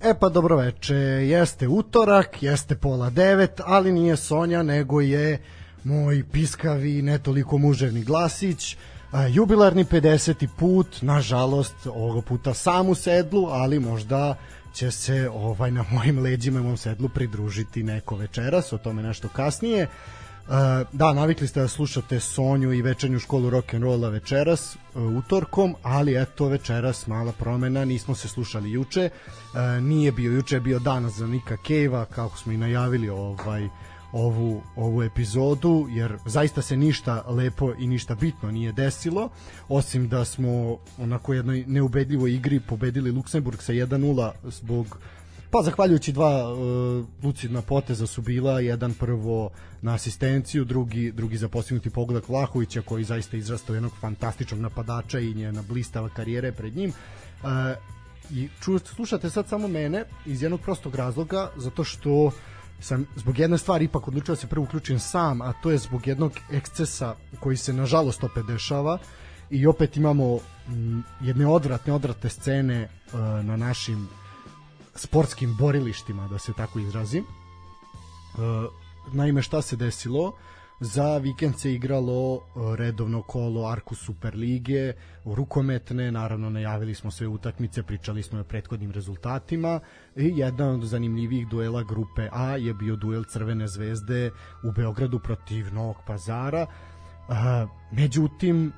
E pa dobro veče, jeste utorak, jeste pola devet, ali nije Sonja, nego je moj piskavi, ne toliko muževni glasić, a, jubilarni 50. put, nažalost, ovoga puta sam u sedlu, ali možda će se ovaj na mojim leđima i mom sedlu pridružiti neko večeras, o tome nešto kasnije. Uh, da, navikli ste da slušate Sonju i večernju školu rock and rolla večeras uh, utorkom, ali eto večeras mala promena, nismo se slušali juče. Uh, nije bio juče, je bio dan za Nika Kejva, kako smo i najavili ovaj ovu ovu epizodu jer zaista se ništa lepo i ništa bitno nije desilo osim da smo onako jednoj neubedljivoj igri pobedili Luksemburg sa 1:0 zbog Pa zahvaljujući dva uh, lucidna poteza su bila, jedan prvo na asistenciju, drugi drugi za postignuti pogodak Vlahovića koji zaista izrastao jednog fantastičnog napadača i njena blistava karijere pred njim. Uh, I ču, slušate sad samo mene iz jednog prostog razloga, zato što sam zbog jedne stvari ipak odlučio da se prvo uključim sam, a to je zbog jednog ekscesa koji se nažalost opet dešava i opet imamo m, jedne odvratne, odvratne scene uh, na našim sportskim borilištima, da se tako izrazim. E, naime, šta se desilo? Za vikend se igralo e, redovno kolo Arku Super Lige, rukometne, naravno najavili smo sve utakmice, pričali smo o prethodnim rezultatima i jedan od zanimljivih duela grupe A je bio duel Crvene zvezde u Beogradu protiv Novog Pazara. Uh, međutim, uh,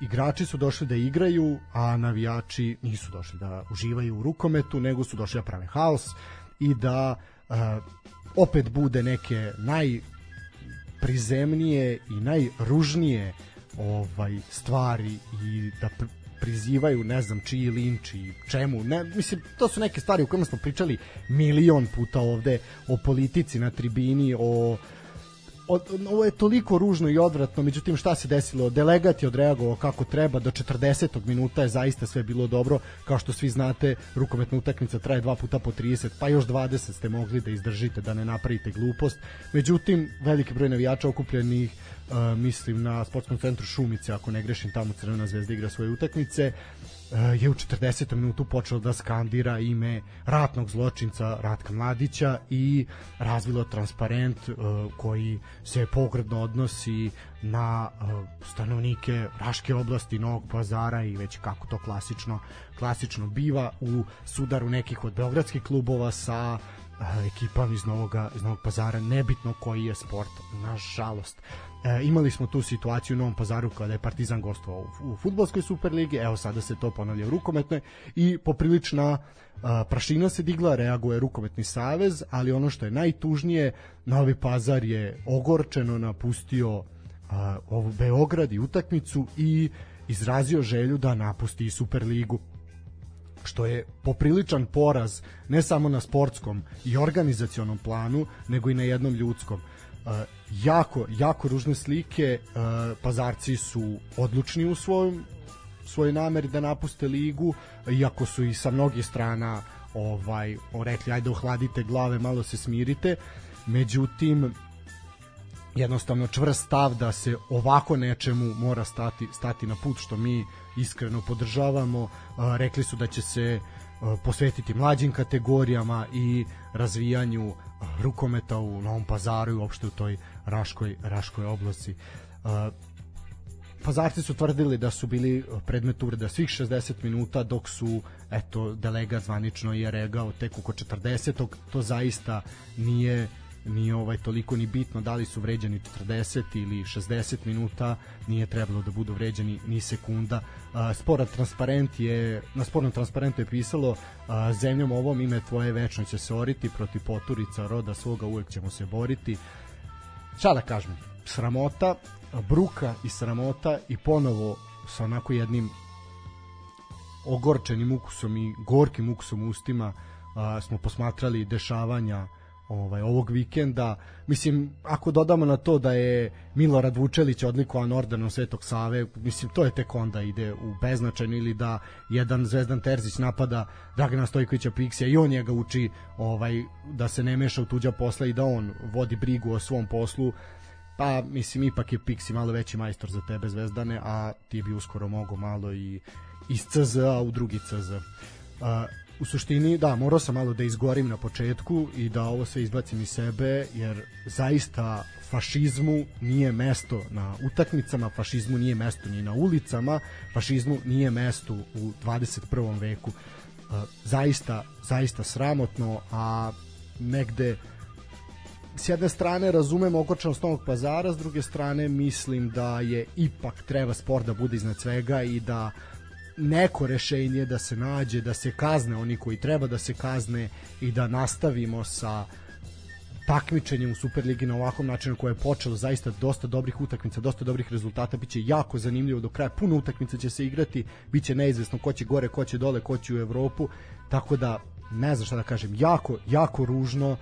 igrači su došli da igraju, a navijači nisu došli da uživaju u rukometu, nego su došli da prave haos i da uh, opet bude neke najprizemnije i najružnije ovaj stvari i da pr prizivaju ne znam čiji linč i čemu ne mislim to su neke stvari o kojima smo pričali milion puta ovde o politici na tribini o od, ovo je toliko ružno i odvratno, međutim šta se desilo? Delegat je odreagovao kako treba, do 40. minuta je zaista sve bilo dobro, kao što svi znate, rukometna utakmica traje dva puta po 30, pa još 20 ste mogli da izdržite, da ne napravite glupost. Međutim, veliki broj navijača okupljenih, uh, mislim na sportskom centru Šumice, ako ne grešim, tamo Crvena zvezda igra svoje utakmice, je u 40. minutu počeo da skandira ime ratnog zločinca Ratka Mladića i razvilo transparent uh, koji se pogredno odnosi na uh, stanovnike Raške oblasti, Novog pazara i već kako to klasično klasično biva u sudaru nekih od beogradskih klubova sa uh, ekipama iz Novog, iz Novog pazara, nebitno koji je sport, nažalost. E, imali smo tu situaciju u Novom Pazaru kada je Partizan gostovao u, u futbolskoj superligi, evo sada se to ponavlja u rukometnoj i poprilična a, prašina se digla, reaguje rukometni savez, ali ono što je najtužnije, Novi Pazar je ogorčeno napustio a, ovu Beograd i utakmicu i izrazio želju da napusti Superligu što je popriličan poraz ne samo na sportskom i organizacionom planu, nego i na jednom ljudskom jako, jako ružne slike. Pazarci su odlučni u svojom svoj nameri da napuste ligu, iako su i sa mnogih strana ovaj rekli ajde ohladite glave, malo se smirite. Međutim, jednostavno čvrst stav da se ovako nečemu mora stati, stati na put, što mi iskreno podržavamo. Rekli su da će se posvetiti mlađim kategorijama i razvijanju rukometa u Novom Pazaru i uopšte u toj Raškoj, Raškoj oblasti. Pazarci su tvrdili da su bili predmet uvreda svih 60 minuta dok su eto delegat zvanično je regao tek oko 40. To zaista nije nije ovaj toliko ni bitno da li su vređani 40 ili 60 minuta, nije trebalo da budu vređani ni sekunda. Spora transparent je, na spornom transparentu je pisalo zemljom ovom ime tvoje večno će se oriti protiv poturica roda svoga uvek ćemo se boriti. Šta da kažem, sramota, bruka i sramota i ponovo sa onako jednim ogorčenim ukusom i gorkim ukusom ustima a, smo posmatrali dešavanja ovaj ovog vikenda. Mislim, ako dodamo na to da je Milorad Vučelić odlikovan ordenom Svetog Save, mislim, to je tek onda ide u beznačajno ili da jedan Zvezdan Terzić napada Dragana Stojkovića Piksija i on njega uči ovaj, da se ne meša u tuđa posla i da on vodi brigu o svom poslu pa mislim ipak je Pixi malo veći majstor za tebe Zvezdane, a ti bi uskoro mogo malo i iz CZA u drugi CZ. Uh, u suštini, da, morao sam malo da izgorim na početku i da ovo sve izbacim iz sebe, jer zaista fašizmu nije mesto na utakmicama, fašizmu nije mesto ni na ulicama, fašizmu nije mesto u 21. veku. Uh, zaista, zaista sramotno, a negde s jedne strane razumem okočanost Novog pazara, s druge strane mislim da je ipak treba sport da bude iznad svega i da neko rešenje da se nađe, da se kazne oni koji treba da se kazne i da nastavimo sa takmičenjem u Superligi na ovakvom načinu koje je počelo zaista dosta dobrih utakmica, dosta dobrih rezultata, biće jako zanimljivo do kraja, puno utakmica će se igrati, biće neizvesno ko će gore, ko će dole, ko će u Evropu, tako da ne znam šta da kažem, jako, jako ružno,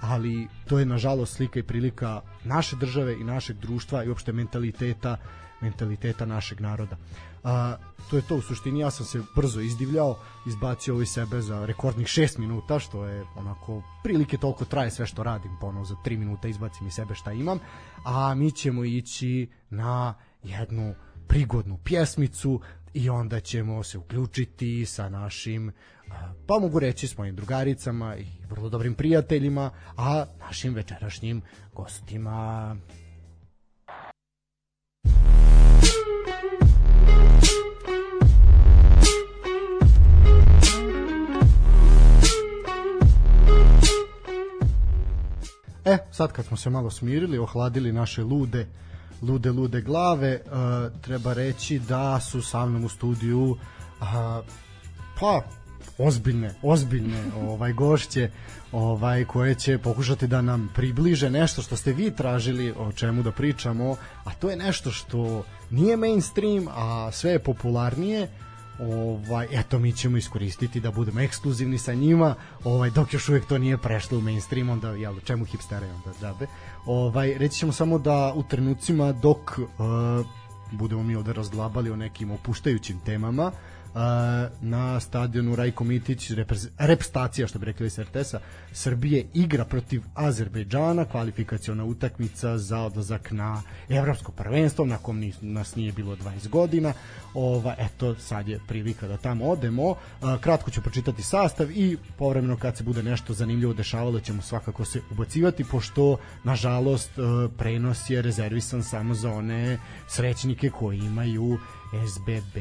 ali to je nažalost slika i prilika naše države i našeg društva i uopšte mentaliteta mentaliteta našeg naroda. A, to je to u suštini, ja sam se brzo izdivljao, izbacio ovaj sebe za rekordnih 6 minuta, što je onako prilike toliko traje sve što radim, pa ono za 3 minuta izbacim iz sebe šta imam, a mi ćemo ići na jednu prigodnu pjesmicu i onda ćemo se uključiti sa našim pa mogu reći s mojim drugaricama i vrlo dobrim prijateljima, a našim večerašnjim gostima. E, sad kad smo se malo smirili, ohladili naše lude, lude, lude glave, uh, treba reći da su sa mnom u studiju uh, pa ozbiljne, ozbiljne ovaj gošće ovaj koje će pokušati da nam približe nešto što ste vi tražili o čemu da pričamo, a to je nešto što nije mainstream, a sve je popularnije. Ovaj eto mi ćemo iskoristiti da budemo ekskluzivni sa njima, ovaj dok još uvek to nije prešlo u mainstream, onda jel čemu hipstere onda džabe. Ovaj reći ćemo samo da u trenucima dok uh, budemo mi ovde razglabali o nekim opuštajućim temama, na stadionu Rajko Mitić repstacija što bi rekli iz RTS-a Srbije igra protiv Azerbejdžana kvalifikaciona utakmica za odlazak na evropsko prvenstvo na kom nas nije bilo 20 godina. Ova, eto sad je prilika da tamo odemo. Kratko ću pročitati sastav i povremeno kad se bude nešto zanimljivo dešavalo ćemo svakako se ubacivati pošto nažalost prenos je rezervisan samo za one srećnike koji imaju SBB,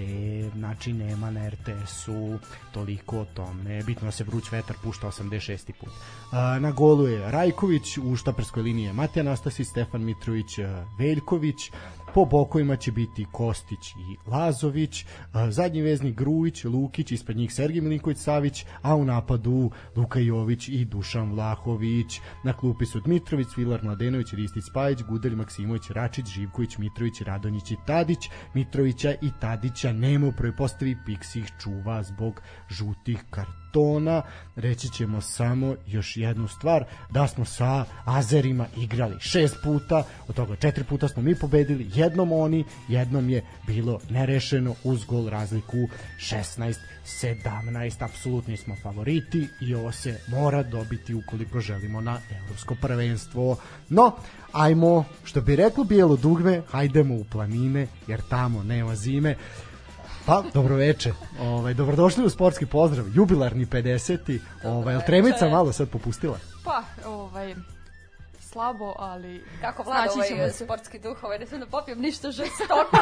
znači nema na RTS-u, toliko o tome. Bitno da se vruć vetar pušta 86. put. Na golu je Rajković, u štaperskoj liniji je Matija Nastasić, Stefan Mitrović, Veljković, po bokovima će biti Kostić i Lazović, zadnji veznik Grujić, Lukić, ispred njih Sergij Milinković Savić, a u napadu Luka Jović i Dušan Vlahović. Na klupi su Dmitrović, Vilar Mladenović, Ristić Spajić, Gudelj Maksimović, Račić, Živković, Mitrović, Radonjić i Tadić. Mitrovića i Tadića nema u prvoj postavi, Piksi ih čuva zbog žutih kartona tona, reći ćemo samo još jednu stvar, da smo sa Azerima igrali šest puta, od toga četiri puta smo mi pobedili, jednom oni, jednom je bilo nerešeno uz gol razliku 16 17, apsolutni smo favoriti i ovo se mora dobiti ukoliko želimo na evropsko prvenstvo. No, ajmo, što bi reklo bijelo dugme, hajdemo u planine, jer tamo nema zime. Pa, dobro veče. Ovaj, dobrodošli u sportski pozdrav. Jubilarni 50. Ovaj, tremica malo sad popustila? Pa, ovaj, slabo, ali kako vlada ovaj ćemo se. sportski duh, ovaj, ne sam da popijem ništa žestoko,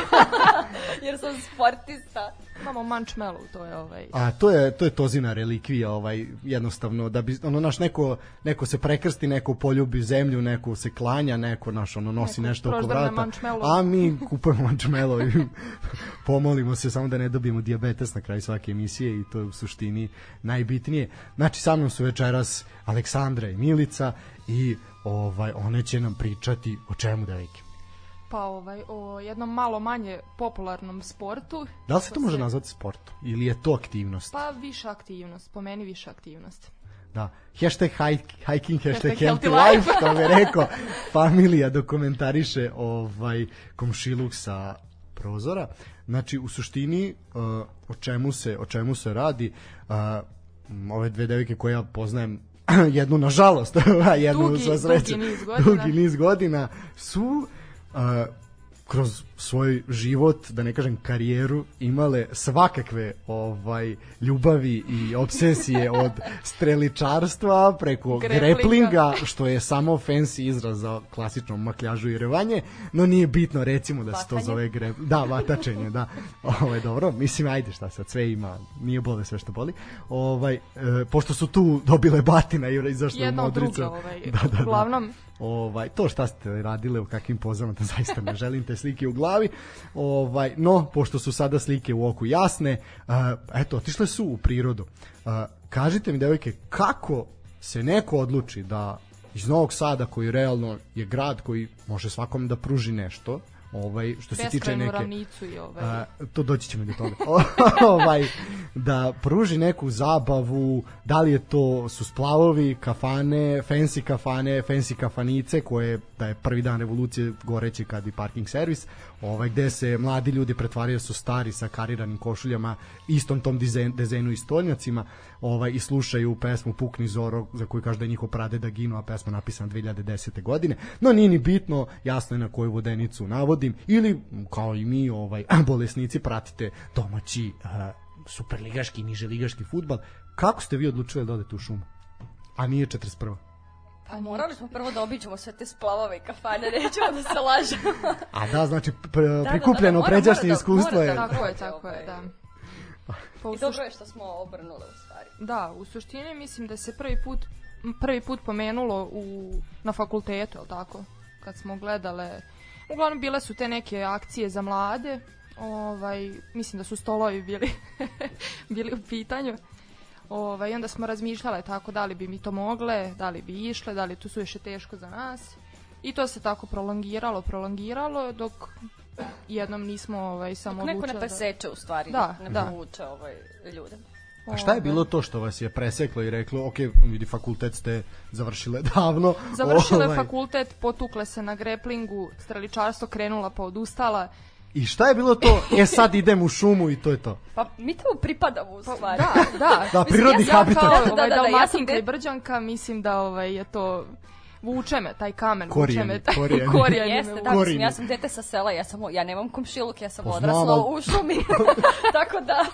jer sam sportista. Imamo mančmelu, to je ovaj. A to je to je tozina relikvija, ovaj jednostavno da bi ono naš neko neko se prekrsti, neko poljubi zemlju, neko se klanja, neko naš ono nosi neko nešto oko vrata. A mi kupujemo mančmelo i pomolimo se samo da ne dobijemo dijabetes na kraju svake emisije i to je u suštini najbitnije. Znači sa mnom su večeras Aleksandra i Milica i ovaj one će nam pričati o čemu da devojke. Pa ovaj o jednom malo manje popularnom sportu. Da li se to može se... nazvati sportom ili je to aktivnost? Pa više aktivnost, po meni više aktivnost. Da, hashtag hiking, hashtag, healthy, healthy life, kao bi rekao, familija dokumentariše ovaj komšiluk sa prozora. Znači, u suštini, uh, o čemu se, o čemu se radi, uh, ove dve devike koje ja poznajem jednu nažalost, a jednu Dugi- za sreću, dugi niz godina. dugi niz godina su a, kroz svoj život, da ne kažem karijeru, imale svakakve ovaj ljubavi i obsesije od streličarstva preko Greplinga. greplinga, što je samo fancy izraz za klasično makljažu i revanje, no nije bitno recimo da se to zove grep... Da, vatačenje, da. Ovaj dobro, mislim ajde šta sad sve ima, nije bole sve što boli. Ovaj e, pošto su tu dobile batina i Jedna od druge, modrice. ovaj, Da, da, da. uglavnom, Ovaj, to šta ste radile, u kakvim pozama, to zaista ne želim te slike u glavi. Ovaj, no, pošto su sada slike u oku jasne, uh, eto, otišle su u prirodu. Uh, kažite mi, devojke, kako se neko odluči da iz Novog Sada, koji realno je grad koji može svakom da pruži nešto, ovaj, što se tiče neke... ravnicu i ovaj... A, to doći ćemo do toga. ovaj, da pruži neku zabavu, da li je to su splavovi, kafane, fancy kafane, fancy kafanice koje da je prvi dan revolucije goreći kad i parking servis, ovaj gde se mladi ljudi pretvaraju da su stari sa kariranim košuljama, istom tom dizen, dezenu i stolnjacima, ovaj i slušaju pesmu Pukni Zoro za koju kaže da je njihov pradeda ginuo, a pesma napisana 2010. godine. No nije ni bitno, jasno je na koju vodenicu navodim ili kao i mi ovaj bolesnici pratite domaći uh, superligaški niželigaški fudbal. Kako ste vi odlučili da odete u šumu? A nije 41. Pa morali smo prvo da obiđemo sve te splavove i kafane, nećemo da se lažemo. A da, znači pr da, da, prikupljeno mora- pređašnje mora da- iskustvo mora je... da- Tako je, Ovaj, tako je, da. Pa I dobro je što smo obrnule u stvari. Da, u suštini mislim da se prvi put prvi put pomenulo u, na fakultetu, je tako? Kad smo gledale, uglavnom bile su te neke akcije za mlade, ovaj, mislim da su stolovi bili, bili u pitanju. Ovaj, i onda smo razmišljale tako da li bi mi to mogle, da li bi išle, da li to suviše teško za nas. I to se tako prolongiralo, prolongiralo, dok jednom nismo ovaj, samo Dok neko ne da- preseče u stvari, Da, ne da. povuče ovaj, ljude. A šta je Ovaj. bilo to što vas je preseklo i reklo, ok, vidi fakultet ste završile davno. Završile ovaj, fakultet, potukle se na greplingu, streličarstvo krenula pa odustala. I šta je bilo to? E sad idem u šumu i to je to. Pa mi tamo pripadamo u stvari. Da, da. Da, Mislim, prirodni ja sam habitat. Kao, Da, da, ovaj, da, da, ja sam Brđanka, mislim da ovaj, je to vuče me taj kamen, Korijeni, vuče me taj korijeni. korijeni me Jeste, da, mislim, Korijeni. ja sam dete sa sela, ja, sam, ja nemam komšiluk, ja sam Pa odrasla u šumi. Tako da,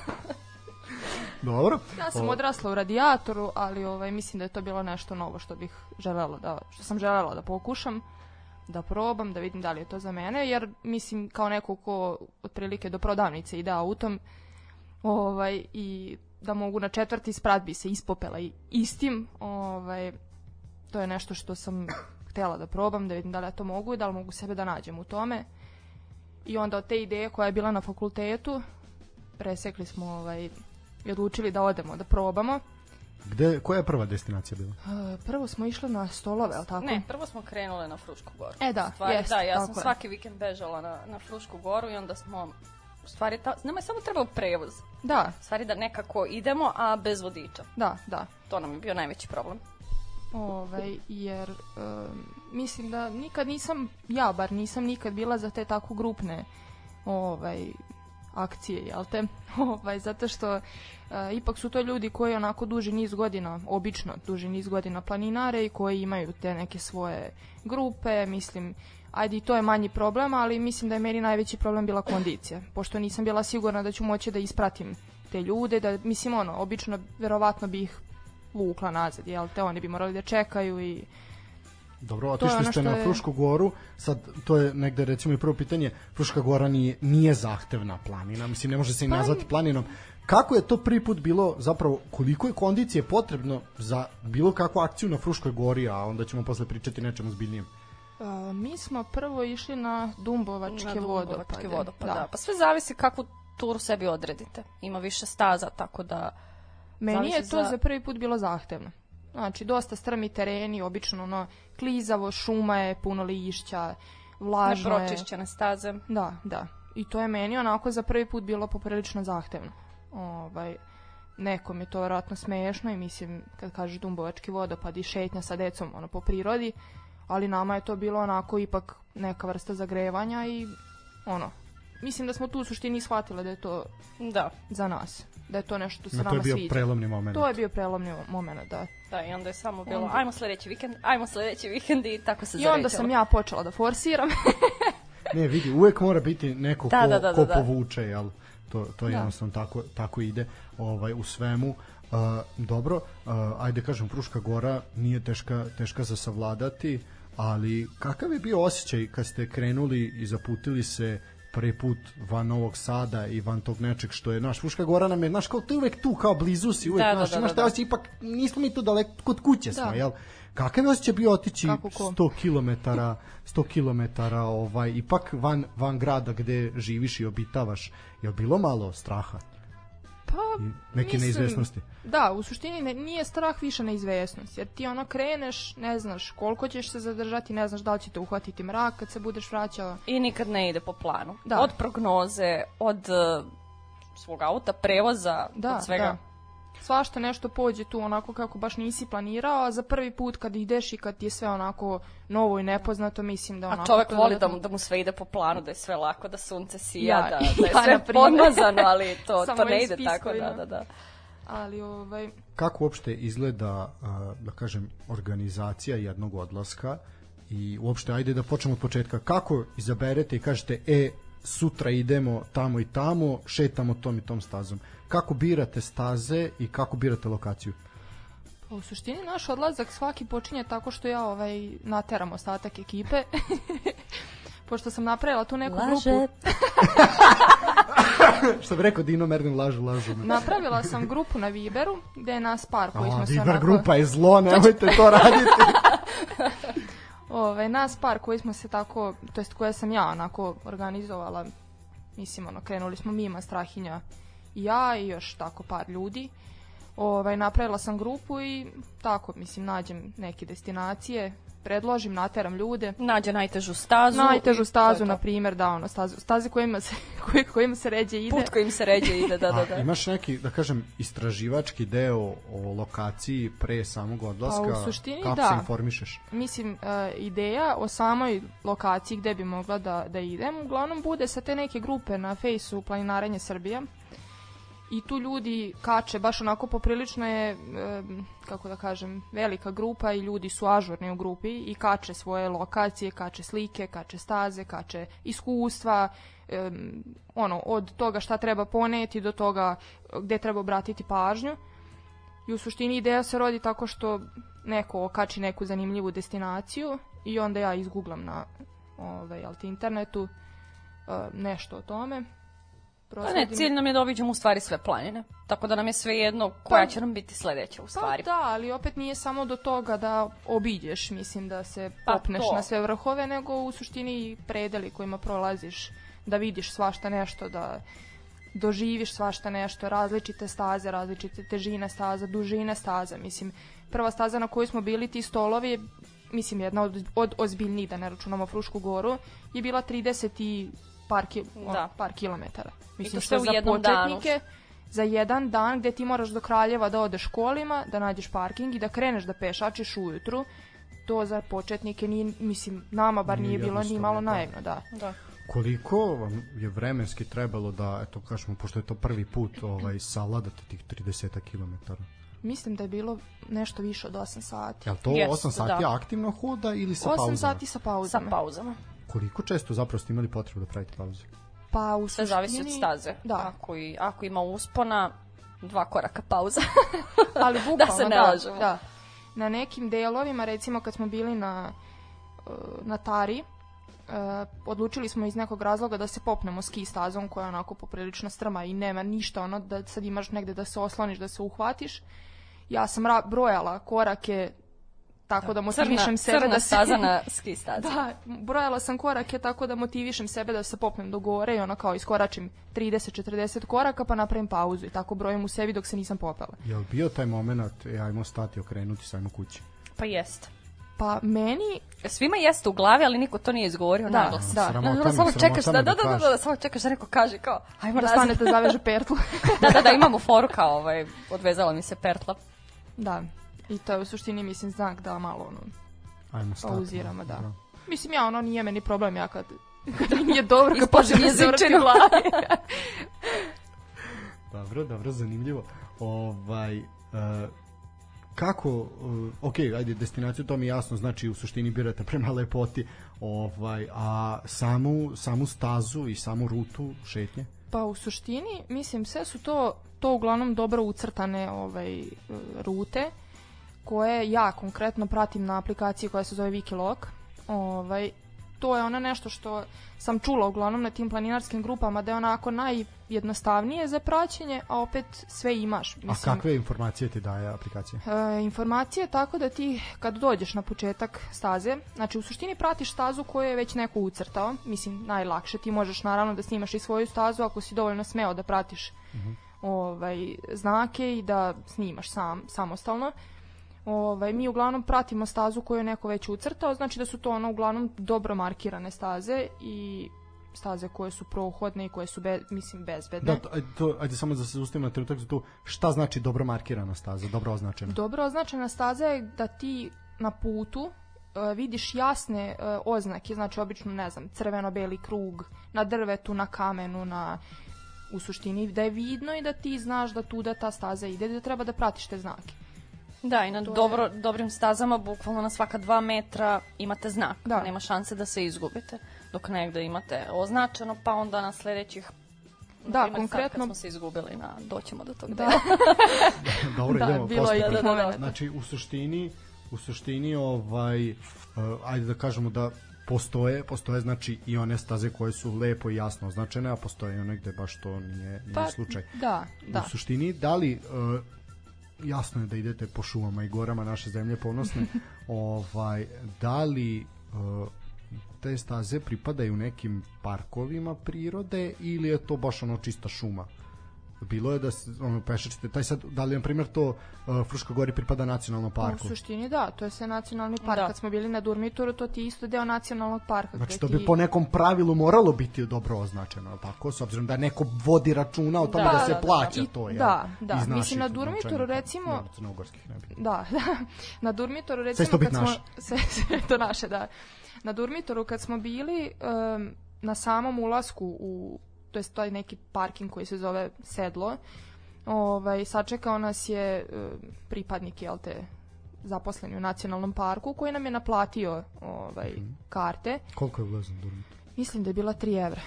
Dobro. Ja sam odrasla u radijatoru, ali ovaj mislim da je to bilo nešto novo što bih želela da što sam želela da pokušam da probam, da vidim da li je to za mene, jer mislim kao neko ko otprilike do prodavnice ide autom ovaj, i da mogu na četvrti sprat bi se ispopela i istim, ovaj, to je nešto što sam htjela da probam, da vidim da li ja to mogu i da li mogu sebe da nađem u tome. I onda od te ideje koja je bila na fakultetu, presekli smo ovaj, i odlučili da odemo, da probamo. Gde, koja je prva destinacija bila? E, prvo smo išli na stolove, al tako? ne, prvo smo krenule na Frušku goru. E, da, stvari, jest, da, ja sam tako je. svaki vikend bežala na, na Frušku goru i onda smo, u stvari, ta, nama je samo trebao prevoz. Da, U stvari da nekako idemo, a bez vodiča. da, da. To nam je bio najveći problem. Ovaj, jer em, mislim da nikad nisam, ja bar nisam nikad bila za te tako grupne ovaj, akcije, jel te? Ovaj, zato što e, ipak su to ljudi koji onako duži niz godina, obično duži niz godina planinare i koji imaju te neke svoje grupe, mislim, ajde i to je manji problem, ali mislim da je meni najveći problem bila kondicija, pošto nisam bila sigurna da ću moći da ispratim te ljude, da mislim ono, obično verovatno bi ih vukla nazad, jel te, oni bi morali da čekaju i Dobro, otišli ste na je- Frušku goru, sad to je negde recimo i prvo pitanje, Fruška gora nije, nije zahtevna planina, mislim ne može se i Pa nazvati planinom. Kako je to prvi put bilo, zapravo koliko je kondicije potrebno za bilo kakvu akciju na Fruškoj gori, a onda ćemo posle pričati nečemu zbiljnijem. Uh, mi smo prvo išli na Dumbovačke, na vodopade. Dumbovačke vodopade. Da. Pa sve zavisi kakvu turu sebi odredite. Ima više staza, tako da... Meni je to za- za... prvi put bilo zahtevno. Znači, dosta strmi tereni, obično ono, klizavo, šuma je, puno lišća, vlažno je. Nepročišćene staze. Da, da. I to je meni onako za prvi put bilo poprilično zahtevno. Ovaj, nekom je to vjerojatno smešno i mislim, kad kažeš Dumbovački vodopad i šetnja sa decom ono, po prirodi, ali nama je to bilo onako ipak neka vrsta zagrevanja i ono, mislim da smo tu u suštini shvatile da je to Da, za nas. Da je to nešto što se to nama je bio sviđa. prelomni moment. To je bio prelomni moment, da. da, i onda je samo bilo, Onda- ajmo sledeći vikend, ajmo sledeći vikend i tako se I onda zaređalo. sam ja počela da forsiram. Ne, vidi, uvek mora biti neko Da, ko, da, da, ko da, da. povuče, jel? To, to Da. jednostavno tako, tako ide ovaj, u svemu. Uh, dobro, uh, ajde kažem, Fruška gora nije teška, teška za savladati, ali kakav je bio osjećaj kad ste krenuli i zaputili se prvi put van Novog Sada i van tog nečeg što je naš Fruška Gora nam je, znaš, kao ti uvek tu, kao blizu si, uvek, Da, da, znaš, da, da, da. osjećaj, ipak nismo mi tu daleko, kod kuće smo, Da. jel? Kakav je osjećaj bio otići Kako ko? 100 km 100 km ovaj ipak van van grada gde živiš i obitavaš je bilo malo straha Pa, neke mislim, neizvesnosti Da, u suštini ne, nije strah više neizvesnost, jer ti ono kreneš, ne znaš koliko ćeš se zadržati, ne znaš da li će te uhvatiti mrak kad se budeš vraćala. I nikad ne ide po planu. Da. Od prognoze, od uh, svog auta, prevoza, Da, od svega. da. Svašta nešto pođe tu onako kako baš nisi planirao, a za prvi put kad ideš i kad ti je sve onako novo i nepoznato, mislim da onako... A čovek voli da mu, da mu sve ide po planu, da je sve lako, da sunce sija, Ja- da, da je ja, sve podmazano, ali to, to ne ide tako, da, spiskovima. da, da. Ali, ovaj, kako uopšte izgleda da kažem organizacija jednog odlaska? I uopšte ajde da počnemo od početka. Kako izaberete i kažete e sutra idemo tamo i tamo šetamo tom i tom stazom kako birate staze i kako birate lokaciju Pa u suštini naš odlazak svaki počinje tako što ja ovaj nateram ostatak ekipe. Pošto sam napravila tu neku grupu. što bi rekao Dino Merlin lažu lažu me. Napravila sam grupu na Viberu, gde je nas par koji A, smo se Viber onako... grupa je zlo, nemojte to raditi. Ovaj, nas par koji smo se tako, to jest koje sam ja onako organizovala, mislim ono, krenuli smo Mima, Strahinja ja i još tako par ljudi. Ovaj, napravila sam grupu i tako, mislim, nađem neke destinacije, predložim, nateram ljude. Nađe najtežu stazu. Najtežu stazu, na primjer, da, ono, stazu, staze kojima se, koji, kojima se ređe ide. Put kojim se ređe ide, da, da, A da. imaš neki, da kažem, istraživački deo o lokaciji pre samog odlaska? Pa, u suštini kako da. se informišeš? mislim, e, ideja o samoj lokaciji gde bi mogla da, da idem, uglavnom bude sa te neke grupe na fejsu Planinarenje Srbija i tu ljudi kače, baš onako poprilično je, kako da kažem, velika grupa i ljudi su ažurni u grupi i kače svoje lokacije, kače slike, kače staze, kače iskustva, ono, od toga šta treba poneti do toga gde treba obratiti pažnju. I u suštini ideja se rodi tako što neko okači neku zanimljivu destinaciju i onda ja izgooglam na ovaj, internetu e, nešto o tome. Pa ne, cilj nam je da obiđemo u stvari sve planine. Tako da nam je sve jedno koja će nam biti sledeća u stvari. Pa da, ali opet nije samo do toga da obiđeš, mislim da se Pa popneš to. na sve vrhove, nego u suštini i predeli kojima prolaziš, da vidiš svašta nešto, da doživiš svašta nešto, različite staze, različite težine staza, dužine staza, mislim, prva staza na kojoj smo bili ti stolovi je, mislim, jedna od, od ozbiljnijih, da ne računamo Frušku goru, je bila 30 i par, ki, Da. par kilometara. Mislim, to što sve u za jednom danu. početnike, za jedan dan gde ti moraš do Kraljeva da odeš kolima, da nađeš parking i da kreneš da pešačiš ujutru, to za početnike nije, mislim, nama bar Nije nije, bilo ni malo da. naivno, da. Da. Koliko vam je vremenski trebalo da, eto kažemo, pošto je to prvi put, ovaj, savladate tih 30 km? Mislim da je bilo nešto više od 8 sati. Je li to Jeste, 8 sati da. aktivno hoda ili sa 8 pauzama? sati sa Sa pauzama. Koliko često zapravo ste imali potrebu da pravite pauze? Pa u Sve zavisi od staze. Da, Ako, i, ako ima uspona, dva koraka pauza. ali bukvalno, se ne da, lažemo. da. Na nekim delovima, recimo kad smo bili na, uh, na Tari, uh, odlučili smo iz nekog razloga da se popnemo ski stazom koja je onako poprilično strma i nema ništa ono da sad imaš negde da se osloniš, da se uhvatiš. Ja sam brojala korake tako da, motivišem crna, sebe crna da se... staza na ski stazi. Da, brojala sam korake tako da motivišem sebe da se popnem do gore i ono kao iskoračim 30-40 koraka pa napravim pauzu i tako brojim u sebi dok se nisam popela. Je li bio taj moment, e, ajmo stati, okrenuti, sajmo kući? Pa jest. Pa meni Svima jeste u glavi, ali niko to nije izgovorio Da, naglas. da. Sramota Da, samo čekaš, da, da, da, da, kažeš. da, samo čekaš da neko kaže kao, ajmo da stanete zaveže pertlu. da, da, da, imamo foru kao, ovaj, odvezala mi se pertla. da. I to je u suštini mislim znak da malo ono Ajmo stati. pauziramo, da. Dobro. Mislim ja ono nije meni problem ja kad kada mi nije dobro, kad Ispaže počne mi da u glavi. Dobro, dobro, zanimljivo. Ovaj, uh, kako, uh, ok, ajde, destinaciju, to mi je jasno, znači u suštini birate prema lepoti, ovaj, a samu, samu stazu i samu rutu šetnje? Pa u suštini, mislim, sve su to, to uglavnom dobro ucrtane ovaj, e, rute koje ja konkretno pratim na aplikaciji koja se zove Wikiloc. Ovaj, to je ono nešto što sam čula uglavnom na tim planinarskim grupama da je onako najjednostavnije za praćenje, a opet sve imaš. A kakve informacije ti daje aplikacija? E, informacije tako da ti kad dođeš na početak staze, znači u suštini pratiš stazu koju je već neko ucrtao, mislim najlakše, ti možeš naravno da snimaš i svoju stazu ako si dovoljno smeo da pratiš ovaj, znake i da snimaš sam, samostalno. Ovaj, mi uglavnom pratimo stazu koju je neko već ucrtao, znači da su to ono uglavnom dobro markirane staze i staze koje su prohodne i koje su be, mislim bezbedne. Da, to, to, ajde samo da se zustavimo na trenutak za tu, šta znači dobro markirana staza, dobro označena? Dobro označena staza je da ti na putu e, vidiš jasne e, oznake, znači obično, ne znam, crveno-beli krug, na drvetu, na kamenu, na u suštini da je vidno i da ti znaš da tuda ta staza ide, da treba da pratiš te znake. Da, i na To je- dobro, dobrim stazama, bukvalno na svaka dva metra imate znak. Da. Nema šanse da se izgubite. Dok negde imate označeno, pa onda na sledećih Da, primer, sad konkretno- kad smo se izgubili, na, doćemo do tog Da, dela. Dobro, da idemo bilo je Da, da, da. momenta. Znači, u suštini, u suštini, ovaj, uh, ajde da kažemo da postoje, postoje znači i one staze koje su lepo i jasno označene, a postoje i one gde baš to nije, nije Pa, slučaj. da, da. U suštini, da li uh, jasno je da idete po šumama i gorama naše zemlje ponosne, ovaj, da li uh, te staze pripadaju nekim parkovima prirode ili je to baš ono čista šuma? Bilo je da se, ono, pešačite, taj sad, da li na primjer to uh, Fruška gori pripada nacionalnom Pa, U parku? suštini da, to je sve nacionalni park. Da. Kad smo bili na Durmitoru, to ti je isto deo nacionalnog parka. Znači to ti... bi po nekom pravilu moralo biti dobro označeno, tako? S obzirom da neko vodi računa o tome da, Da, se da, da, plaća I- to, je. da, da. Iz naših Mislim, na Durmitoru, novčanika, recimo- ne, crnogorskih ne bi. Da, da. Na Durmitoru Sve recimo će to biti kad smo naše. sve, sve to naše, da. Na Durmitoru kad smo bili um, na samom ulasku u to jest taj neki parking koji se zove Sedlo, ovaj sačekao nas je um, pripadnik jel te zaposleni u nacionalnom parku koji nam je naplatio ovaj Mhm. karte. Koliko je ulaz na Durmitor? Mislim da je bila 3 evra.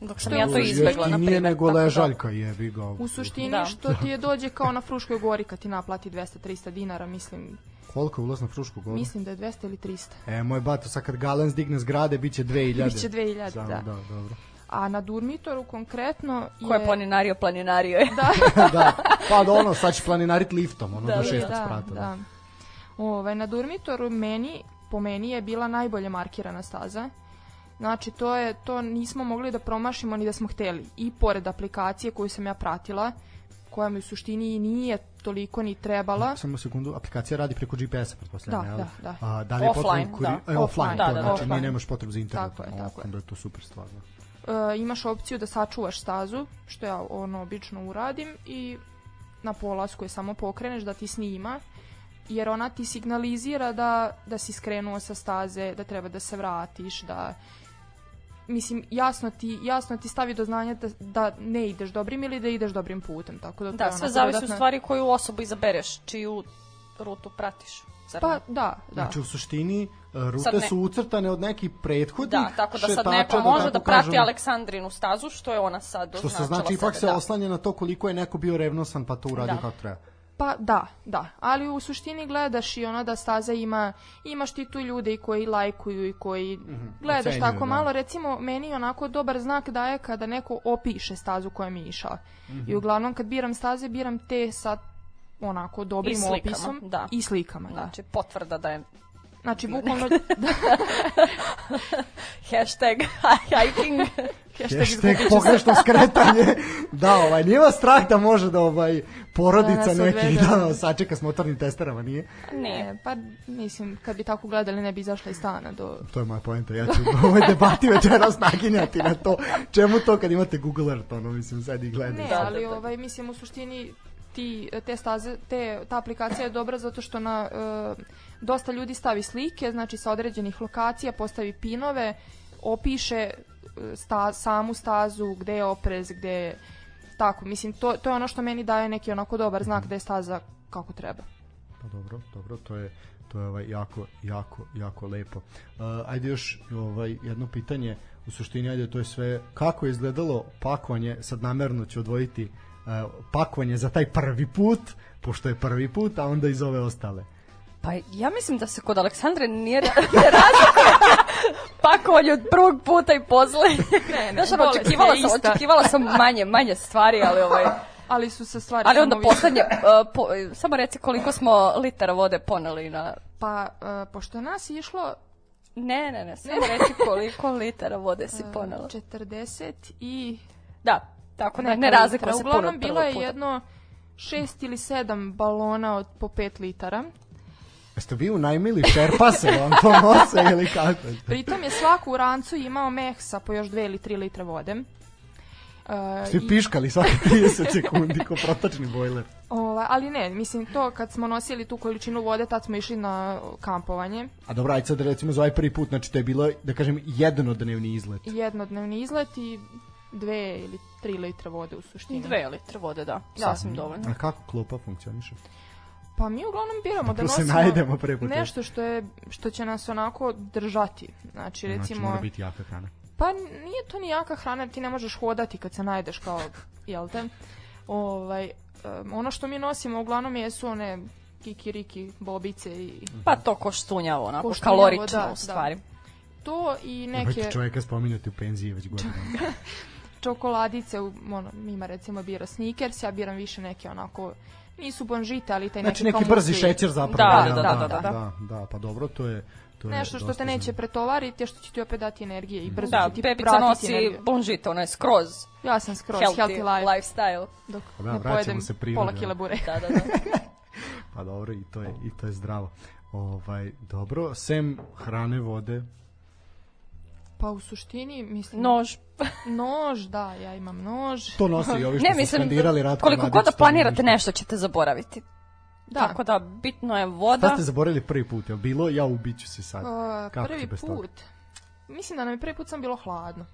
Dok sam Što ja je to izbegla, na nije primjer. nego tako da- ležaljka jebi ga. U suštini Da. što ti je dođe kao na Fruškoj gori kad ti naplati 200-300 dinara, mislim, Koliko je ulaz na Frušku goru? mislim da je 200 ili 300. E, moj bato, sad kad Galens digne zgrade, bit će 2000. Biće 2000, Samo, da. da, dobro. A na Durmitoru konkretno je... Ko je planinario, planinario je. Da, da, pa da ono, sad će planinarit liftom, ono Da, do da, šestog da, sprata. da. Ovaj, na Durmitoru meni, po meni je bila najbolje markirana staza. Znači, to je, to nismo mogli da promašimo ni da smo hteli. I pored aplikacije koju sam ja pratila, koja mi u suštini i nije toliko ni trebala. Samo sekundu, aplikacija radi preko GPS-a, pretpostavljam, Da, jel? da, da. A, da li je Offline, potrebno kuri- da. E, offline, Offline, to, da, da, znači offline. nije nemaš potrebu za internet. Tako je, tako je. Onda je to super stvar. Da. E, imaš opciju da sačuvaš stazu, što ja ono obično uradim i na polasku je samo pokreneš da ti snima jer ona ti signalizira da, da si skrenuo sa staze, da treba da se vratiš, da mislim, jasno ti, jasno ti stavi do znanja da, da ne ideš dobrim ili da ideš dobrim putem, tako da Da, sve onako zavisi u dodatna- stvari koju osobu izabereš, čiju rutu pratiš. Zar Pa da, da. Znači, u suštini, rute Sad ne- su ucrtane od nekih prethodnih Da, tako da sad šetača, neko može tako da prati kažemo, Aleksandrinu stazu, što je ona sad Što se označila znači, ipak sebe, se da. oslanja na to koliko je neko bio revnosan pa to uradio Da. kako treba. Pa da, da, ali u suštini gledaš i ono da staza ima, imaš ti tu ljude i koji lajkuju i koji gledaš ocenjuju, tako da. malo, recimo meni onako dobar znak daje kada neko opiše stazu kojom je išao. I uglavnom kad biram staze, biram te sa onako dobrim I slikama, opisom da. i slikama, da. Znači, potvrda da je Znači, bukvalno da, hashtag hiking. hashtag Hashtag pogrešno skretanje. da, ovaj, nije vas strah da može da ovaj, porodica Da neki da sačeka s motornim testerama, nije? Nije. E, pa mislim, kad bi tako gledali ne bi izašla iz stana do... To je moja poenta. Ja ću u ovoj debati večeras naginjati na to. Čemu to kad imate Google Earth, ono, mislim, sad i gledaj. Ne, Da, ali da, da. ovaj mislim u suštini ti te staze te ta aplikacija je dobra zato što na e, dosta ljudi stavi slike, znači sa određenih lokacija postavi pinove opiše e, sta, samu stazu, gde je oprez, gde je tako, mislim, to, to je ono što meni daje neki onako dobar znak da je staza kako treba. Pa dobro, dobro, to je to je ovaj jako jako jako lepo. Uh, ajde još ovaj jedno pitanje, u suštini ajde to je sve kako je izgledalo pakovanje, sad namerno ću odvojiti uh, pakovanje za taj prvi put, pošto je prvi put, a onda iz ove ostale. Pa ja mislim da se kod Aleksandre nije razlikuje pakovanje od prvog puta i poslednje. Ne, ne, Znaš, očekivala sam, ista. očekivala sam manje, manje stvari, ali ovaj... Ali su se stvari Ali onda poslednje, uh, po, samo reci koliko smo litara vode poneli na... Pa, e, pošto je nas išlo Ne, ne, ne, samo reci koliko litara vode si ponela. 40 i Da, tako da ne razlikuje se puno Uglavnom, bilo je jedno šest ili sedam balona od po 5 litara. Jeste vi unajmili šerpase, vam to nose ili kako? Pritom je svaku u rancu imao meh sa po još 2 ili 3 litre vode. E, Svi i- piškali svaki 30 sekundi ko protočni bojler. Ovaj, ali ne, mislim to kad smo nosili tu količinu vode, tad smo išli na kampovanje. A dobro, ajde sad recimo za ovaj prvi put, znači to je bilo, da kažem, jednodnevni izlet. Jednodnevni izlet i dve ili tri litre vode u suštini. Dve litre vode, da, Da. sasvim dovoljno. A kako klopa funkcioniše? Pa mi uglavnom biramo da Da nosimo najdemo nešto što je što će nas onako držati. Znači Znači recimo mora biti jaka hrana. pa nije to ni jaka hrana, ti ne možeš hodati kad se najdeš kao jel te. Ovaj em, ono što mi nosimo uglavnom jesu one kikiriki, bobice i Pa to koštunjavo, onako, Koštunjavo, kalorično da, u stvari. to i Neke... neke čoveka spominjati u penziji već godinama. Čokoladice, u- ono, ima recimo bira Snickers, ja biram više neke onako, nisu bonžite, ali taj Znači neki, neki kao brzi šećer zapravo. Da, da, da, da, da, da. da, da, pa dobro, to je to je Nešto što te neće pretovariti, a što će ti opet dati energije i brzo Da, će ti vratiti nosi energiju. bonžite, ono je skroz Ja sam skroz healthy, healthy, life, lifestyle. dok Pa da, ne pojedem se prirodi, pola da. kile bureka. Da, da, da. Pa dobro, i to je i to je zdravo. Ovaj dobro, sem hrane, vode, Pa u suštini, mislim... Nož. Nož, da, ja imam nož. to nose i ovi što Ne, su mislim, skandirali Ratko koliko Mladić, god da to planirate nešto ćete zaboraviti. Da, Tako da, bitno je Šta voda. ste zaboravili prvi put? Je bilo ja ubiću se sad? uh, Kako prvi bez toga? put. Mislim da nam je prvi put sam bilo hladno.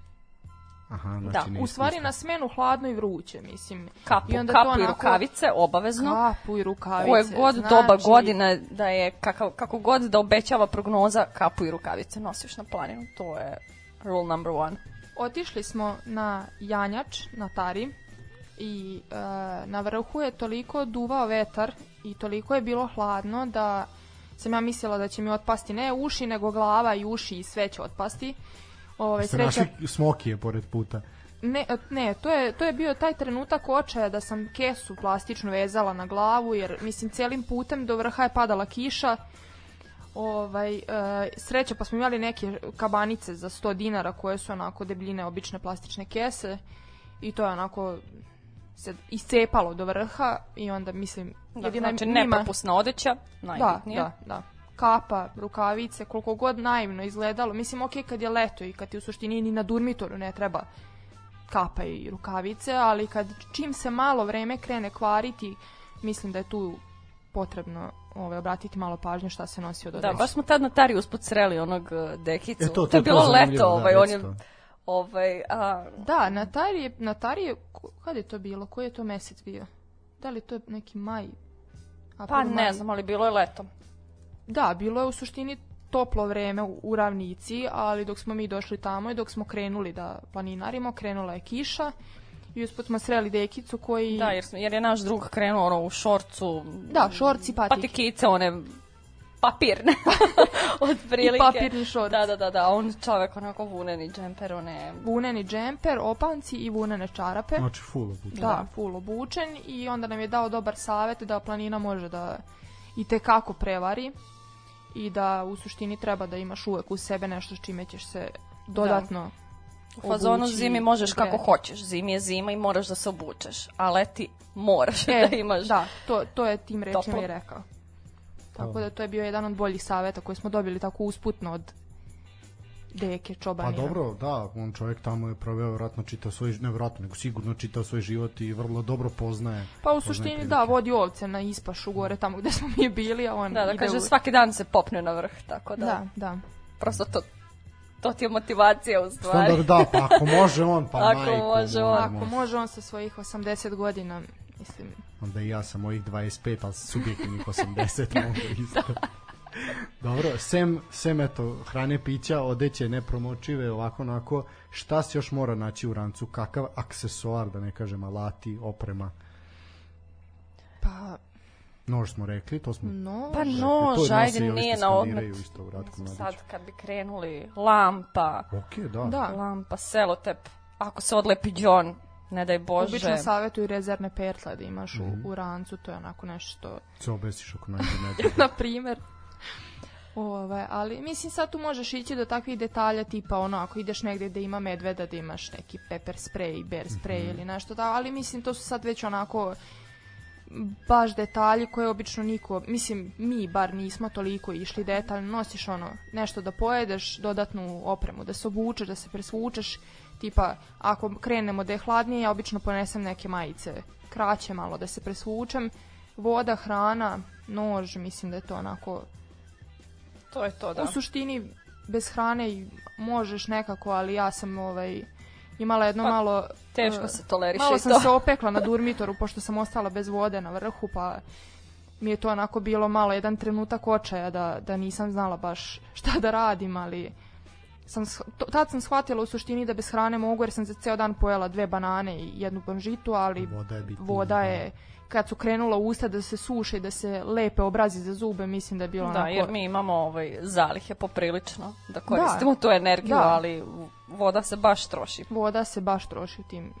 Aha, Da, znači niste U stvari na smenu hladno i vruće, mislim. Kapu, I onda to kapu i onako- rukavice, obavezno. Kapu i rukavice. Koje god znači, doba godine da je, kakav, kako god da obećava prognoza, kapu i rukavice nosiš na planinu. To je rule number one. Otišli smo na Janjač, na Tari i e, na vrhu je toliko duvao vetar i toliko je bilo hladno da sam ja mislila da će mi otpasti ne uši, nego glava i uši i sve će otpasti. Ove, Ste sreća, našli smokije pored puta. ne, e, ne to, je, to je bio taj trenutak očaja da sam kesu plastičnu vezala na glavu, jer mislim celim putem do vrha je padala kiša. Ovaj, e, sreća pa smo imali neke kabanice za 100 dinara koje su onako debljine obične plastične kese i to je onako se iscepalo do vrha i onda mislim Da, jedina znači, njima- nepropusna odeća, da, najbitnije. da, da. Kapa, rukavice, koliko god naivno izgledalo. Mislim, ok, kad je leto i kad ti u suštini ni na durmitoru ne treba kapa i rukavice, ali kad čim se malo vreme krene kvariti, mislim da je tu potrebno ovaj, obratiti malo pažnje šta se nosi od Da, odeće. baš smo tad na Tari usput sreli onog uh, dekicu. E, to- to, to- je to bilo zanimljivo, leto, da, ovaj, on je, to. ovaj, a, Da, na Tari je, na Tari je, ko- kad je to bilo? Koji je to mesec bio? Da li to je neki maj? April, pa maj? ne znam, ali bilo je leto. Da, bilo je u suštini toplo vreme u, u ravnici, ali dok smo mi došli tamo i dok smo krenuli da planinarimo, krenula je kiša i usput smo sreli dekicu koji... Da, jer, smo- jer je naš drug krenuo ono, u šorcu. Da, šorci, patike. Patikice, one papirne. Od prilike. I papirni šorci. Da, da, da, da. On čovek onako vuneni džemper, one... Vuneni džemper, opanci i vunene čarape. Znači full obučen. Da, full obučen i onda nam je dao dobar savet da planina može da i te kako prevari i da u suštini treba da imaš uvek uz sebe nešto s čime ćeš se dodatno U fazonu obući zimi možeš kako grejati. hoćeš. Zimi je zima i moraš da se obučeš. A leti moraš E, da imaš. Da, to, to je tim rečima i rekao. Tako da to je bio jedan od boljih saveta koje smo dobili tako usputno od deke Pa čobanina. dobro, da, on čovjek tamo je proveo vjerojatno čitao svoj, ne vjerojatno, nego sigurno čitao svoj život i vrlo dobro poznaje. Pa u suštini prilike. da, vodi ovce na ispašu gore tamo gde smo mi bili, a on Da, da ide kaže u... svaki dan se popne na vrh, tako da, Da, da. prosto to To ti je motivacija u stvari. Standard, da, pa ako može on, pa Ako majko. može on. Ako može on sa svojih 80 godina, mislim, Onda i ja sam mojih 25, ali subjektivnih 80 mogu isto. Dobro, sem, sem eto, hrane, pića, odeće, nepromočive, ovako, onako, šta se još mora naći u rancu? Kakav aksesuar, da ne kažem, alati, oprema? pa Nož smo rekli, to smo... no, Pa nož, ajde, nije na odmet. Isto Mislim, sad kad bi krenuli, lampa, Ok, da. da. lampa, selotep, ako se odlepi John, ne daj Bože. Obično savjetuju rezervne pertle da imaš Mhm. u, u rancu, to je onako nešto što Se obesiš ako nađe medved. na primer. Ove, ali mislim sad tu možeš ići do takvih detalja tipa ono ako ideš negde gde ima medveda da imaš neki pepper spray, bear spray Mhm. ili nešto da, ali mislim to su sad već onako baš detalji koje obično niko, mislim mi bar nismo toliko išli detaljno, nosiš ono nešto da pojedeš, dodatnu opremu, da se obučeš, da se presvučeš, tipa ako krenemo da je hladnije, ja obično ponesem neke majice kraće malo da se presvučem, voda, hrana, nož, mislim da je to onako To je to, da. u suštini bez hrane možeš nekako, ali ja sam ovaj imala jedno Pa, malo Teško e, se toleriše malo i sam to. se opekla na durmitoru pošto sam ostala bez vode na vrhu pa mi je to onako bilo malo jedan trenutak očaja da, da nisam znala baš šta da radim, ali sam, tad sam shvatila u suštini da bez hrane mogu jer sam za ceo dan pojela dve banane i jednu banžitu, ali Voda je bitna. voda je kad su krenula usta da se suše i da se lepe obrazi za zube, mislim da je bilo Da, onako... jer mi imamo ovaj zalihe poprilično da koristimo tu energiju, Da. ali voda se baš troši. voda se baš troši u tim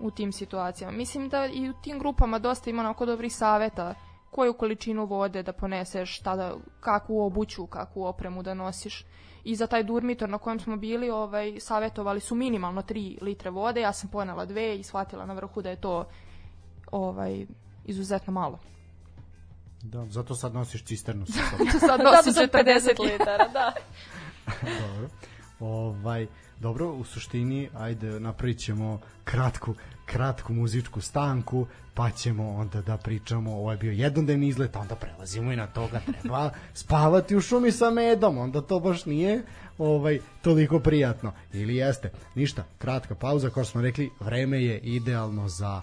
u tim situacijama. Mislim da i u tim grupama dosta ima onako dobrih saveta koju količinu vode da poneseš, tada, kakvu obuću, kakvu opremu da nosiš. I za taj durmitor na kojem smo bili, ovaj, savjetovali su minimalno 3 litre vode, ja sam ponela dve i shvatila na vrhu da je to ovaj, izuzetno malo. Da, zato sad nosiš cisternu sa sobom. Sad Zato nosim sam 40 50 litara, da. dobro. Ovaj, dobro, u suštini, ajde, napravit ćemo kratku, kratku muzičku stanku, pa ćemo onda da pričamo, ovo je bio jednodnevni izlet, onda prelazimo i na toga treba spavati u šumi sa medom, onda to baš nije ovaj toliko prijatno. Ili jeste? Ništa, kratka pauza, kao što smo rekli, vreme je idealno za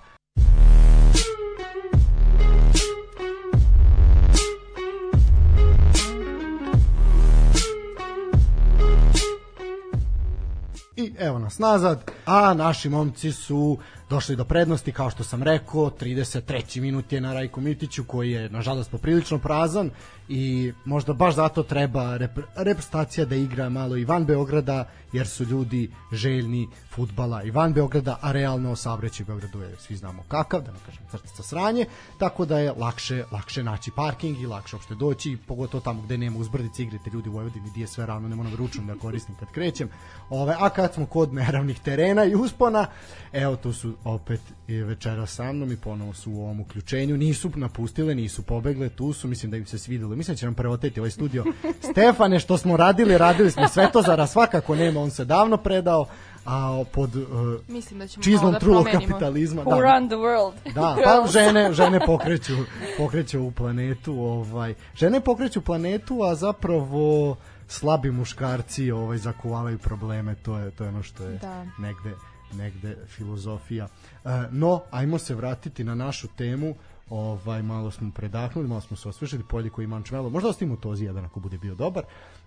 I evo nas nazad, a naši momci su došli do prednosti, kao što sam rekao, 33. minut je na Rajku Mitiću, koji je, nažalost, poprilično prazan i možda baš zato treba rep reprezentacija da igra malo i van Beograda, jer su ljudi željni futbala i van Beograda, a realno saobraćaj u Beogradu je, svi znamo kakav, da ne kažem crtica sranje, tako da je lakše, lakše naći parking i lakše uopšte doći, pogotovo tamo gde nema uzbrdice igrate ljudi u Vojvodini, gdje je sve ravno, ne moram ručno da koristim kad krećem. Ove, a kad smo kod neravnih terena i uspona, evo tu su opet i večera sa mnom i ponovo su u ovom uključenju, nisu napustile, nisu pobegle, tu su, mislim da im se svidelo, mislim da će nam preoteti ovaj studio. Stefane, što smo radili, radili smo Svetozara, svakako nema, on se davno predao, a pod uh, Mislim da ćemo čizmom da trulog promenimo. kapitalizma. Who run the world? Da, pa žene, žene pokreću, pokreću u planetu, ovaj. Žene pokreću planetu, a zapravo slabi muškarci ovaj zakuvavaju probleme, to je to je ono što je Da. negde negde filozofija. E, no, ajmo se vratiti na našu temu. Ovaj malo smo predahnuli, malo smo se osvežili, polje koji ima čmelo. Možda ostavimo tozi jedan ako bude bio dobar.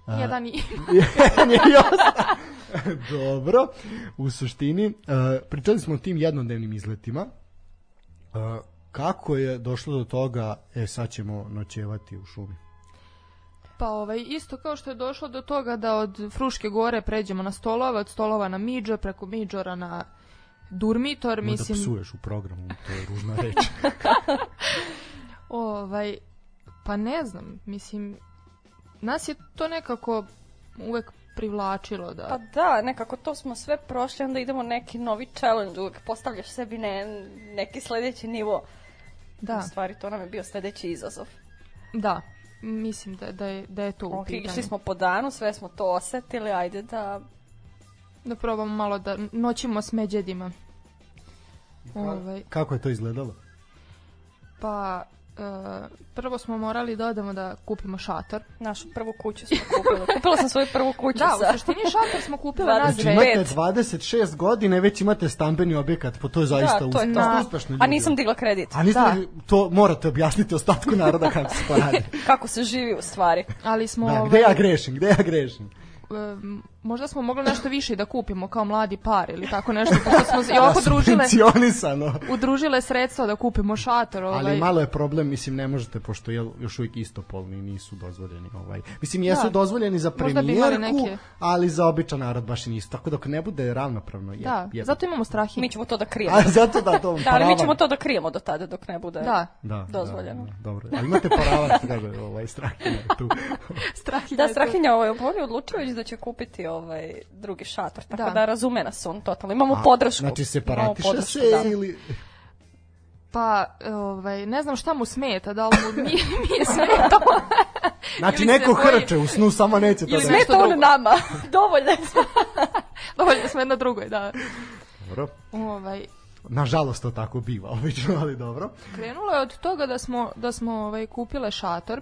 E, Jedan i... Jedan je i. Dobro. U suštini, uh, pričali smo o tim jednodnevnim izletima. Uh, kako je došlo do toga, e, sad ćemo noćevati u šumi? Pa ovaj, isto kao što je došlo do toga da od Fruške gore pređemo na Stolova, od Stolova na Midžor, preko Midžora na Durmitor, Mislim... mislim, Da psuješ u programu, to je ružna reč. ovaj, pa ne znam, mislim, nas je to nekako uvek privlačilo da... Pa da, nekako to smo sve prošli, onda idemo neki novi challenge, uvijek postavljaš sebi ne, neki sledeći nivo. da, U stvari, to nam je bio sledeći izazov. da, mislim da, da, je, da je to u Ok, pitanju. išli smo po danu, sve smo to osetili, ajde da... Da probamo malo da noćimo s međedima. Ovaj, Kako je to izgledalo? Pa, prvo smo morali da odemo da kupimo šator. Našu prvu kuću smo kupili. Kupila sam svoju prvu kuću Da, u suštini šator smo kupili nas Znači. Imate 26 godine, već imate stambeni objekat, po to je zaista Da, to je uspe- to. uspešno. A ljudi. nisam digla kredit. A niste, Da. li- to morate objasniti ostatku naroda kako se to radi. Kako se živi u stvari. Ali smo... Da, ovaj, gde ja grešim, gde ja grešim? em, možda smo mogli nešto više da kupimo kao mladi par ili tako nešto, pošto smo i ovako družile, udružile sredstva da kupimo šator. Ovaj. Ali malo je problem, mislim, ne možete, pošto je još uvijek istopolni nisu dozvoljeni. Ovaj. Mislim, jesu Da. dozvoljeni za premijerku, neke- ali za običan narod baš i nisu. Tako dok ne bude ravnopravno, je, Da, je. zato imamo strah. Mi ćemo to da krijemo. A zato da to Da, ali mi ćemo to da krijemo do tada dok ne bude. Da, da, dozvoljeno. Da, da, dobro. Ali imate paravan, kaže, ovaj, strahinja je tu. strah i Da, Strahinja ovaj, je odlučio da će kupiti ovaj drugi šator, tako da, Da. razume nas on totalno. Imamo A, podršku. Znači, Imamo separatiše podršku, se da. ili... Pa, ovaj, ne znam šta mu smeta, da li mu nije, nije smetalo. Znači, neko boji- hrče u snu, samo neće to Ili da... Smeta on nama. Dovoljno. Dovoljno smo jedna drugoj, da. Dobro. Ovaj, Nažalost, to tako biva, obično, ali dobro. krenulo je od toga da smo, da smo ovaj, kupile šator,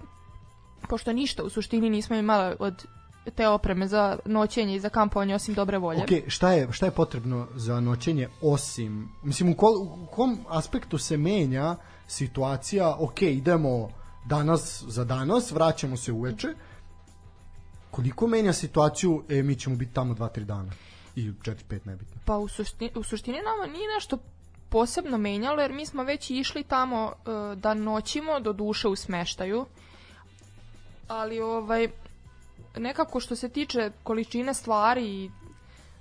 pošto ništa u suštini nismo imali od te opreme za noćenje i za kampovanje osim dobre volje. Ok, šta je, šta je potrebno za noćenje osim, mislim u, kol, u kom aspektu se menja situacija, ok, idemo danas za danas, vraćamo se uveče, koliko menja situaciju, e, mi ćemo biti tamo 2-3 dana i 4-5 nebitno. Pa u suštini, u suštini nama nije nešto posebno menjalo, jer mi smo već išli tamo e, da noćimo, do duše u smeštaju, ali ovaj, nekako što se tiče količine stvari i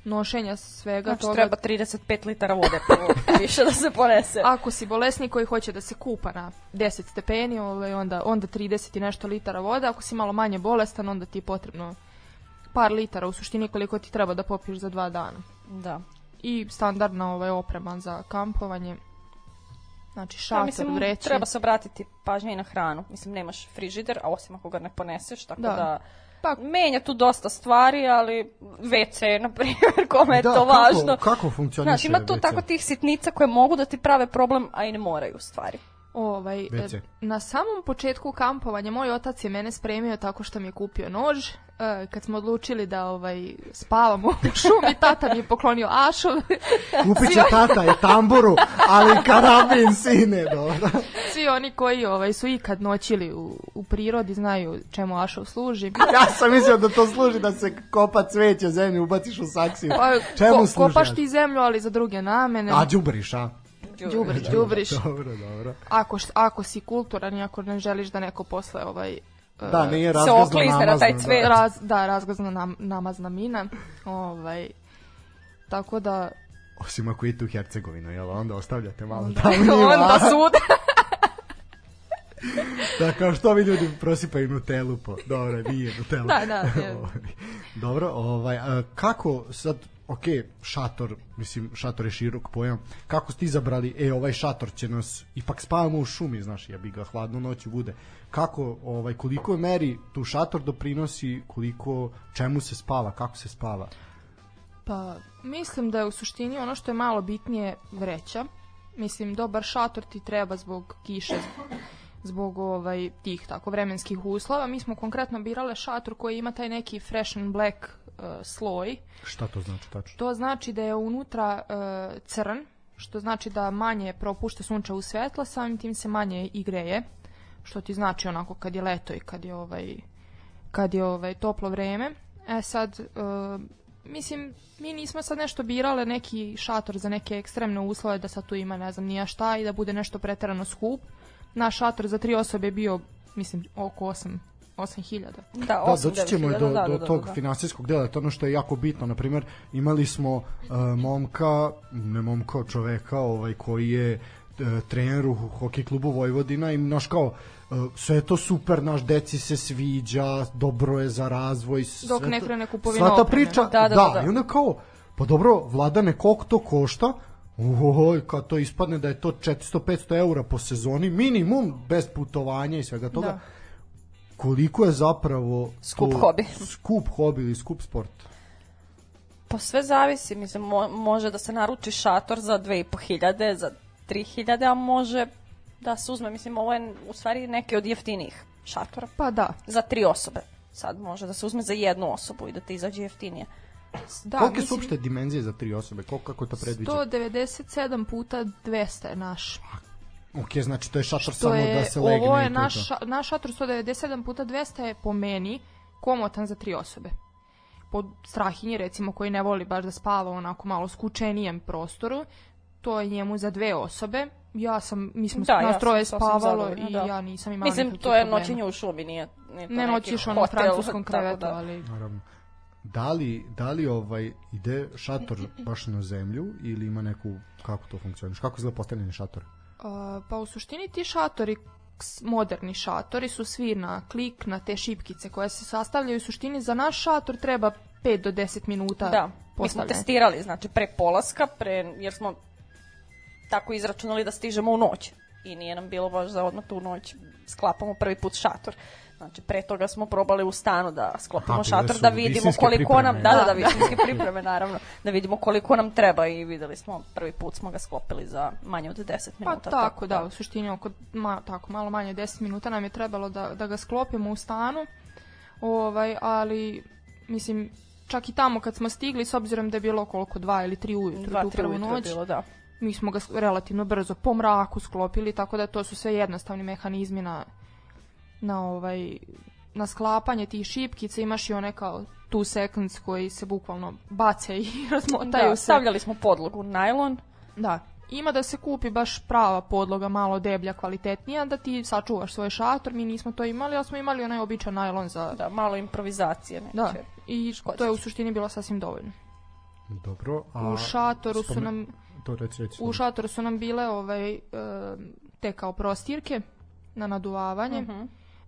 nošenja svega Znači, toga, treba 35 litara vode prvo više da se ponese. ako si bolesnik koji hoće da se kupa na 10 stepeni, ovaj, onda, onda 30 i nešto litara vode, ako si malo manje bolestan, onda ti je potrebno par litara, u suštini koliko ti treba da popiješ za dva dana. Da. i standardna ovaj oprema za kampovanje. Znači Ja, šator, mislim, vreće. treba se obratiti pažnje i na hranu. Mislim, nemaš frižider, a osim ako ga ne poneseš, tako da, Da. Pa- menja tu dosta stvari, ali WC, na primjer, kome je Da, to kako- važno. kako funkcioniše Znaš, ima tu WC? tako tih sitnica koje mogu da ti prave problem, a i ne moraju u stvari. Ovaj, e, na samom početku kampovanja moj otac je mene spremio tako što mi je kupio nož. E, kad smo odlučili da ovaj spavamo u šumi, tata mi je poklonio ašov. Kupit će tata je tamburu, ali karabin sine, dobro. Svi oni koji ovaj su ikad noćili u, u prirodi znaju čemu ašov služi. Ja sam mislio da to služi da se kopa cveće zemlju, ubaciš u saksiju. Pa, Čemu ko- služi? kopaš ti zemlju, ali za druge namene. A, đubriš, a? Đubriš, đubriš. Dobro, dobro. Ako, ako si kulturan i ako ne želiš da neko posle ovaj Da, nije se oklizne na taj cvet. Da. Raz, da, razgazna nam, namazna mina. Ovaj, tako da... Osim ako idete u Hercegovinu, jel? Onda ostavljate malo njima. onda sud. Da, kao što vi ljudi prosipaju Nutellu po... Dobro, nije Nutella. Da, da, je. Ovaj, Dobro, ovaj, a, kako sad, ok, šator, mislim, šator je širok pojam, kako ste izabrali, e, ovaj šator će nas, ipak spavamo u šumi, znaš, ja bi ga hladno noću bude, kako, ovaj, koliko meri tu šator doprinosi, koliko, čemu se spava, kako se spava? Pa, mislim da je u suštini ono što je malo bitnije vreća. Mislim, dobar šator ti treba zbog kiše, zbog ovaj, tih tako vremenskih uslova. Mi smo konkretno birale šator koji ima taj neki fresh and black sloj. Šta to znači tačno? To znači da je unutra uh, crn, što znači da manje propušta sunčevu svetla, samim tim se manje i greje, što ti znači onako kad je leto i kad je ovaj kad je ovaj toplo vreme. E sad uh, mislim mi nismo sad nešto birale neki šator za neke ekstremne uslove da sad tu ima ne znam nija šta i da bude nešto preterano skup. Naš šator za tri osobe je bio mislim oko 8 8000. Da, Da, osam, doći ćemo do, hiljada, do da, tog da, da. finansijskog dela, to je ono što je jako bitno. Na primjer, imali smo uh, momka, ne momka, čoveka ovaj, koji je uh, trener u hokej klubu Vojvodina i naš kao uh, sve je to super, naš deci se sviđa, dobro je za razvoj. Dok sve ne krene kupovina Sva ta opreme. priča, Da, da, da, da. i onda kao, pa dobro, vladane, koliko to košta? Oj, kad to ispadne da je to 400-500 eura po sezoni, minimum, bez putovanja i svega toga. Da. Koliko je zapravo Skup to- hobi. Skup hobi ili skup sport? Pa sve zavisi, mislim, mo- može da se naruči šator za 2500, za 3000, a može Da se uzme, mislim, ovo je u stvari neke od jeftinijih šatora. Pa da. Za tri osobe. Sad može da se uzme za jednu osobu i da te izađe jeftinije. Da, Kolike su mislim, uopšte dimenzije za tri osobe? Koliko, kako to predviđa? 197 puta 200 je naš. Ok, znači to je šator To samo je, da se legne ovo je naš, naš šator 197 puta 200 je po meni komotan za tri osobe. Po Strahinji recimo koji ne voli baš da spava u onako malo skučenijem prostoru, to je njemu za dve osobe. Ja sam, mi smo Da, ja nas sam troje spavalo i da. ja nisam imala Mislim, to je problema. noćenje u šubi, nije, nije to Ne neki noćiš ono hotel, francuskom tako krevetu, da. ali... Naravno. Da li, da li ovaj ide šator baš na zemlju ili ima neku, kako to funkcioniš? Kako izgleda postavljanje šatora? Pa u suštini ti šatori moderni šatori su svi na klik na te šipkice koje se sastavljaju u suštini za naš šator treba 5 do 10 minuta Da, mi smo testirali, znači pre polaska, pre, jer smo tako izračunali da stižemo u noć. I nije nam bilo baš za odmah tu noć sklapamo prvi put šator. Znači, pre toga smo probali u stanu da sklopimo Aha, bile šator, da vidimo koliko nam, da, da, da, Da. visinske pripreme, naravno, da vidimo koliko nam treba i videli smo, prvi put smo ga sklopili za manje od 10 Pa minuta. tako, da, u suštini oko ma, tako malo manje od 10 minuta nam je trebalo da, da ga sklopimo u stanu. Ovaj, ali mislim čak i tamo kad smo stigli s obzirom da je bilo koliko dva ili tri ujutru Dva, tu tri prvu noć, bilo, da. mi smo ga relativno brzo po mraku sklopili, tako da to su sve jednostavni mehanizmi na, na ovaj na sklapanje tih šipkica imaš i one kao two seconds koji se bukvalno bace i razmotaju Da, se. stavljali smo podlogu, najlon, Da. Ima da se kupi baš prava podloga, malo deblja, kvalitetnija, da ti sačuvaš svoj šator. Mi nismo to imali, ali smo imali onaj običan najlon za... da, malo improvizacije neke. Da. I školjčice. to je u suštini bilo sasvim dovoljno. Dobro, a... U šatoru su spome- nam To reci, reci. u šatoru su nam bile ovaj e, te kao prostirke na naduvavanje. Mhm.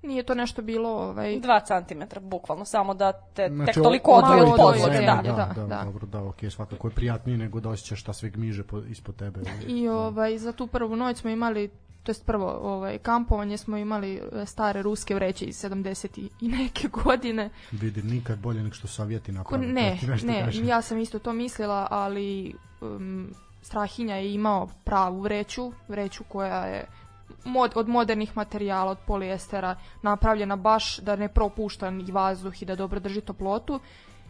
Nije to nešto bilo ovaj 2 cm, bukvalno, samo da te Znači, tek toliko od- odvoji malo od podloge, zemlje, da. da, da, da. dobro, da, ok, svakako je prijatnije nego da osjećaš šta sve gmiže po, ispod tebe. I ovaj za tu prvu noć smo imali to jest prvo ovaj kampovanje smo imali e, stare ruske vreće iz 70 i- neke godine. Vidi, nikad bolje nego što Sovjeti Ko, naprave. ne, nešto ne, kažem. ja sam isto to mislila, ali um, Strahinja je imao pravu vreću, vreću koja je mod, od modernih materijala, od polijestera, napravljena baš da ne propušta ni vazduh i da dobro drži toplotu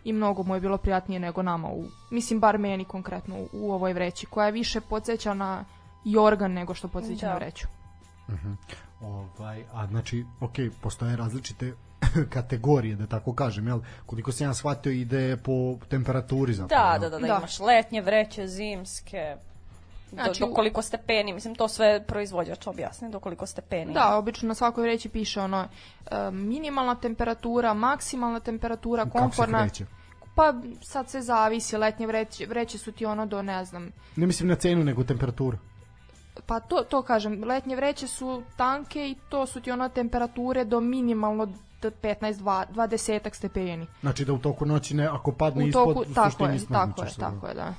i mnogo mu je bilo prijatnije nego nama, u, mislim bar meni konkretno u, u ovoj vreći, koja više podsjeća na jorgan nego što podsjeća Da. na vreću. Ovaj, a znači, ok, postoje različite kategorije, da tako kažem, jel? Koliko sam ja shvatio ide po temperaturi zapravo. Da, da, da, da, Da. imaš letnje vreće, zimske, Znači, do koliko stepeni, mislim to sve proizvođač objasni, do koliko stepeni. Da, obično na svakoj vreći piše ono e, minimalna temperatura, maksimalna temperatura, Kako se komforna. kreće? Pa sad se zavisi, letnje vreće, vreće su ti ono do ne znam, Ne mislim na cenu, nego temperaturu. pa to, to kažem, letnje vreće su tanke i to su ti ono temperature do minimalno do 15 20 stepeni. Znači da u toku noći ne, ako padne U ispod, toku, u tako suštini je, tako je, se. tako je, da.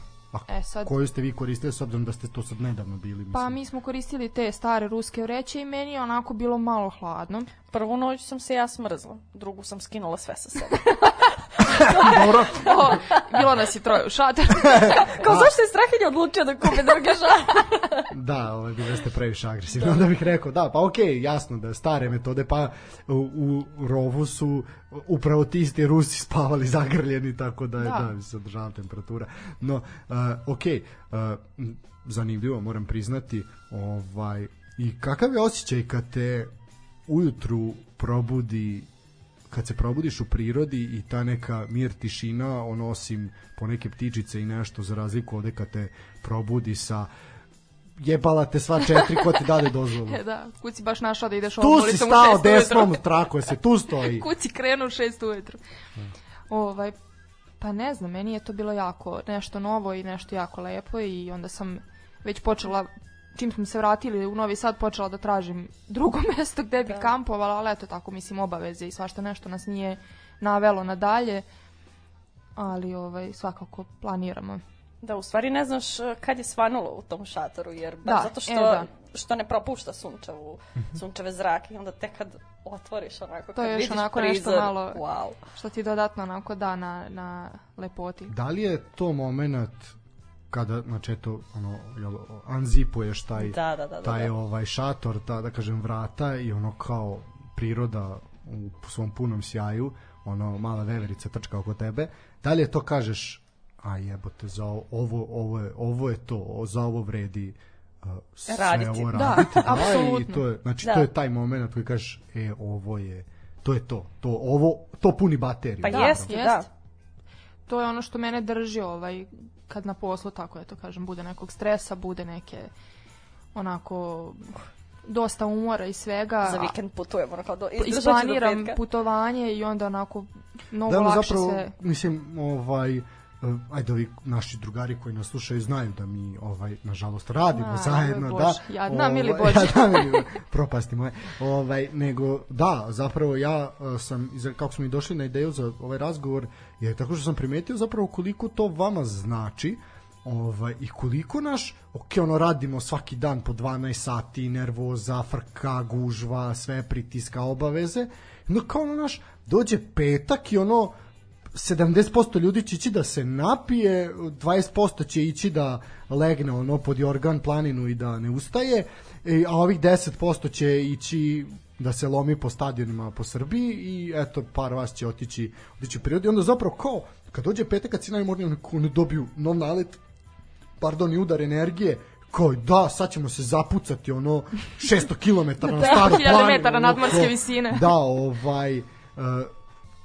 A E sad, koju ste vi koristili s obzirom da ste to sad nedavno bili? Mislim. pa mi smo koristili te stare ruske vreće i meni je onako bilo malo hladno. Prvu noć sam se ja smrzla, drugu sam skinula sve sa sebe. Dobro, O, bilo nas i troje u šatoru. Kao zašto je Strahinja odlučio da kupi druge žare? da, ovaj, bili ste previše agresivni, onda bih rekao, da, pa okej, jasno da stare metode, pa u, u rovu su upravo ti isti Rusi spavali zagrljeni, tako da je, da, Da. da se održava temperatura. No, uh, okej, uh, m, zanimljivo, moram priznati, ovaj, i kakav je osjećaj kad te ujutru probudi kad se probudiš u prirodi i ta neka mir tišina, ono osim po neke ptičice i nešto za razliku ovde kad te probudi sa jebala te sva četiri ko ti dade dozvolu. E, da, kuci baš našao da ideš ovom Tu si ulicom u stao šest ujutru. desnom, trako se, tu stoji. Kuci krenu u šest ujutru. Ovaj, pa ne znam, meni je to bilo jako nešto novo i nešto jako lepo i onda sam već počela čim smo se vratili u Novi Sad počela da tražim drugo mesto gde bi Da. kampovala, ali eto tako mislim obaveze i svašta nešto nas nije navelo na dalje. Ali ovaj svakako planiramo. Da, u stvari ne znaš eh, kad je svanulo u tom šatoru, jer baš Da, zato e, što, da. što ne propušta sunčevu, sunčeve zrake i onda tek kad otvoriš onako, To kad je još vidiš onako prizor, nešto malo- wow. Što ti dodatno onako da na, na lepoti. Da li je to moment kada znači eto ono jel unzipuješ taj Da, da, da, da, taj da. ovaj šator ta da kažem vrata i ono kao priroda u svom punom sjaju ono mala veverica trčka oko tebe da li je to kažeš a jebote za ovo ovo, ovo je ovo je to za ovo vredi uh, sve Raditi. ovo Da, raditi i apsolutno. to je znači Da. to je taj momenat koji kažeš e ovo je to je to to ovo to puni bateriju Pa Da, jeste, jest. da. to je ono što mene drži ovaj kad na poslu tako eto kažem bude nekog stresa bude neke onako dosta umora i svega Za vikend putujemo, ono kao do, isplaniram petka. putovanje i onda onako mnogo da, lakše zapravo, sve mislim, ovaj, uh, ajde ovi naši drugari koji nas slušaju znaju da mi ovaj nažalost radimo A, zajedno Bože, da jadna, mili ovaj, Bože. jadna, mili Bože, propasti moje ovaj nego da zapravo ja uh, sam kako smo i došli na ideju za ovaj razgovor je tako što sam primetio zapravo koliko to vama znači ovaj, i koliko naš, ok, ono radimo svaki dan po 12 sati, nervoza, frka, gužva, sve pritiska, obaveze, no kao ono naš, dođe petak i ono, 70% ljudi će ići da se napije, 20% će ići da legne ono pod jorgan planinu i da ne ustaje, e, a ovih 10% će ići da se lomi po stadionima po Srbiji i eto par vas će otići, otići u prirodi. Onda zapravo kao kad dođe petak kad si najmorniji oni, dobiju nov nalet pardon, i udar energije, kao da, sad ćemo se zapucati ono 600 km na Da, staru 1000 planinu. metara nadmorske visine. Da, ovaj... Uh,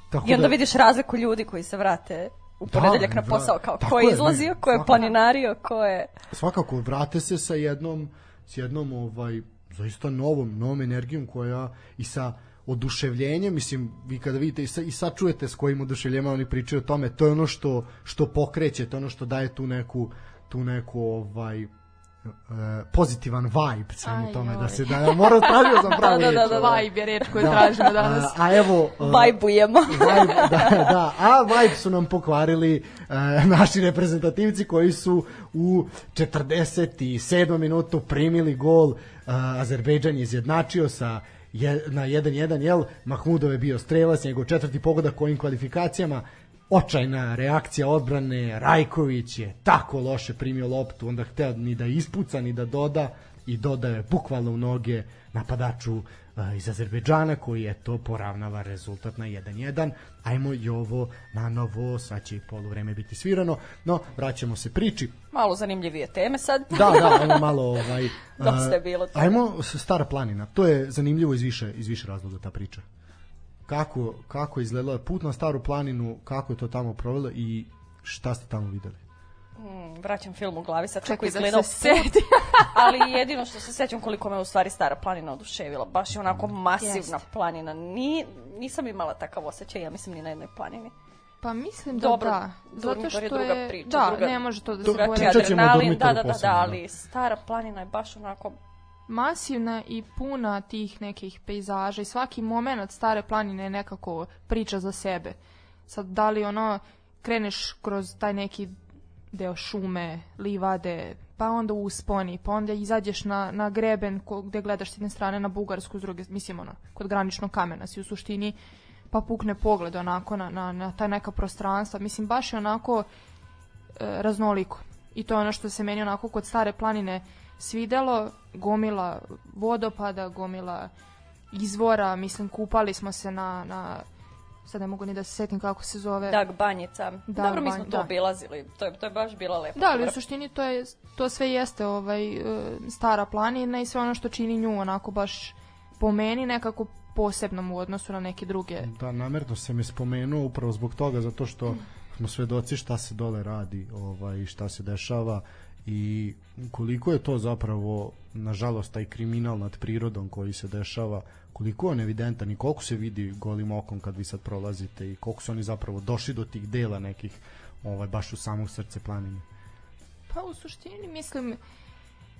tako I onda da, vidiš razliku ljudi koji se vrate u ponedeljak na da, posao, kao ko je izlazio, ko je planinario, ko je... svakako vrate se sa jednom s jednom ovaj zaista novom novom energijom koja i sa oduševljenjem mislim vi kada vidite i, sa, i sad čujete s kojim oduševljenjem oni pričaju o tome to je ono što što pokreće to je ono što daje tu neku tu neku ovaj e, pozitivan vibe svemu Aj, tome da se da ja moram tražio sam pravu Da, da, da, da, ovaj. Vibe je reč koju tražimo danas. A, a evo e, Vajbujemo. Vibe, da, da, a vibe su nam pokvarili e, naši reprezentativci koji su u 47. minutu primili gol, e, Azerbejdžan je izjednačio sa je, na 1-1, jel, Mahmudov je bio strelac, njegov četvrti pogodak u ovim kvalifikacijama, očajna reakcija odbrane, Rajković je tako loše primio loptu, onda hteo ni da ispuca, ni da doda i dodaje bukvalno u noge napadaču iz Azerbejdžana koji je to poravnava rezultat na 1-1. Ajmo i ovo na novo, sad će i poluvreme biti svirano, no vraćamo se priči. Malo zanimljivije teme sad. Da, da, ajmo malo ovaj... Dosta je bilo toga. Ajmo Stara planina, to je zanimljivo iz više, iz više razloga ta priča. Kako, kako je izgledala put na Staru planinu, kako je to tamo provelo i šta ste tamo videli? Mm, vraćam film u glavi sad kako Čekaj da izgledao se ali jedino što se sećam koliko me u stvari stara planina oduševila, baš je onako masivna Jeste. planina. Ni, nisam imala takav osjećaj, ja mislim ni na jednoj planini. Pa mislim da Dobro, da. Zato Durmitor je što druga je, priča, da, druga- ne može to da se o adrenalin, da, da, da, da, da. ali stara planina je baš onako masivna i puna tih nekih pejzaža i svaki moment stare planine je nekako priča za sebe. Sad, da li ono, kreneš kroz taj neki deo šume, livade, pa onda usponi, pa onda izađeš na, na greben ko, gde gledaš s jedne strane na Bugarsku, s druge, mislim ono, kod graničnog kamena si u suštini, pa pukne pogled onako na, na, na ta neka prostranstva. Mislim, baš je onako e, raznoliko. I to je ono što se meni onako kod stare planine svidelo, gomila vodopada, gomila izvora, mislim kupali smo se na, na sad ne mogu ni da se setim kako se zove. Dag Banjica. Dag Dobro, mi smo to da. obilazili, to je, to je baš bila lepa. Da, ali u suštini to, je, to sve jeste ovaj, e, stara planina i sve ono što čini nju onako baš po meni nekako posebnom u odnosu na neke druge. Da, namerno sam je spomenuo upravo zbog toga, zato što smo svedoci šta se dole radi ovaj, šta se dešava i koliko je to zapravo nažalost taj kriminal nad prirodom koji se dešava koliko je on evidentan i koliko se vidi golim okom kad vi sad prolazite i koliko su oni zapravo došli do tih dela nekih ovaj, baš u samog srce planine Pa u suštini mislim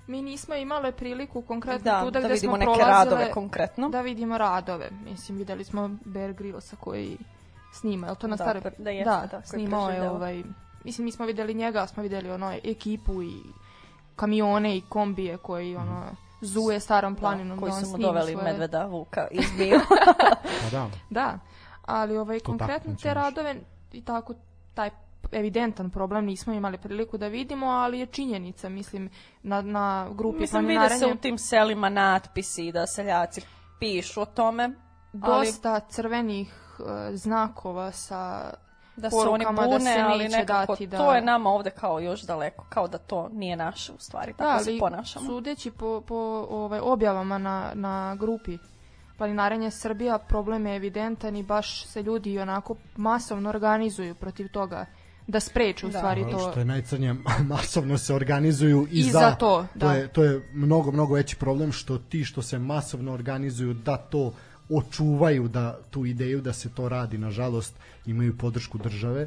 mi nismo imale priliku konkretno Da, tu da da, gde vidimo smo neke prolazile, radove konkretno. Da vidimo radove. Mislim, videli smo Bear Grillsa koji snima, je to na Da, stare... da jeste, da, koji snimao je ovaj... Mislim, mi smo videli njega, smo videli ono ekipu i kamione i kombije koji ono zuje starom planinom da, koji da on su mu doveli svoje... medveda, vuka, izbio. pa da, Da, ali ovaj, To konkretno tako te radove i tako taj evidentan problem nismo imali priliku da vidimo, ali je činjenica, mislim, na, na grupi Mislim, vide se planinarenja u tim selima natpisi i da seljaci pišu o tome, ali dosta crvenih e, znakova sa da se oni porukama da bune, se ali nekako dati da- to je nama ovde kao još daleko, kao da to nije naše u stvari, tako Da, se ponašamo. sudeći po, po ovaj, objavama na, na grupi Planinarenje Srbija, problem je evidentan i baš se ljudi onako masovno organizuju protiv toga da spreče u Da. stvari Ono to. Što je najcrnije, masovno se organizuju i, I za, za to, To da. je, to je mnogo, mnogo veći problem što ti što se masovno organizuju da to očuvaju da tu ideju da se to radi nažalost imaju podršku države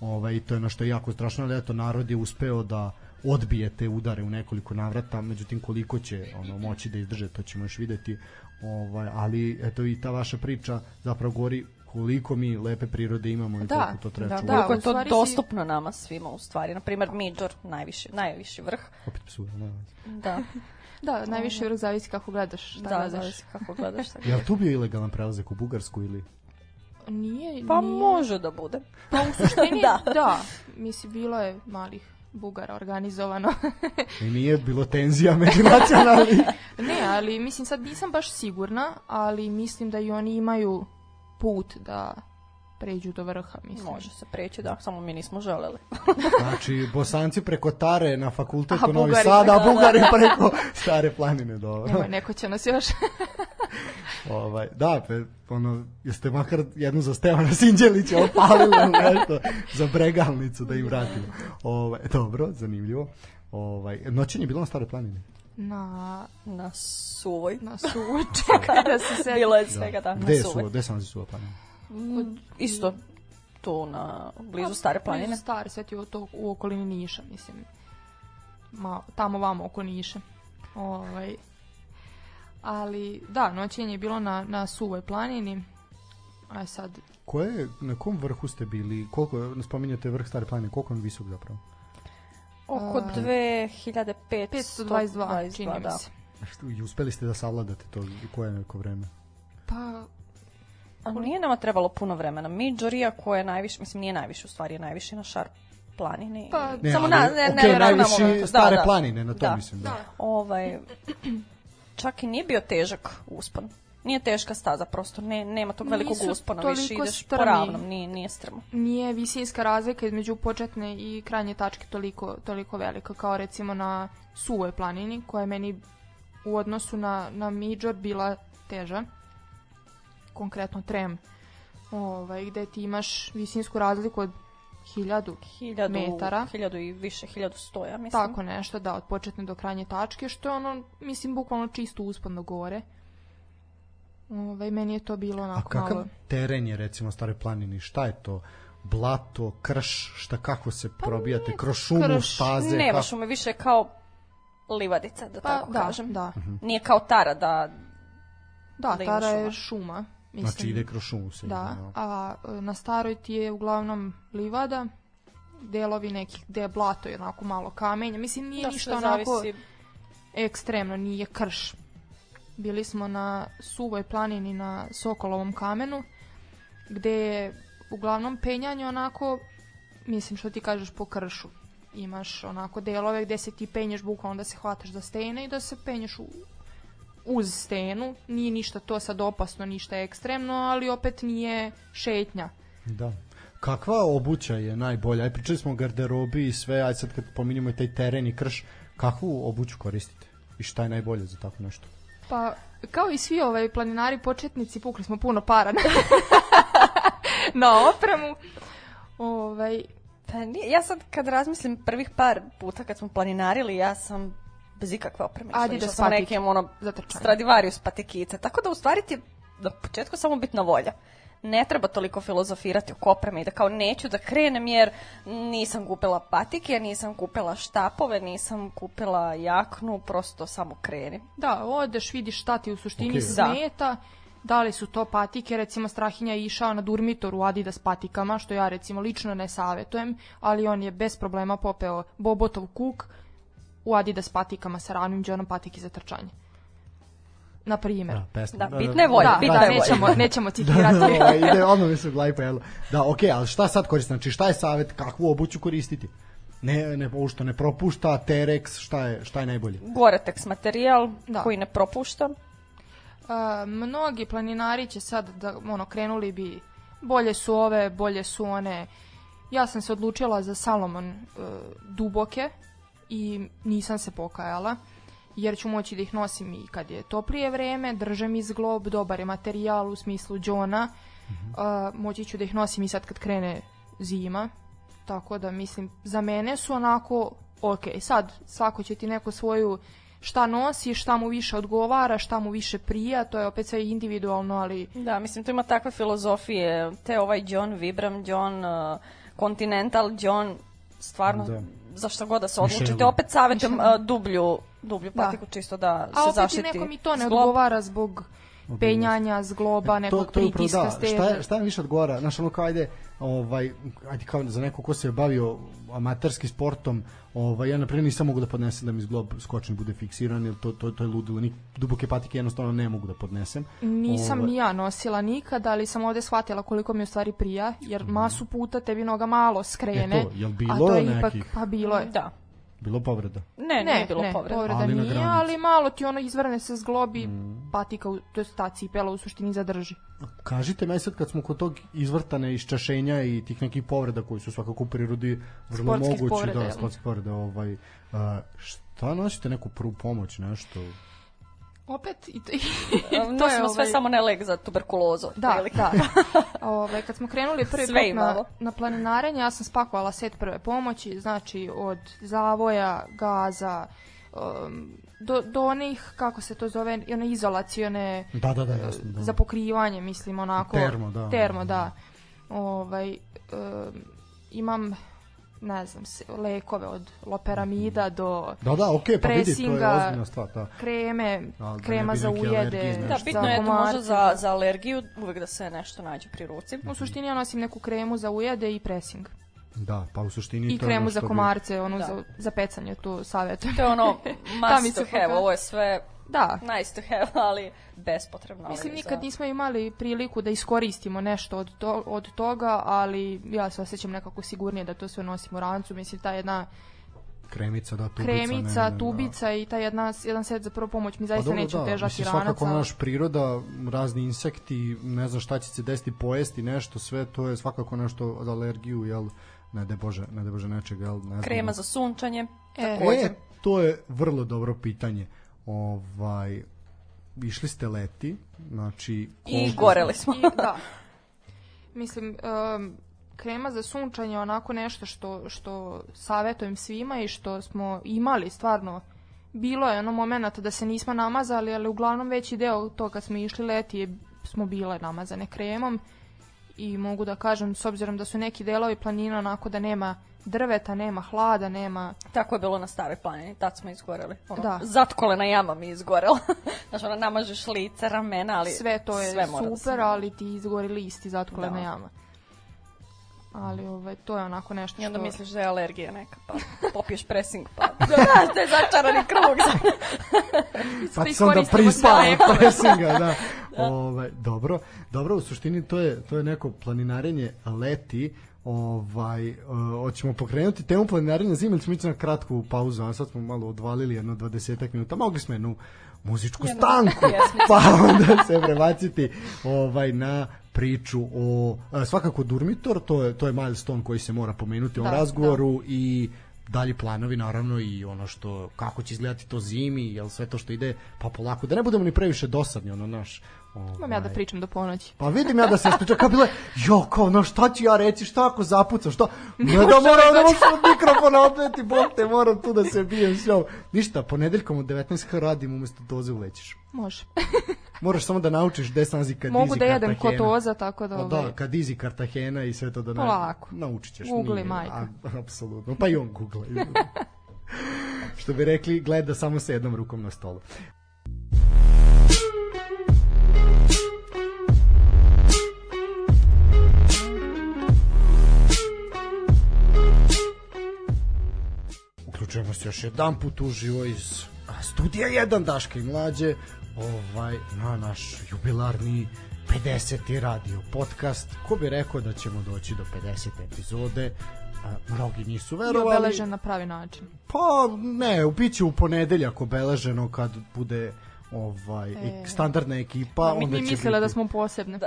ovaj, to je nešto jako strašno ali eto narod je uspeo da odbije te udare u nekoliko navrata međutim koliko će ono moći da izdrže to ćemo još videti ovaj, ali eto i ta vaša priča zapravo govori koliko mi lepe prirode imamo i Da, koliko to treba da, čuvati. da. Koliko je to si- dostupno nama svima u stvari. Na primjer, Midžor, najviši, najviši vrh. opet psuje, ne. Da, Da, najviše vrh zavisi kako gledaš, šta da, gledaš. zavisi kako gledaš. Šta Jel tu bio ilegalan prelazak u Bugarsku ili Nije, Pa nije. može da bude. Pa u suštini, Da. da. da. Mislim, bilo je malih Bugara organizovano. I nije bilo tenzija međunacionalnih. ne, ali mislim sad nisam baš sigurna, ali mislim da i oni imaju put da pređu do vrha, mislim. Može se preći, da, samo mi nismo želeli. Znači, bosanci preko Tare na fakultetu Novi Sad, a Bugari preko Stare planine, dobro. Nemoj, neko će nas još. ovaj, da, pe, ono, jeste makar jednu za Stevana Sinđelića opalili ili nešto za bregalnicu da im vratimo. Ovaj, dobro, zanimljivo. Ovaj, noćenje je bilo na Stare planine. na, Na suvoj. na suvu, čekaj da se se... Bilo je svega, da, Gde na je suvoj. Gde se nalazi suva planina? Mm, Isto tu na blizu stare planine. Blizu stare, sve ti u, to, u okolini Niša, mislim. Ma, tamo vamo oko Niša. Ovaj, ali, da, noćenje je bilo na, na suvoj planini. A sad, Koje, na kom vrhu ste bili? Koliko, spominjate vrh Stare planine, koliko je on visok zapravo? Oko A, 2500 522, čini mi da. se. Što, I uspeli ste da savladate to koje je neko vreme? Pa, Ali nije nama trebalo puno vremena. Midžor, iako je najviše, mislim nije najviše, u stvari je najviše na šar planini. Pa, Ne, Samo na, ne, okej, ne, ravnamo na. Stare da, da. planine, na to Da. mislim, da. da. Ovaj, čak i nije bio težak uspon. Nije teška staza, prosto ne, nema tog velikog Nisu uspona, više ideš strmi. po ravnom, nije, nije strmo. nije visinska razlika između početne i krajnje tačke toliko, toliko velika kao recimo na suvoj planini koja je meni u odnosu na, na Midžor bila teža konkretno trem ovaj, gde ti imaš visinsku razliku od hiljadu Hiljadu, Metara. hiljadu i više, hiljadu stoja, mislim. tako nešto, da, od početne do krajnje tačke, što je ono, mislim, bukvalno čisto uspon do gore. Ovaj, meni je to bilo A onako kakav malo... teren je recimo Stare planini? Šta je to? Blato, krš, šta kako se probijate? Kroz šumu, krš, staze? Nema kako? šume, više kao livadica, da Pa, tako da, kažem. da. Nije kao tara da... Da, Da Tara je šuma. šuma. Mislim. Znači ide kroz šumu se. Da, ide, a e, na staroj ti je uglavnom livada, delovi nekih gde je blato i onako malo kamenja. Mislim, nije da ništa onako zavisi. ekstremno, nije krš. Bili smo na suvoj planini na Sokolovom kamenu, gde je uglavnom penjanje onako, mislim što ti kažeš po kršu. Imaš onako delove gde se ti penješ bukvalno da se hvataš za stene i da se penješ u, uz stenu. Nije ništa to sad opasno, ništa ekstremno, ali opet nije šetnja. Da. Kakva obuća je najbolja? Aj, pričali smo o garderobi i sve, aj sad kad pominjemo i taj teren i krš, kakvu obuću koristite? I šta je najbolje za tako nešto? Pa, kao i svi ovaj planinari početnici, pukli smo puno para na, na opremu. Ovaj, Pa nije, ja sad kad razmislim prvih par puta kad smo planinarili, ja sam bez ikakve opreme. Adidas sam patike nekim ono za trčanje. Stradivarius patikice. Tako da u stvari ti na početku samo bitna volja. Ne treba toliko filozofirati oko opreme i da kao neću da krenem jer nisam kupila patike, nisam kupila štapove, nisam kupila jaknu, prosto samo kreni. Da, odeš, vidiš šta ti u suštini Okej. smeta, da li su to patike, recimo Strahinja je išao na Durmitor u Adidas patikama, što ja recimo lično ne savetujem, ali on je bez problema popeo Bobotov kuk u Adidas patikama sa ravnim džonom patike za trčanje. na primjer. Da, pesma. Da, bitna je volja, Da, bitna da, je volja. nećemo, nećemo citirati. Ovaj, ide, odmah mi se u glavi pojavilo. Da, okej, ali šta sad koristi? Znači, šta je savjet, kakvu obuću koristiti? Ne, ne, ovo što ne propušta, Terex, šta je, šta je najbolje? Gore-tex materijal Da. koji ne propušta. A, mnogi planinari će sad da ono krenuli bi bolje su ove, bolje su one. Ja sam se odlučila za Salomon e, duboke i nisam se pokajala jer ću moći da ih nosim i kad je toplije vreme, drže mi zglob, dobar je materijal u smislu džona, A, moći ću da ih nosim i sad kad krene zima, tako da mislim za mene su onako ok, sad svako će ti neko svoju šta nosi, šta mu više odgovara, šta mu više prija, to je opet sve individualno, ali Da, mislim, tu ima takve filozofije, te ovaj John Vibram, John uh, Continental, John, stvarno, Da. Za šta god da se odlučite, opet savjetujem uh, dublju, dublju Da. patiku čisto da a se opet zaštiti. i nekom i to ne zglob. odgovara zbog penjanja, zgloba, nekog E, to, to je upravo pritiska da, steze. šta, je, šta mi više odgovara, znaš ono kao ajde, ovaj, ajde kao za neko ko se je bavio amaterski sportom, ovaj, ja na primjer nisam mogu da podnesem da mi zglob skočni bude fiksiran, jer to, to, to je ludilo, Nik, duboke patike jednostavno ne mogu da podnesem. Nisam Ovaj, ni ja nosila nikada, ali sam ovde shvatila koliko mi u stvari prija, jer masu puta tebi noga malo skrene. E to, jel a bilo to je ipak, nekih? pa bilo je. Da. Bilo povreda. Ne, Ne, nije bilo ne, povreda. povreda Ali nije, ali malo ti ono izvrne se zglobi, Mm. patika, u- to je ta cipela u suštini zadrži. Kažite meni sad kad smo kod tog izvrtane iščašenja i tih nekih povreda koji su svakako u prirodi vrlo Sportskih mogući, povreda, da, sportskih povreda, ovaj, šta nosite neku prvu pomoć, nešto? Opet, i to, i to je Nosimo sve ovaj- samo ne lek za tuberkulozu. Da, otprilike. da. Ove, kad smo krenuli prvi Sve put na, na planinarenje, ja sam spakovala set prve pomoći, znači od zavoja, gaza, um, do, do onih, kako se to zove, one izolacione Da, da, da, jasno. Da. za pokrivanje, mislim, onako. Termo, da. Termo, da. Ovaj, um, imam, ne znam, se- lekove od loperamida do Da, da, okej, pa vidi, to je presinga, ozbiljna stvar, da. kreme, Da, da krema za ujede, Da, bitno za je da možda komarce, za, za alergiju uvek da se nešto nađe pri ruci. U suštini ja nosim neku kremu za ujede i pressing. Da, pa u suštini I to je kremu ono za što bi- komarce, onu Da. za, za pecanje, tu savjetujem. To je ono must to have, ovo je sve Da, nice to have, ali bespotrebno. ali mislim za- nikad nismo imali priliku da iskoristimo nešto od, to, od toga, ali ja se osjećam nekako sigurnije da to sve nosim u rancu. Mislim, ta jedna Kremica, da, tubica. kremica, ne, ne, da. tubica i ta jedna, jedan set za prvu pomoć mi zaista Pa dobro, neće da, otežati mislim, ranac. svakako ali- naš priroda, razni insekti, ne znam šta će se desiti, pojesti nešto, sve to je svakako nešto od alergiju, jel, ne de Bože, ne de Bože nečega, jel, ne znam. Krema za sunčanje. E, E, to je vrlo dobro pitanje. Ovaj, išli ste leti, znači... I goreli smo. I, da. Mislim, um, krema za sunčanje je onako nešto što, što savjetujem svima i što smo imali stvarno. Bilo je ono momenta da se nismo namazali, ali uglavnom veći deo to kad smo išli leti je, smo bile namazane kremom i mogu da kažem, s obzirom da su neki delovi planina onako da nema drveta, nema hlada, nema... Tako je bilo na staroj planini, tad smo izgoreli. Ono, Da. Zatkolena jama mi je izgorela. Znaš, ono, namažeš lice, ramena, ali sve to je sve da se super, namaže. ali ti izgori list i zatkolena Da. jama. Ali ovaj, to je onako nešto I onda što... misliš da je alergija neka, pa popiješ pressing, pa da, to je začarani krug. Pa da sam da iskoristimo prispala sve od pressinga, da. Ovaj, dobro, dobro, u suštini to je, to je neko planinarenje leti, ovaj, uh, hoćemo pokrenuti temu planinarenja zime, ili ćemo ići na kratku pauzu, a sad smo malo odvalili jedno 20 minuta, mogli smo jednu muzičku stanku, pa onda se prebaciti ovaj, na priču o, a, svakako Durmitor, to je, to je milestone koji se mora pomenuti u Da, razgovoru i dalji planovi naravno i ono što kako će izgledati to zimi, jel sve to što ide pa polako, da ne budemo ni previše dosadni ono naš. Imam ja da ovaj, pričam do ponoći. Pa vidim ja da se ispriča, kao bilo je, jo, kao, no šta ću ja reći, šta ako zapucam, šta? Ne da moram da možeš od mikrofona odneti, bog te, moram tu da se bijem s njom. Ništa, ponedeljkom od 19 radim umesto doze ulećeš. Može. Moraš samo da naučiš gde se nalazi Kadizi Mogu da jedem kotoza, tako da... Pa Ovaj, da, Kadizi Kartahena i sve to da na, Polako. naučit ćeš. Googli, nije, majka. a- Apsolutno, pa i on googla. Što bi rekli, gleda samo sa jednom rukom na stolu. Uključujemo se još jedan put uživo iz Studija 1 Daška i Mlađe ovaj, na naš jubilarni 50. radio podcast. Ko bi rekao da ćemo doći do 50 epizode? A, mnogi nisu I verovali. obeležen na pravi način. Pa ne, biće u ponedeljak obeleženo kad bude ovaj E. standardna ekipa Mi, onda mi će mislila da biti- smo posebne. Da.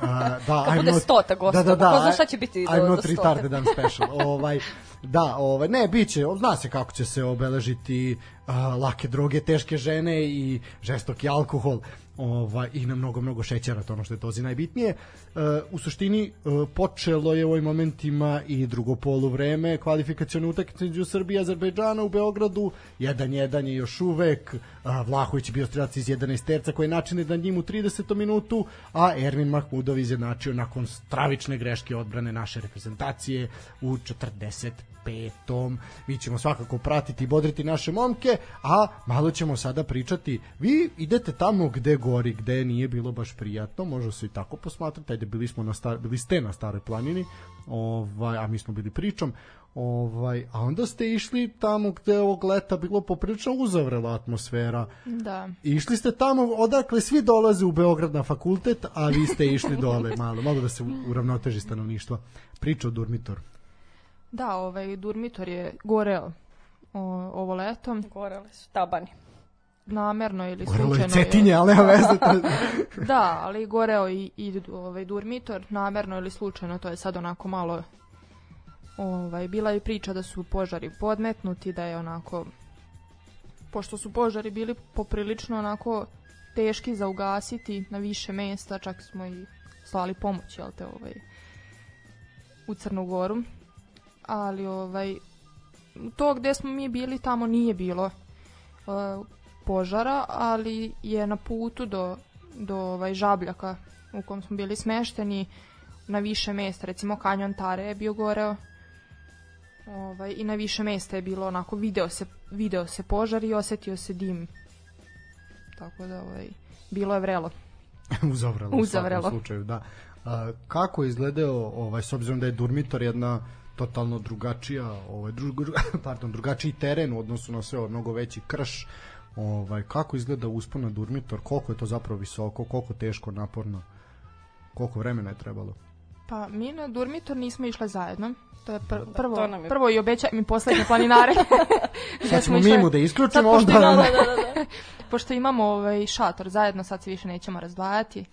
A, da, Kad I'm bude not- stota gostova, Da, da, da. ko zna šta će biti do- I'm do not retarded, I'm special. ovaj, da, ovaj, ne, biće, zna se kako će se obeležiti uh, lake droge, teške žene i žestoki alkohol ovaj, i na mnogo, mnogo šećera, to ono što je tozi najbitnije. Uh, u suštini, uh, počelo je u ovim momentima i drugo polu vreme, kvalifikacione utakmice između Srbije i Azerbejdžana u Beogradu, 1-1 je još uvek, uh, Vlahović je bio strelac iz 11 terca koji je načine da njim u 30. minutu, a Ermin Mahmudov izjednačio nakon stravične greške odbrane naše reprezentacije u 45. Mi ćemo svakako pratiti i bodriti naše momke, a malo ćemo sada pričati. Vi idete tamo gde gori, gde nije bilo baš prijatno, može se i tako posmatrati, ajde bili smo na star, bili ste na staroj planini, ovaj, a mi smo bili pričom, ovaj, a onda ste išli tamo gde je ovog leta bilo poprilično uzavrela atmosfera. da. Išli ste tamo odakle svi dolaze u Beograd na fakultet, a vi ste išli dole malo, malo da se uravnoteži stanovništvo. Priča o Durmitoru. Da, ovaj Durmitor je goreo o, ovo leto, Goreli su tabani. namerno ili Gorelo je slučajno. cetinje, ali nema veze. to- Da, ali goreo i, i ovaj Durmitor, namerno ili slučajno, to je sad onako malo ovaj, bila je priča da su požari podmetnuti, da je onako pošto su požari bili poprilično onako teški za ugasiti na više mesta, čak smo i slali pomoć, jel te, ovaj, u Crnu Goru. Ali, ovaj, to gde smo mi bili, tamo nije bilo uh, požara, ali je na putu do, do ovaj, Žabljaka u kom smo bili smešteni na više mesta, recimo kanjon Tare je bio goreo ovaj, i na više mesta je bilo onako, video se, video se požar i osetio se dim. Tako da, ovaj, bilo je vrelo. Uzavrelo. u Uzavrelo. svakom slučaju, da. A, kako je izgledao, ovaj, s obzirom da je Durmitor jedna totalno drugačija, ovaj, dru, dru- pardon, drugačiji teren u odnosu na sve, ovaj, mnogo veći krš, ovaj, kako izgleda uspon na Durmitor, koliko je to zapravo visoko, koliko teško, naporno, koliko vremena je trebalo? Pa mi na Durmitor nismo išle zajedno. To je pr prvo, to nam je- prvo i obećaj mi poslednje planinare. Sad smo ćemo išle- mimu da isključimo, onda... imamo- da, da. pošto imamo ovaj šator zajedno, sad se više nećemo razdvajati.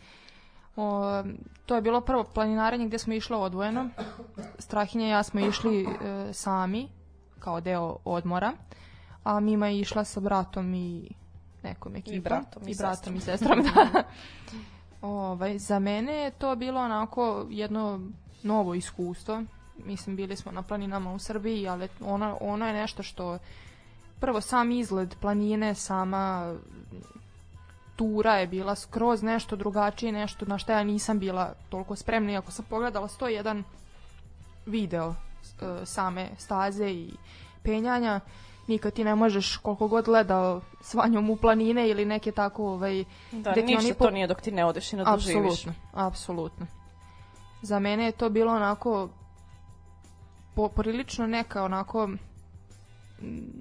O, to je bilo prvo planinarenje gde smo išli odvojeno. Strahinja i ja smo išli e, sami, kao deo odmora, a Mima je išla sa bratom i nekom ekipom. bratom i I bratom sestrom. i sestrom, da. ovaj, za mene je to bilo onako jedno novo iskustvo. Mislim, bili smo na planinama u Srbiji, ali ono, ono je nešto što prvo sam izgled planine, sama tura je bila skroz nešto drugačije, nešto na što ja nisam bila toliko spremna, iako sam pogledala 101 video e, same staze i penjanja, nikad ti ne možeš koliko god gledao s vanjom u planine ili neke tako ovaj, Da, ništa oni to nije dok ti ne odeš i ne doživiš. Apsolutno, apsolutno. Za mene je to bilo onako po, prilično neka onako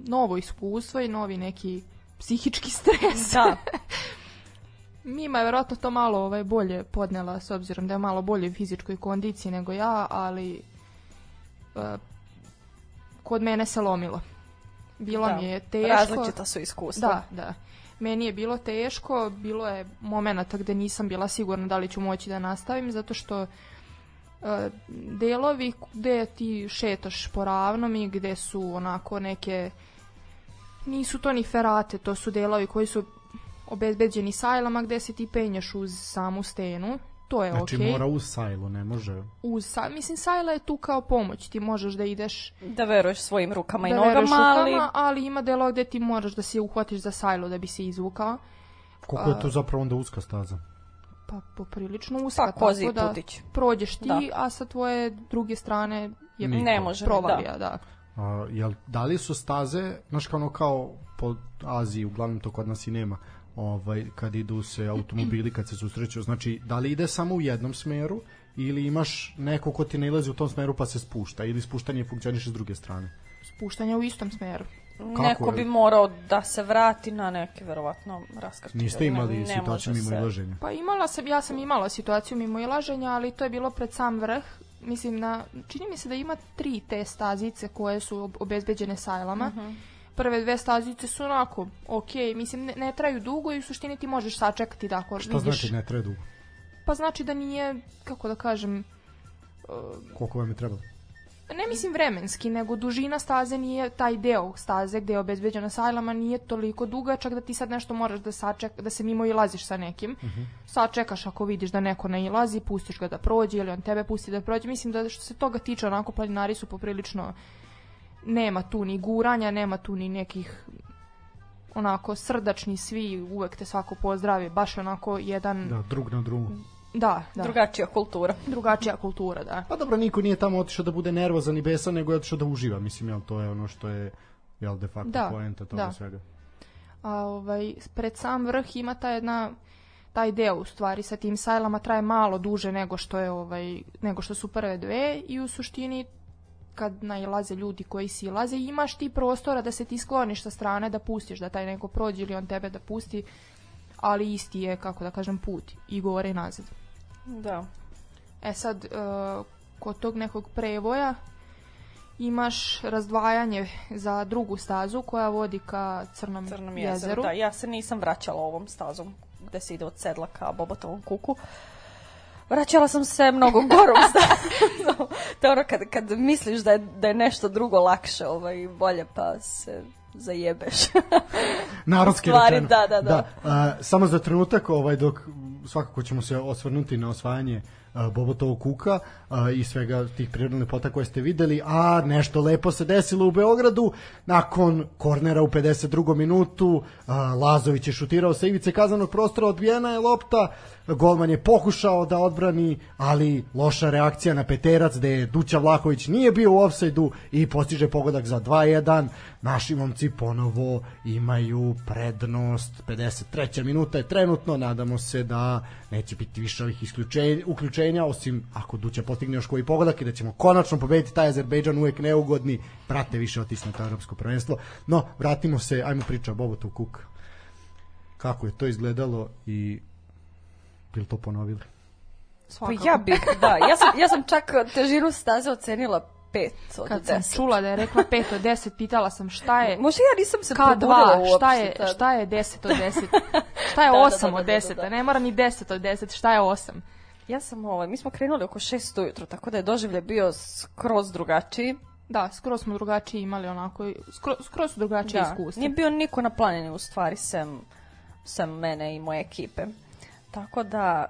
novo iskustvo i novi neki psihički stres. Da, Mima je verovatno to malo ovaj, bolje podnela s obzirom da je malo bolje u fizičkoj kondiciji nego ja, ali e, kod mene se lomilo. Bilo da. mi je teško. Različita su iskustva. Da, da. Meni je bilo teško, bilo je momenata gde nisam bila sigurna da li ću moći da nastavim, zato što e, delovi gde ti šetaš po ravnom i gde su onako neke nisu to ni ferate, to su delovi koji su obezbeđeni sajlama gde se ti penješ uz samu stenu. To je Znači okej. mora uz sajlo, ne može. Uz sa, mislim sajla je tu kao pomoć, ti možeš da ideš Da veruješ svojim rukama i da veruješ nogama, ali... rukama, ali ima delova gde ti moraš da se uhvatiš za sajlo da bi se izvukao. Koliko je to zapravo onda uska staza? Pa poprilično uska, Pa, kozi tako da putić. prođeš ti, Da. a sa tvoje druge strane je Niko. Ne može, provalija, da. A, jel, da li su staze, znaš kao ono kao po Aziji, uglavnom to kod nas i nema, ovaj, kad idu se automobili, kad se susreću, znači da li ide samo u jednom smeru ili imaš neko ko ti nailazi u tom smeru pa se spušta ili spuštanje funkcioniše s druge strane? Spuštanje u istom smeru. Neko bi morao da se vrati na neke, verovatno, raskrtine. Niste imali Ne- ne situaciju mimo se. ilaženja? Pa imala sam, ja sam imala situaciju mimo ilaženja, ali to je bilo pred sam vrh. Mislim, na, čini mi se da ima tri te stazice koje su ob- obezbeđene sajlama. Prve dve stazice su onako, ok, mislim, ne, ne traju dugo i u suštini ti možeš sačekati da ako Što vidiš... znači ne traje dugo? Pa znači da nije, kako da kažem, Koliko vam je trebalo? ne mislim vremenski, nego dužina staze nije taj deo staze gde je obezbeđena sajlama nije toliko dugačak da ti sad nešto moraš da saček, da se mimo ilaziš sa nekim. Sačekaš ako vidiš da neko ne ilazi, pustiš ga da prođe ili on tebe pusti da prođe. Mislim da što se toga tiče, onako planinari su poprilično nema tu ni guranja, nema tu ni nekih onako srdačni svi, uvek te svako pozdravi, baš onako jedan, Da, drug na drugu. da, da, Drugačija kultura. drugačija kultura, da. Pa dobro, niko nije tamo otišao da bude nervozan i besan, nego je otišao da uživa. Mislim, jel, to je ono što je jel, de facto Da, poenta toga da. svega. a ovaj, pred sam vrh ima ta jedna taj deo u stvari sa tim sajlama traje malo duže nego što je ovaj nego što su prve dve i u suštini kad nailaze ljudi koji silaze imaš ti prostora da se ti skloniš sa strane da pustiš da taj neko prođe ili on tebe da pusti ali isti je kako da kažem put i gore i nazad Da. E sad, e, kod tog nekog prevoja imaš razdvajanje za drugu stazu koja vodi ka Crnom, Crnom jezeru. jezeru. Da, ja se nisam vraćala ovom stazom gde se ide od sedla ka Bobotovom kuku. Vraćala sam se mnogo gorom stazom. to ono kad, kad misliš da je, da je nešto drugo lakše, ovaj, bolje pa se zajebeš. Narodski stvari, rečeno. da, da, da. a, samo za trenutak, ovaj, dok svakako ćemo se osvrnuti na osvajanje a, Bobotovog kuka i svega tih prirodnih lepota koje ste videli, a nešto lepo se desilo u Beogradu nakon kornera u 52. minutu Lazović je šutirao sa ivice kazanog prostora, odbijena je lopta golman je pokušao da odbrani ali loša reakcija na peterac gde Duća Vlahović nije bio u ofsajdu i postiže pogodak za 2-1 naši momci ponovo imaju prednost. 53. minuta je trenutno. Nadamo se da neće biti više ovih isključenja, uključenja osim ako Duća postigne još koji pogodak i da ćemo konačno pobediti. Taj Azerbejdžan uvek neugodni. Prate više otisne to evropsko prvenstvo. No vratimo se ajmo priča o Bobotov Kuk. Kako je to izgledalo i bili to ponovili pa Svakako. ja bih, da. Ja sam, ja sam čak težinu staze ocenila pet od Kad sam deset. čula da je rekla 5 od 10, pitala sam šta je Možda ja nisam se probudila K2, uopšte. šta je, tad. šta je 10 od 10? Šta je Da, da, 8 da, da, od da, 10? da. Da ne mora ni 10 od 10, šta je 8? Ja sam, ovaj, mi smo krenuli oko šest ujutro, tako da je doživlje bio skroz drugačiji. Da, skoro smo drugačije imali onako, skoro, skoro su drugačije Da, iskustva. nije bio niko na planini u stvari, sem, sem mene i moje ekipe. Tako da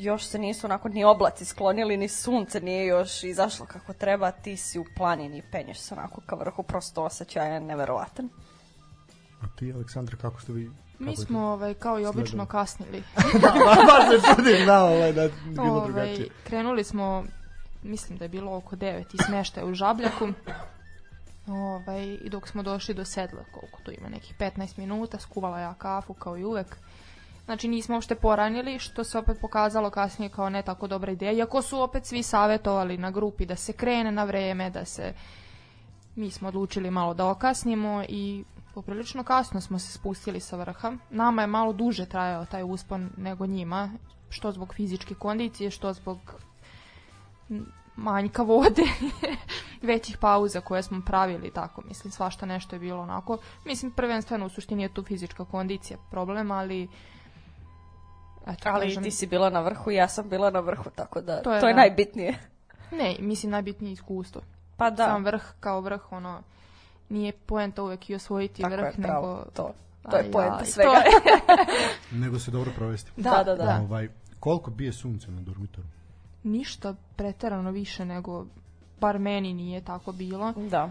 još se nisu onako ni oblaci sklonili, ni sunce nije još izašlo kako treba, ti si u planini, penješ se onako ka vrhu, prosto osjećaj je neverovatan. a ti Aleksandra kako ste vi Mi kako je smo ovaj, kao i obično Sledom. kasnili. da, baš se čudim, da, ovaj, da, bilo Ovaj, drugačije. krenuli smo, mislim da je bilo oko 9 i smeštaja u Žabljaku. Ovaj, I dok smo došli do sedla, koliko tu ima, nekih 15 minuta, skuvala ja kafu kao i uvek. Znači nismo uopšte poranili, što se opet pokazalo kasnije kao ne tako dobra ideja. Iako su opet svi savjetovali na grupi da se krene na vreme, da se... Mi smo odlučili malo da okasnimo i poprilično kasno smo se spustili sa vrha. Nama je malo duže trajao taj uspon nego njima, što zbog fizičke kondicije, što zbog manjka vode, većih pauza koje smo pravili, tako mislim, svašta nešto je bilo onako. Mislim, prvenstveno u suštini je tu fizička kondicija problem, ali eto, Ali kažem, ti si bila na vrhu i ja sam bila na vrhu, tako da To je to je da. najbitnije. ne, mislim, najbitnije iskustvo. Pa da, Sam vrh kao vrh, ono, nije poenta uvek i osvojiti tako vrh, je pravo, nego... to, to je poenta svega. to je- nego se dobro provesti Da, Da, da, da, da. da. Ovaj, koliko bije sunce na dormitoru? Ništa preterano više nego bar meni nije tako bilo. Da.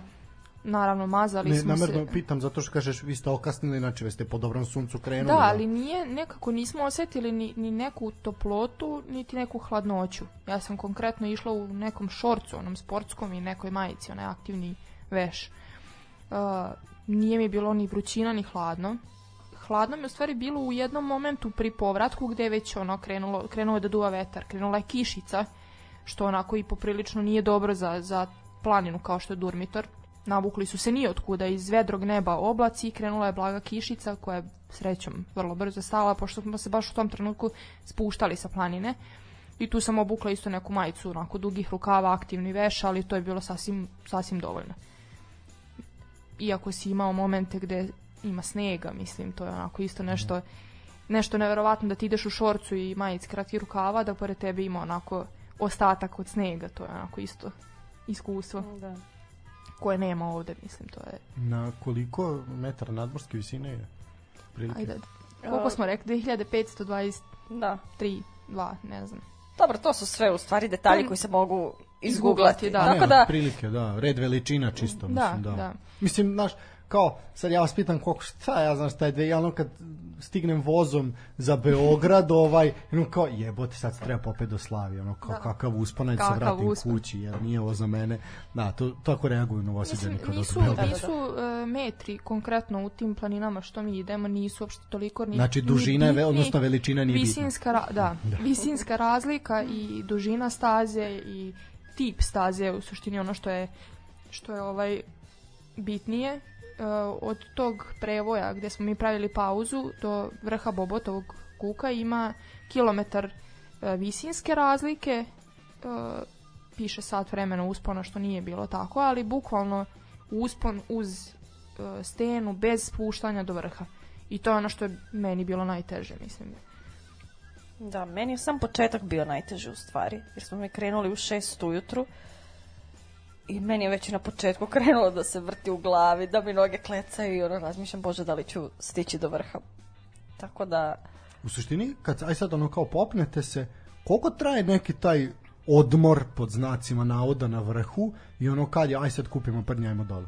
Naravno, mazali Ne, smo namerno se... pitam zato što kažeš vi ste okasnili, znači vi ste po dobrom suncu krenuli. Da, ali nije, nekako nismo osetili ni, ni neku toplotu, niti neku hladnoću. Ja sam konkretno išla u nekom šorcu, onom sportskom i nekoj majici, onaj aktivni veš. Uh, nije mi bilo ni vrućina, ni hladno. Hladno mi u stvari bilo u jednom momentu pri povratku gde je već ono krenulo, krenulo je da duva vetar, krenula je kišica, što onako i poprilično nije dobro za, za planinu kao što je Durmitor. Navukli su se nijotkuda iz vedrog neba oblaci i krenula je blaga kišica koja je srećom vrlo brzo stala pošto smo se baš u tom trenutku spuštali sa planine i tu sam obukla isto neku majicu onako dugih rukava, aktivni veš, ali to je bilo sasvim, sasvim dovoljno. Iako si imao momente gde ima snega, mislim, to je onako isto nešto nešto neverovatno da ti ideš u šorcu i majici kratkih rukava, da pored tebe ima onako ostatak od snega, to je onako isto iskustvo Da. Koje nema ovde, mislim, to je... Na koliko metara nadmorske visine je? Prilike? Ajde, koliko smo rekli? 2523, Da. 2, ne znam. Dobro, to su sve u stvari detalji Pa, koji se mogu izgooglati, izgooglati. da. A Tako ne, da, prilike, da, red veličina čisto, Da, mislim, da. da. Mislim, znaš, kao, sad ja vas pitam koliko, šta ja znam šta je dve, ja ono kad stignem vozom za Beograd, ovaj, ono kao, jebote, sad se treba popet do Slavije, ono kao, Da. kakav uspon, ajde se vratim uspon. kući, jer nije ovo za mene. Da, to, tako reaguju novosidjani Mislim, kad nisu, odu u Beograd. nisu e, metri konkretno u tim planinama što mi idemo, nisu uopšte toliko ni Znači, ni dužina ve- bitni. odnosno veličina nije bitna. visinska, ra, da, visinska razlika i dužina staze i tip staze u suštini ono što je što je ovaj bitnije od tog prevoja gde smo mi pravili pauzu do vrha Bobotovog kuka ima kilometar e, visinske razlike e, piše sat vremena uspona što nije bilo tako ali bukvalno uspon uz stenu bez spuštanja do vrha i to je ono što je meni bilo najteže mislim da, meni je sam početak bio najteži u stvari. Jer smo mi krenuli u šest ujutru i meni je već na početku krenulo da se vrti u glavi, da mi noge klecaju i ono razmišljam, bože, da li ću stići do vrha. Tako da, U suštini, kad, aj sad ono kao popnete se, koliko traje neki taj odmor pod znacima navoda na vrhu i ono kad je, aj sad kupimo prnjajmo dole.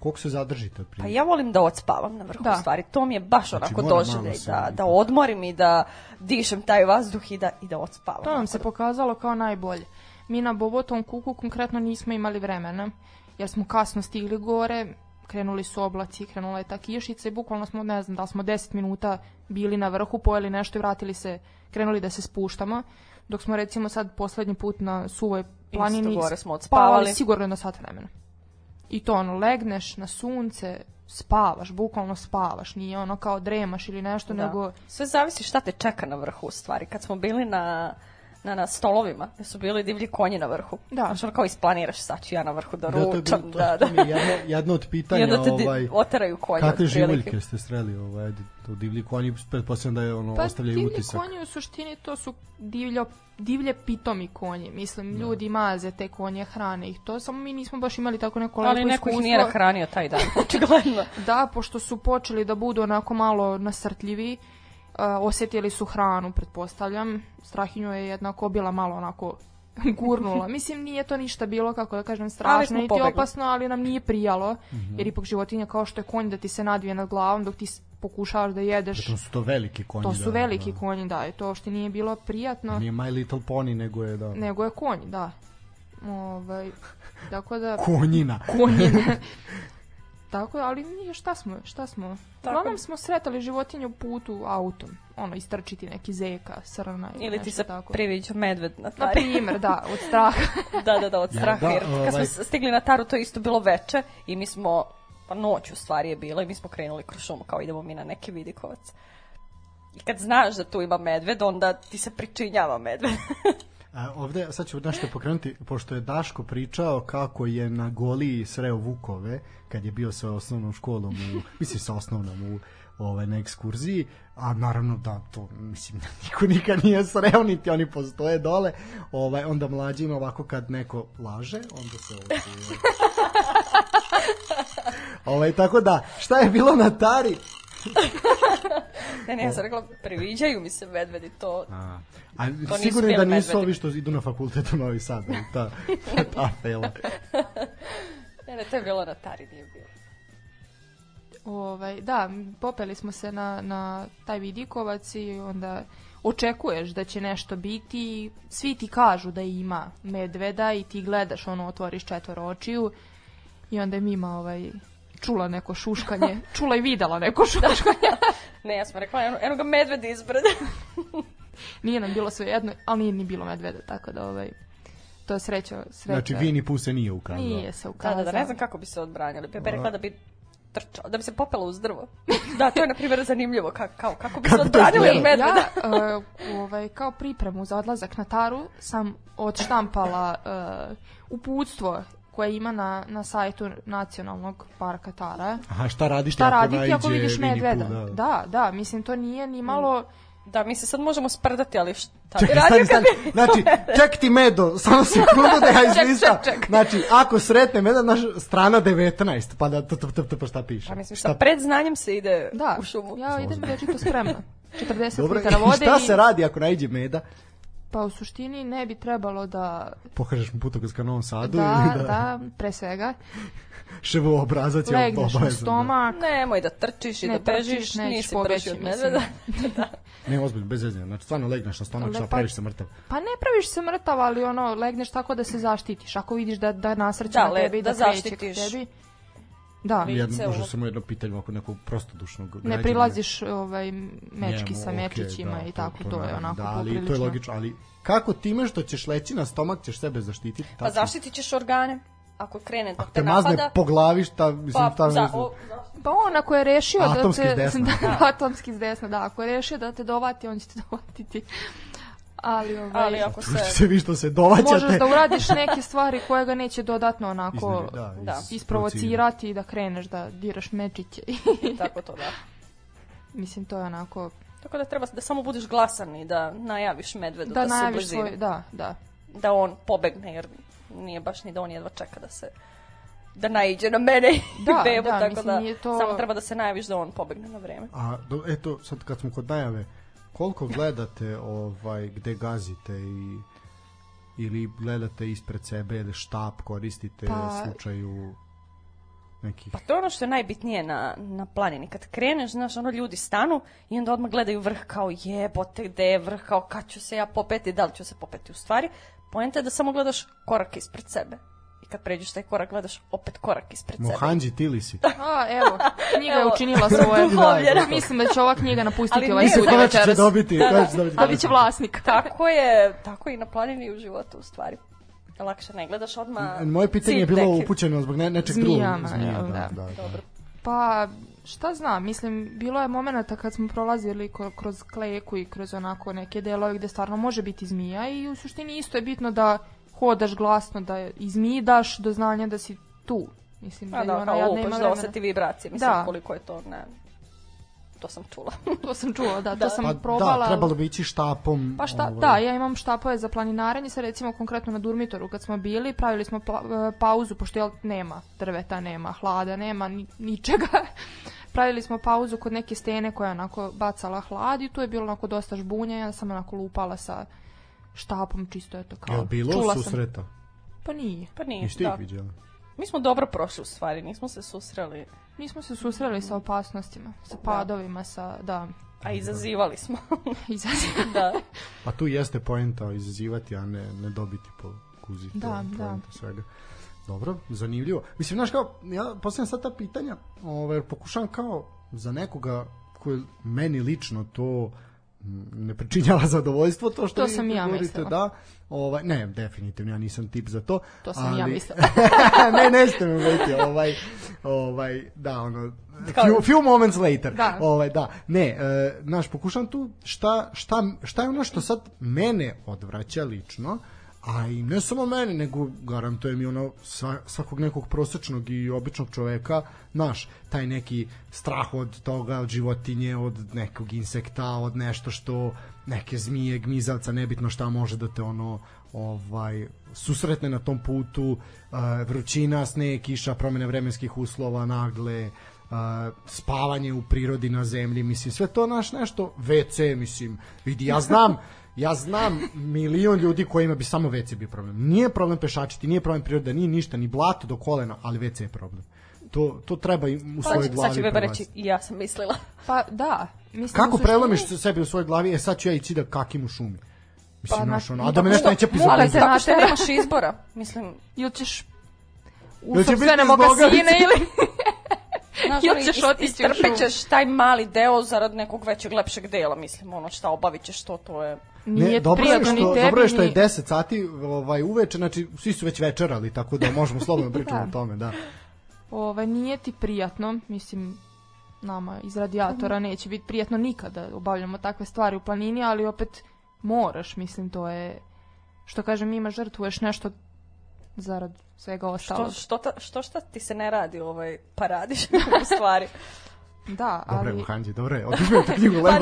Koliko se zadržite od pa ja volim da odspavam na vrhu Da. u stvari. To mi je baš Znači, onako doživljaj, da, da odmorim i da dišem taj vazduh i da, i da odspavam. To nam se pokazalo kao najbolje. Mi na Bobotom kuku konkretno nismo imali vremena, jer smo kasno stigli gore, krenuli su oblaci, krenula je ta kišica i bukvalno smo, ne znam, da smo 10 minuta bili na vrhu, pojeli nešto i vratili se, krenuli da se spuštamo, dok smo recimo sad poslednji put na suvoj planini gore smo spavali odspavali. sigurno jedno sat vremena. I to ono, legneš na sunce, spavaš, bukvalno spavaš, nije ono kao dremaš ili nešto, Da. nego Sve zavisi šta te čeka na vrhu u stvari. Kad smo bili na, na, na stolovima, gde su bili divlji konji na vrhu. Da. Znači ono kao isplaniraš, sad ću ja na vrhu da Da, to je, ručam. bilo- to, da, da. mi je jedno, jedno od I pitanja, onda te ovaj, oteraju konje. kakve živaljke ste sreli, ovaj, to divlji konji, pretpostavljam da je ono, Pa ostavljaju divlji utisak. konji u suštini to su divljo, divlje pitomi konji. Mislim, ljudi maze te konje, hrane ih to, samo mi nismo baš imali tako neko lepo Ali neko ih iskustvo. nije nahranio taj dan, očigledno. Da, pošto su počeli da budu onako malo nasrtljivi, uh, osjetili su hranu, pretpostavljam. Strahinju je jednako bila malo onako gurnula. Mislim, nije to ništa bilo, kako da kažem, strašno, niti opasno, ali nam nije prijalo, jer ipak životinja kao što je konj da ti se nadvije nad glavom dok ti pokušavaš da jedeš. To su to veliki konji. To su da, veliki da. konji, da, i to što nije bilo prijatno, Nije My Little Pony, nego je, da, nego je konj, da. Ovaj, tako da, konjina. konjine. tako, ali nije, šta smo, šta smo? Tako. Uglavnom smo sretali životinju putu autom, ono, istrčiti neki zeka, srna ili, Ili ti se tako. priviđa medved na Na tari. primer, da, od straha. da, da, da, od Ja, straha. da, Jer kad ovaj- smo stigli na taru, to je isto bilo veče i mi smo, pa noć u stvari je bila i mi smo krenuli kroz šumu kao idemo mi na neki vidikovac. I kad znaš da tu ima medved, onda ti se pričinjava medved. A, ovde, sad ću nešto pokrenuti, pošto je Daško pričao kako je na Goliji sreo Vukove, kad je bio sa osnovnom školom, u, mislim sa osnovnom u ovaj, na ekskurziji, a naravno da to, mislim, niko nikad nije sreo, niti oni postoje dole, ovaj, onda mlađima ovako kad neko laže, onda se ovo čuje. ovaj, tako da, šta je bilo na Tari? Ne, ne, ja sam rekla, priviđaju mi se medvedi, to... A, a nisu sigurno je da nisu medvedi. ovi što idu na fakultet u Novi Sad, ali ta, ta fela. Ne, ne, to je bilo na tari, nije bilo. Ovaj, da, popeli smo se na, na taj vidikovac i onda očekuješ da će nešto biti, svi ti kažu da ima medveda i ti gledaš, ono, otvoriš četvoro očiju i onda je Mima ovaj, čula neko šuškanje, čula i videla neko šuškanje. Ne, ja sam rekla, eno, eno ga medved ispred. nije nam bilo sve jedno, ali nije ni bilo medveda, tako da ovaj, To je sreća, sreća. Znači, Vini Pooh se nije ukazao. Nije se Da, ukazao. da, da, ne znam kako bi se odbranili. Pepe rekla da bi trčao, da bi se popela uz drvo. da, to je, na primjer, zanimljivo. Ka, kao, kako bi se odbranili od medveda. Ja, uh, ovaj, kao pripremu za odlazak na Taru sam odštampala uh, uputstvo koje ima na, na sajtu Nacionalnog parka Tara. Aha, šta radiš Šta ako raditi ako vidiš medveda? Pooh, Da, da, mislim to nije ni malo... Da, mi se sad možemo sprdati, ali šta bi Čekaj, radio stani, kad stani. Znači, ček ti medo, samo sekundu da ja izlistam. ček, ček. Znači, ako sretne meda, naš strana 19, pa da t, t, t, t, pa šta piše? Pa mislim, šta pred znanjem se ide Da, u šumu. ja idem večito spremna. 40 Dobro, litara i vode šta i... se radi ako naiđe meda? Pa u suštini ne bi trebalo da... Pokažeš mu putokaz ka Novom Sadu Da, ili da, da, pre svega. ševo obrazac je Legneš na obavezan. stomak, Nemoj da trčiš i Ne da bežiš, nisi pobeći, od medveda. Da. Ne, ozbiljno, bez zezanja. Znači, stvarno legneš na stomak, šta Lepa- praviš se mrtav. Pa ne praviš se mrtav, ali ono, legneš tako da se zaštitiš. Ako vidiš da, da nasrće Da, na tebi i da, da kreće ka zaštitiš. tebi. Da, Jedno, može samo jedno pitanje oko nekog prostodušnog ne građanina. prilaziš ovaj, mečki Njemu, sa mečićima da, i tako, to, je naravno, onako da, ali poprilično. to je logično, ali kako time što ćeš leći na stomak ćeš sebe zaštititi? Pa zaštitit ćeš organe. Ako krene da Ako te te mazne napada, po glavi, šta, mislim, pa šta za, ne- o, za, Pa on ako je rešio Atomski da te... desna. da, atomski s desna, da. Ako je rešio da te dovati, on će te dovatiti. Ali, ovaj, ali ako se... se vi što se dovaćate. možeš da uradiš neke stvari koje ga neće dodatno onako Iznevri- da, da, iz- isprovocirati i da kreneš da diraš mečiće. Tako to, da. Mislim, to je onako... Tako da treba da samo budeš glasan i da najaviš medvedu da, Da se najaviš blizini. svoj... Da, da. Da on pobegne, jer nije baš ni da on jedva čeka da se da naiđe na mene i Da, bebu, da, tako mislim, da to- samo treba da se najaviš da on pobegne na vreme. A, do, eto, sad kad smo kod najave, koliko gledate ovaj, gde gazite i ili gledate ispred sebe ili štap koristite Pa- u slučaju nekih... Pa to je ono što je najbitnije na, na planini. Kad kreneš, znaš, ono ljudi stanu i onda odmah gledaju vrh kao jebote, gde je vrh, kao kad ću se ja popeti, da li ću se popeti u stvari. Poenta je da samo gledaš korak ispred sebe. I kad pređeš taj korak, gledaš opet korak ispred sebe. Mohanđi Tilisi. A, evo, knjiga je učinila svoje. Duhovljena. Mislim da će ova knjiga napustiti Ali ovaj ne, sud znači- Koga će večeras. dobiti? Da, da. koga će dobiti? A bit će vlasnik. Tako je, tako i na planini u životu u stvari. Lakše ne gledaš odmah Moje pitanje je bilo neki. upućeno zbog ne, nečeg Zmijama, drugog. Zmija, jel, da, da. da, da. Dobro. Pa, šta znam, mislim, bilo je momenata kad smo prolazili kroz kleku i kroz onako neke delove gde stvarno može biti zmija i u suštini isto je bitno da hodaš glasno, da i zmiji daš do znanja da si tu. Mislim da, A da, ona kao lupaš da oseti vibracije. Mislim, Da. koliko je to, ne... To sam čula. To sam čula, da, Da. to sam Pa probala. da, trebalo bi ići štapom. Pa šta, ovaj, da, ja imam štapove za planinarenje, sad recimo konkretno na Durmitoru kad smo bili, pravili smo pa, pauzu, pošto jel, nema drveta, nema hlada, nema ni, ničega. pravili smo pauzu kod neke stene koja je onako bacala hlad i tu je bilo onako dosta žbunja, ja sam onako lupala sa štapom čisto eto kao. Jel bilo čula sam. susreta? Pa nije. Pa nije, Niste ih da. viđali? Mi smo dobro prošli u stvari, nismo se susreli, Nismo se susreli sa opasnostima, sa padovima, sa, da, a izazivali smo. izaziva. da. Pa tu jeste poenta izazivati, a ne, ne dobiti po kuzi. Da, da. svega. Dobro, zanimljivo. Mislim, znaš kao, ja postavljam sad ta pitanja, ovaj, jer pokušavam kao za nekoga koji meni lično to ne pričinjava zadovoljstvo to što To sam ja mislila. da. Ovaj, ne, definitivno, ja nisam tip za to. To sam ja ali- mislila. ne, nećete me ubediti, ovaj, ovaj, da, ono, few, few moments later. Da. Ovaj, da, ne, e, znaš, pokušam tu šta, šta, šta je ono što sad mene odvraća lično, a i ne samo mene, nego garantujem i ono sva, svakog nekog prosečnog i običnog čoveka, znaš, taj neki strah od toga, od životinje, od nekog insekta, od nešto što neke zmije, gmizavca, nebitno šta može da te ono ovaj susretne na tom putu, e, vrućina, sneg, kiša, promene vremenskih uslova, nagle, e, spavanje u prirodi na zemlji, mislim, sve to naš nešto, WC, mislim, vidi, ja znam, ja znam milion ljudi kojima bi samo WC bio problem. Nije problem pešačiti, nije problem priroda, nije ništa, ni blato do kolena, ali WC je problem. To, to treba im u Pa, svojoj sad glavi će Beba reći, ja sam mislila. Pa da, mislim Kako prelomiš sebi u svojoj glavi, e sad ću ja ići da kakim u šumi. Mislim, Pa, znaš, na- ono, a da me nešto neće Mogu pizati. se što natera- nemaš izbora. Mislim, Ili ćeš u sopstvene mokasine ili... znaš, Ili ćeš otići u šumu. ćeš taj mali deo zarad nekog većeg, lepšeg dela, mislim, ono šta obavit ćeš to, to je... Nije dobro je prijatno što, tebi, dobro je što je ni- 10 sati ovaj, uveče, znači svi su već večerali, tako da možemo slobodno pričamo Da. o tome, da. Ovaj, nije ti prijatno, mislim, nama iz radijatora neće biti prijatno nikada da obavljamo takve stvari u planini, ali opet moraš, mislim, to je, što kažem, ima žrtvuješ nešto zarad svega Što, ostalog. što, ta, što šta ti se ne radi, ovaj, pa radiš u stvari. Da, ali... Hanđi, dobro je. Oduzmem ti knjigu, ovaj.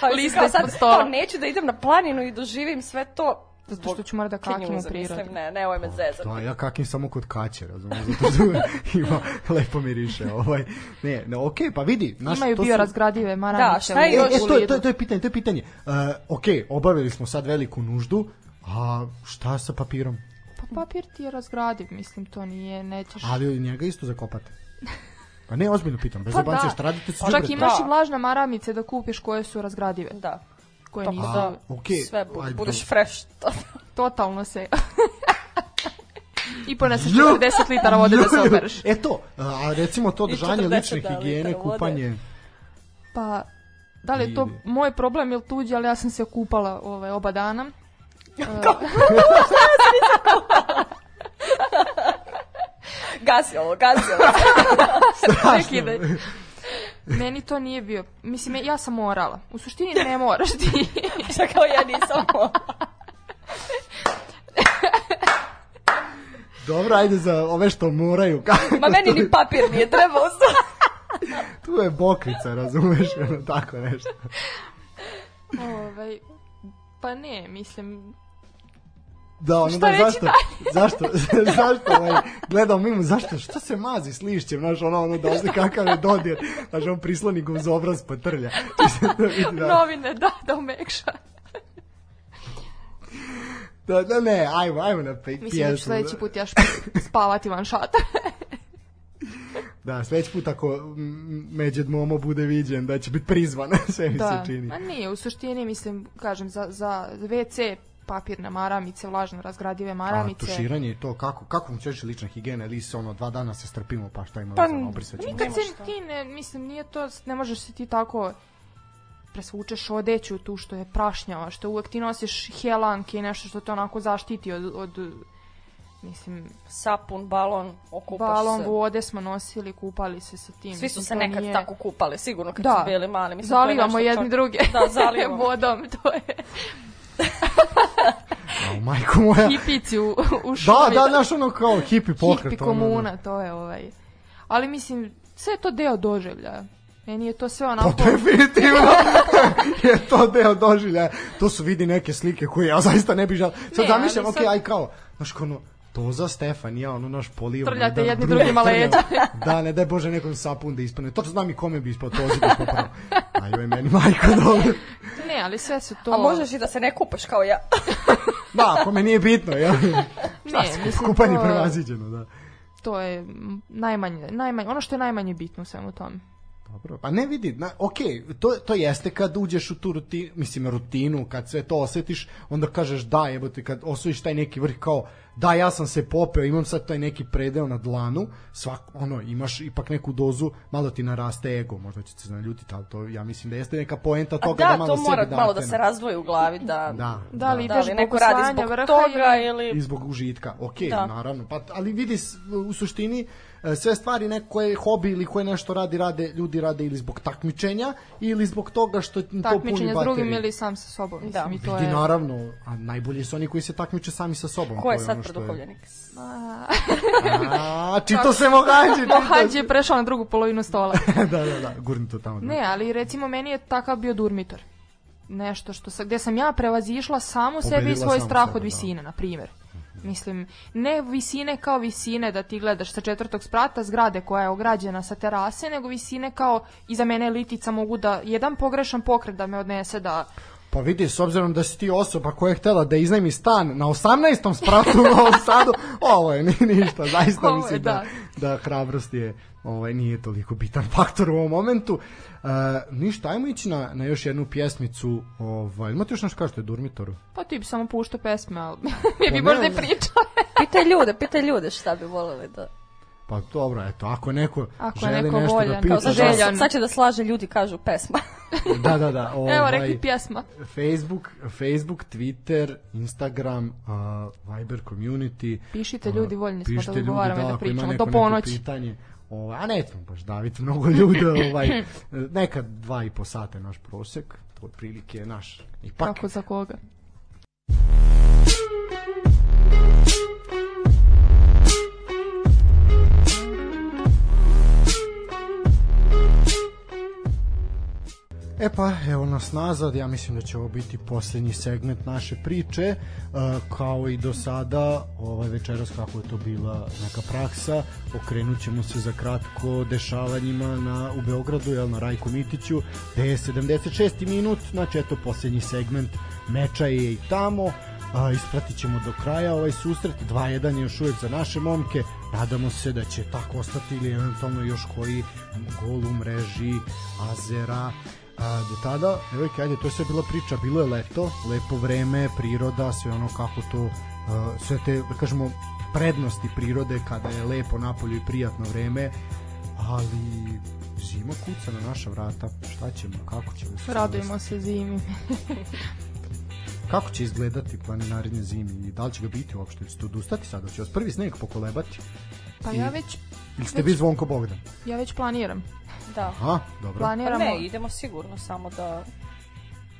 Ali Liste kao sad, stola. kao, neću da idem na planinu i doživim sve to. Zato što ću morati da kakim u prirodi. Mislim, ne, ne, ovo me zezati. To, ja kakim samo kod kaće, razumiješ, zato što ima lepo miriše. Ovaj. Ne, ne, okej, pa vidi. Naš, Imaju to su- biorazgradive maramice. Da, šta je još? e, u to, je, to, je, to je pitanje, to je pitanje. Uh, ok, obavili smo sad veliku nuždu, a šta sa papirom? Pa papir ti je razgradiv, mislim, to nije, nećeš... Ali njega isto zakopate. Pa ne, ozbiljno pitam, bez Pa pa da. šta radite sa Čak đubretom? imaš Da. i vlažne maramice da kupiš koje su razgradive, Da. koje Tako nisu... da, okej, sve bu, ajde, budeš fresh. Totalno se... I poneseš 40 litara vode da se opereš. E to, a recimo to držanje 40 lične higijene, kupanje... Pa, da li je to Ide. moj problem ili tuđi, ali ja sam se okupala ovaj, oba dana. Gasi ovo, gasi ovo. Prekidaj. Meni to nije bio... Mislim, ja sam morala. U suštini ne moraš ti. Šta kao ja nisam ovo. Dobro, ajde za ove što moraju. Ma meni ni papir nije trebao. tu je bokrica, razumeš, ono, tako nešto. ovaj, pa ne, mislim... Da, ono Šta da, zašto, zašto, zašto, ovaj, gledao mimo, zašto, što se mazi s lišćem, znaš, ono, ono, da ozli kakav je dodir, znaš, on prisloni ga uz obraz pa trlja. Da, Novine, da, da umekša. da, da, ne, ajmo, ajmo na pe, Mislim da ću pjesmu. sledeći put ja spavati van šatora. Da, sledeći put ako Međed Momo bude viđen, da će biti prizvan, sve mi da, se čini. a nije, u suštini, mislim, kažem, za, za WC papirne maramice, vlažno razgradive A maramice. tuširanje i to, kako, kako funkcioniše lična higijena, ili se ono, dva dana se strpimo, pa šta ima Pa, veze, obrisat ćemo. Nikad se ti ne, mislim, nije to, ne možeš se ti tako presvučeš odeću tu što je prašnjava, što uvek ti nosiš helanke i nešto što te onako zaštiti od, od mislim, Sapun, balon, okupaš balon se. vode smo nosili, kupali se sa tim. Svi su se nekad nije- tako kupali, sigurno kad Da. su bili mali. Mislim, je Zalivamo nešto jedni čak- druge Da, zalivamo. vodom, to je A, majko moja. hipici u, u Da, šumi. da, znaš ono kao hipi pokret. Hipi ono, da. komuna, to je ovaj. Ali mislim, sve je to deo doživljaja. Meni je to sve Pa onako... definitivno je to deo doživlja. To su vidi neke slike koje ja zaista ne bih žal. Sad Ne, zamišljam, ali ok, sad- aj kao, znaš kao ono, to za Stefan, ja ono naš polivamo. Trljate jedan jedni drugog drugima leđa. da, ne daj Bože nekom sapun da ispane. To znam i kome bi ispao to da popravo. Ajoj, meni majko dobro. Ne, ali sve su to... A možeš i da se ne kupaš kao ja. Da, ako me nije bitno, ja. Ne, mislim, Kupanje to- prevaziđeno, da. To je najmanje, najmanje, ono što je najmanje bitno u svemu tome. Dobro, pa ne vidi, na, ok, to, to jeste kad uđeš u tu rutinu, mislim rutinu, kad sve to osetiš, onda kažeš da, jebote, kad osvojiš taj neki vrh kao, da, ja sam se popeo, imam sad taj neki predeo na dlanu, svak, ono, imaš ipak neku dozu, malo ti naraste ego, možda će se naljutiti, ali to ja mislim da jeste neka poenta toga da, da, malo to mora sebi malo da se razdvoji u glavi, da, Da, Da li da ideš li zbog neko radi zbog toga ili... i zbog užitka. Ok, Da. naravno. Pa, ali vidi, u suštini, sve stvari neko koje je hobi ili koje nešto radi, rade, ljudi rade ili zbog takmičenja ili zbog toga što to puni Takmičenje s baterije. drugim ili sam sa sobom. Mislim, Da. i to Vidi, je... naravno, a najbolji su oni koji se takmiče sami sa sobom. Ko to je sad ono produhovljenik? A, čito se mogađi. čito Mohađ se. je prešao na drugu polovinu stola. da, da, da, gurni to tamo. ne, ali recimo meni je takav bio durmitor. Nešto što sa, gde sam ja prevazišla samu sebe i Pobedila svoj strah sebe, od da. visine, na primjer. Mislim, ne visine kao visine da ti gledaš sa četvrtog sprata zgrade koja je ograđena sa terase, nego visine kao iza mene litica mogu da jedan pogrešan pokret da me odnese da Pa vidi, s obzirom da si ti osoba koja je htela da iznajmi stan na 18. spratu u Novom Sadu, ovo je ni, ništa, zaista je, mislim da, da hrabrost je, ovaj, nije toliko bitan faktor u ovom momentu. E, ništa, ajmo ići na, na još jednu pjesmicu. Ovaj, imate još nešto kažete, Durmitoru? pa ti bi samo puštao pesme, ali mi bi ne, možda i pričao. Pitaj ljude, pitaj ljude šta bi voleli da... Pa dobro, eto, ako neko Ako želi neko nešto voljan, da pita, Kao Željan. će, sad će da slaže ljudi kažu pesma. Da, da, da. Ovaj, Evo, rekli pjesma. Facebook, Facebook, Twitter, Instagram, uh, Viber community. Pišite ljudi, voljni smo da odgovaramo da ima pričamo neko, do ponoći. Pitanje, ovaj, a nećemo baš daviti mnogo ljudi, ovaj, nekad dva i po sata naš prosek, to otprilike je naš. Ipak, Kako za koga? E pa, evo nas nazad, ja mislim da će ovo biti posljednji segment naše priče, uh, kao i do sada, ovaj večeras kako je to bila neka praksa, okrenut ćemo se za kratko dešavanjima na, u Beogradu, jel, na Rajku Mitiću, gde je 76. minut, znači eto posljednji segment meča je i tamo, a, ispratit ćemo do kraja ovaj susret 2-1 je još uvijek za naše momke nadamo se da će tako ostati ili eventualno još koji gol u mreži Azera a, do tada, evo ajde, to je sve bila priča, bilo je leto, lepo vreme, priroda, sve ono kako to, a, sve te, da kažemo, prednosti prirode kada je lepo napolju i prijatno vreme, ali zima kuca na naša vrata, šta ćemo, kako ćemo se Radujemo se zimi. Kako će izgledati planinarenje zimi i da li će ga biti uopšte? Ćete odustati sada? Će vas prvi sneg pokolebati? Pa I- ja već, Ili ste vi Zvonko Bogdan? ja već planiram. Da. Aha, dobro. Pa Planiramo ne, idemo sigurno, samo da...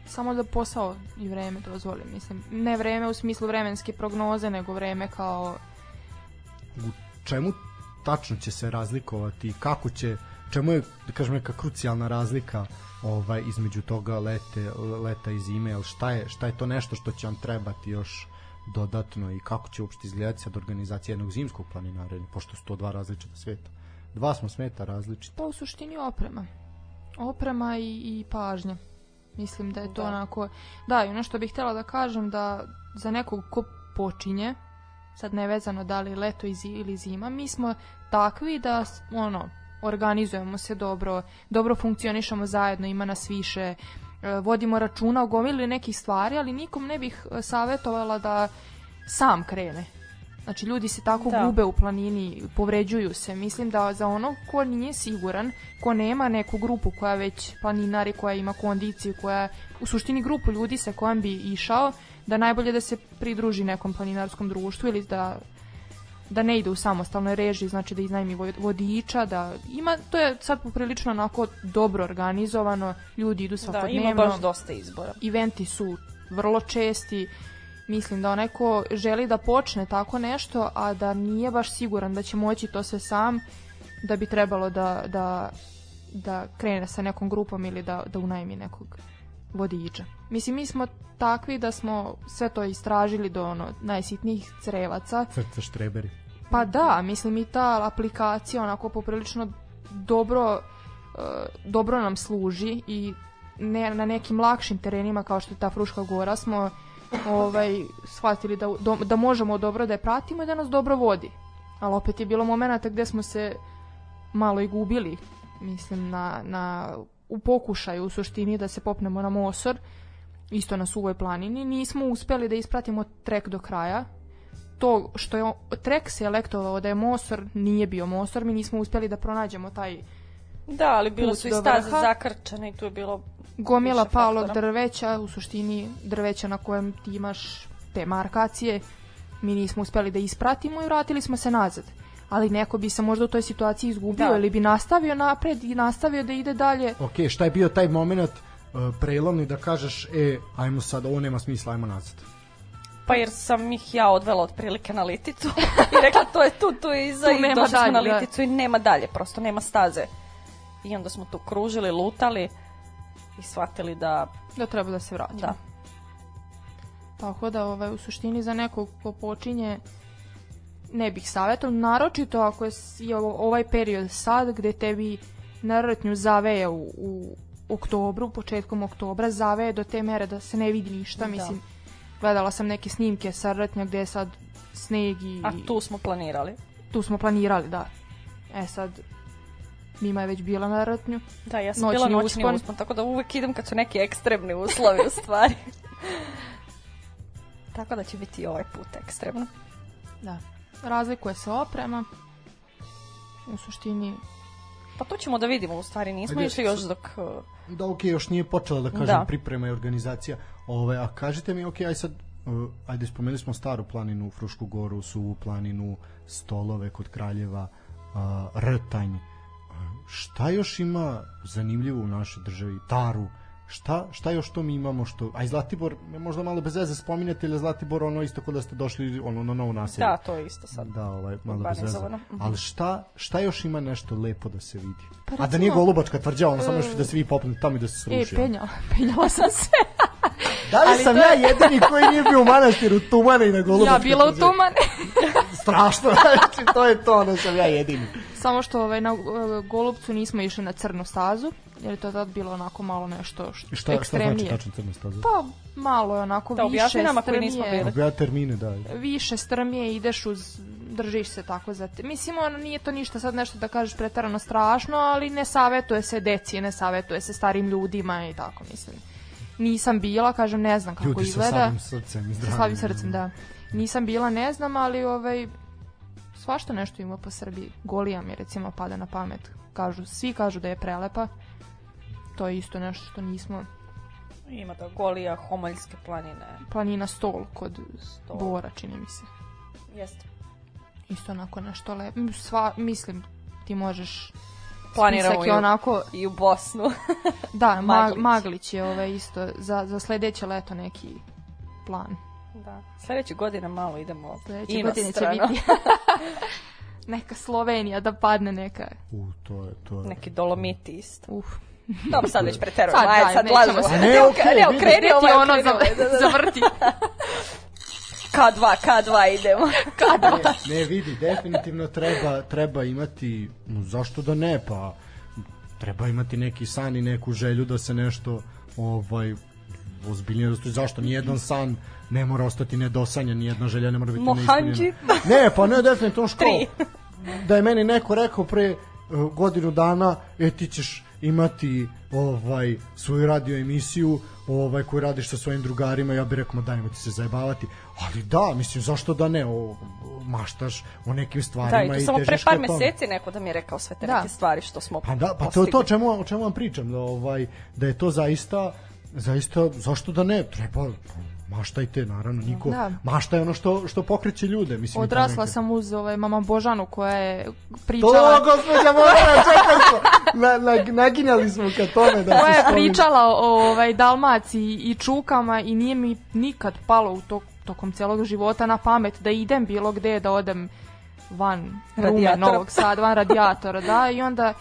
samo da posao i vreme dozvoli. Mislim, ne vreme u smislu vremenske prognoze, nego vreme kao U čemu tačno će se razlikovati? Kako će, čemu je, da kažem, neka krucijalna razlika ovaj između toga lete, leta i zime, jel šta je, šta je to nešto što će vam trebati još dodatno i kako će uopšte izgledati sad organizacija jednog zimskog planinarenja, pošto su to dva različita sveta. Dva smo smeta različita. Pa u suštini oprema. Oprema i, i pažnja. Mislim da je to Da. onako... Da, i ono što bih htjela da kažem da za nekog ko počinje, sad nevezano da li leto ili zima, mi smo takvi da ono, organizujemo se dobro, dobro funkcionišemo zajedno, ima nas više, vodimo računa o gomili nekih stvari, ali nikom ne bih e, savjetovala da sam krene. Znači, ljudi se tako Da. gube u planini, povređuju se. Mislim da za ono ko nije siguran, ko nema neku grupu koja već planinari, koja ima kondiciju, koja u suštini grupu ljudi sa kojom bi išao, da najbolje da se pridruži nekom planinarskom društvu ili da da ne ide u samostalnoj režiji, znači da iznajmi vod- vodiča, da ima, to je sad poprilično onako dobro organizovano, ljudi idu Da, svakodnevno ima baš dosta izbora. eventi su vrlo česti mislim da onaj ko želi da počne tako nešto a da nije baš siguran da će moći to sve sam da bi trebalo da, da, da krene sa nekom grupom ili da, da unajmi nekog vodiča. Mislim, mi smo takvi da smo sve to istražili do ono najsitnijih crevaca Srce štreberi. pa da, mislim i ta aplikacija onako poprilično dobro e, dobro nam služi i ne, na nekim lakšim terenima kao što je ta Fruška gora smo ovaj, shvatili da, do, da možemo dobro da je pratimo i da nas dobro vodi. Ali opet je bilo momenata gde smo se malo i gubili, mislim, na, na, u pokušaju u suštini da se popnemo na Mosor, isto na suvoj planini. Nismo uspeli da ispratimo trek do kraja, to što je trek se elektovao da je Mosor, nije bio Mosor, mi nismo uspjeli da pronađemo taj Da, ali Put su i staze zakrčene i tu je bilo... gomila palog faktora. drveća, u suštini drveća na kojem ti imaš te markacije, mi nismo uspjeli da ispratimo i vratili smo se nazad. Ali neko bi se možda u toj situaciji izgubio Da. ili bi nastavio napred i nastavio da ide dalje. Ok, šta je bio taj moment uh, prelomni da kažeš, e, ajmo sad, ovo nema smisla, ajmo nazad. Pa jer sam ih ja odvela otprilike na liticu i rekla to je tu, tu je iza Tu i došli smo na da. liticu i nema dalje, prosto nema staze. I onda smo tu kružili, lutali i shvatili da, Da treba da se vratimo. da, Tako da ovaj, u suštini za nekog ko počinje ne bih savjetovao, naročito ako je ovaj period sad gde tebi narotnju zaveje u, u oktobru, početkom oktobra, zaveje do te mere da se ne vidi ništa, Da. mislim, gledala sam neke snimke sa rtnja gde je sad sneg i a tu smo planirali. tu smo planirali, da. E sad, Mima je već bila na rtnju. Da, ja sam Noćni bila noćni uspon. uspon. tako da uvek idem kad su neki ekstremni uslovi u stvari. tako da će biti i ovaj put ekstremno. Da. Razlikuje se oprema. U suštini Pa to ćemo da vidimo, u stvari nismo išli još dok... uh, Da, ok, još nije počela da kažem Da. priprema i organizacija. Ove, a kažite mi, ok, aj sad, uh, ajde, spomenuli smo Staru planinu, Frušku goru, Suvu planinu, Stolove kod Kraljeva, uh, Rtanj. Uh, šta još ima zanimljivo u našoj državi? Taru. Šta, šta još to mi imamo što... Aj, Zlatibor, možda malo bez veze spominjate, ili Zlatibor ono isto kod da ste došli ono, na novo naselje? Da, to je isto sad. Da, ovaj, malo bez veze. Mhm. Ali šta, šta još ima nešto lepo da se vidi? Pa A da recimo- nije Golubačka tvrđava, ono samo još E, da se vi popnete tamo i da se E, sruši. ono. penjala, penjala sam se. Da li ali sam ja je- jedini koji nije bio u manastiru Tumane i na Golubačkoj ja bila u? Tumane. Strašno, znači to je to, da sam ja jedini. Samo što ovaj, na uh, Golubcu nismo išli na crnu stazu, jer je to tad bilo onako malo nešto što šta, šta znači ekstremnije. tačno crna staza? Pa malo je onako Da, više objasni nama koji nismo strmije. bili. Obja termine, da. više strmije ideš uz držiš se tako za te. Mislim, ono, nije to ništa sad nešto da kažeš pretarano strašno, ali ne savetuje se deci, ne savetuje se starim ljudima i tako, mislim. Nisam bila, kažem, ne znam kako Ljudi sa izgleda. slabim srcem i Sa zdravim. slabim srcem, da. Nisam bila, ne znam, ali ovaj, svašta nešto ima po Srbiji. Golija mi recimo pada na pamet. Kažu, svi kažu da je prelepa. To je isto nešto što nismo. Ima da Golija, Homoljske planine. Planina Stol kod Stol. Bora, čini mi se. Jeste. Isto onako nešto lepo. Sva, mislim, ti možeš Planiramo i onako, I u Bosnu. da, Maglić. Maglić. Je ovaj isto za, za sledeće leto neki plan. da. Sledeće godine malo idemo Sledeće godine će biti neka Slovenija da padne neka. U, to je, to je. Neki dolomiti isto. Uf. Dobro, sad već preterujemo. Sad, Ajde, daj, sad nećemo lažemo se- ne, okre- ne, vidi. okreni Ti ovo, ono za. Da, da, da. zavrti. K2, K2 idemo. Ne, ne, vidi, definitivno treba, treba imati, no, zašto da ne, pa treba imati neki san i neku želju da se nešto ovaj ozbiljnije dostoji. Zašto? Nijedan san ne mora ostati nedosanjan, nijedna želja ne mora biti neispunjena. Ne, pa ne, definitivno što. Tri. Da je meni neko rekao pre uh, godinu dana, e ti ćeš imati ovaj svoju radio emisiju ovaj koju radiš sa svojim drugarima ja bih rekao nemoj ti se zajebavati ali da mislim zašto da ne o, maštaš o nekim Da, stvarima i to samo pre par meseci neko da mi je rekao sve te Da. neke stvari što smo Pa da, pa to je postigli. to o čemu, o čemu vam pričam, da, ovaj, da je to zaista, zaista, zašto da ne, treba, maštajte, naravno, niko, Da. mašta je ono što, što pokreće ljude, mislim. to Odrasla sam uz ovaj, mama Božanu koja je To, pričala... gospođa Morana, čekaj smo, na, na, naginjali smo ka tome da koja se je pričala o ovaj, Dalmaciji i čukama i nije mi nikad palo u to, tokom celog života na pamet da idem bilo gde, da odem van Rume. Novog Sada, van radijatora, da, i onda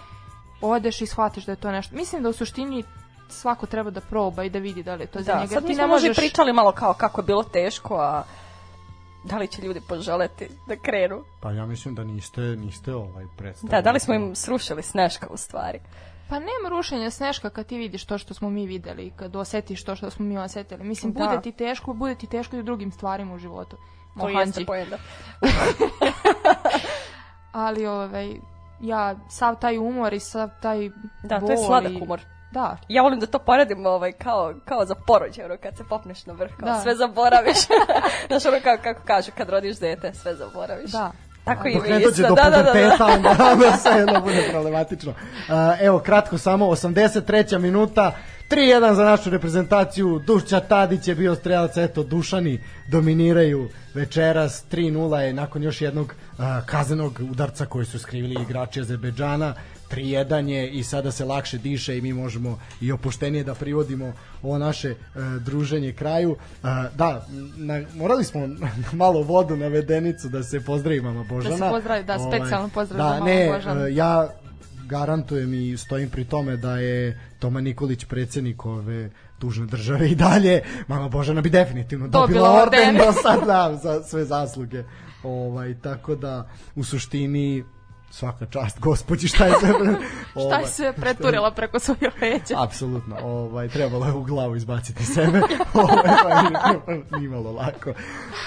odeš i shvatiš da je to nešto. Mislim da u suštini svako treba da proba i da vidi da li je to za Da, njega. sad Ti mi smo možeš... pričali malo kao kako je bilo teško, a da li će ljudi poželeti da krenu? Pa ja mislim da niste, niste ovaj predstavili. Da, da li smo im srušili sneška u stvari? Pa nema rušenja sneška kad ti vidiš to što smo mi videli, kad osetiš to što smo mi osetili. Mislim, Da. bude ti teško, bude ti teško i u drugim stvarima u životu. To jeste pojenda. Ali, ovaj, ja, sav taj umor i sav taj Da, to je bol sladak i- umor. Da, Ja volim da to poredim ovaj, kao, kao za porođaj, ono, kad se popneš na vrh, kao Da. sve zaboraviš. Znaš, ono kao, kako kažu, kad rodiš dete, sve zaboraviš. da. Tako i Dok ne dođe do Da, da, da, da. puberteta, onda, sve jedno bude problematično. Uh, evo, kratko samo, 83. minuta, 3-1 za našu reprezentaciju, Dušća Tadić je bio strelac, eto, Dušani dominiraju večeras, 3-0 je nakon još jednog uh, kaznenog udarca koji su skrivili igrači Azerbejdžana, 3-1 je i sada se lakše diše i mi možemo i opuštenije da privodimo ovo naše e, druženje kraju. E, da, na, morali smo malo vodu na vedenicu da se pozdravi mama Božana. se pozdravi, da, specijalno pozdrav da, za mamu ne, e, ja garantujem i stojim pri tome da je Toma Nikolić predsjednik ove tužne države i dalje, mama Božana bi definitivno dobila, Dobila orden orden. do sad da, za sve zasluge. Ovaj, tako da, u suštini, svaka čast gospođi šta je sve Šta ovaj, je sve preturila preko svojih leđa? Apsolutno, ovaj, trebalo je u glavu izbaciti sebe, ovaj, pa nije- nije malo lako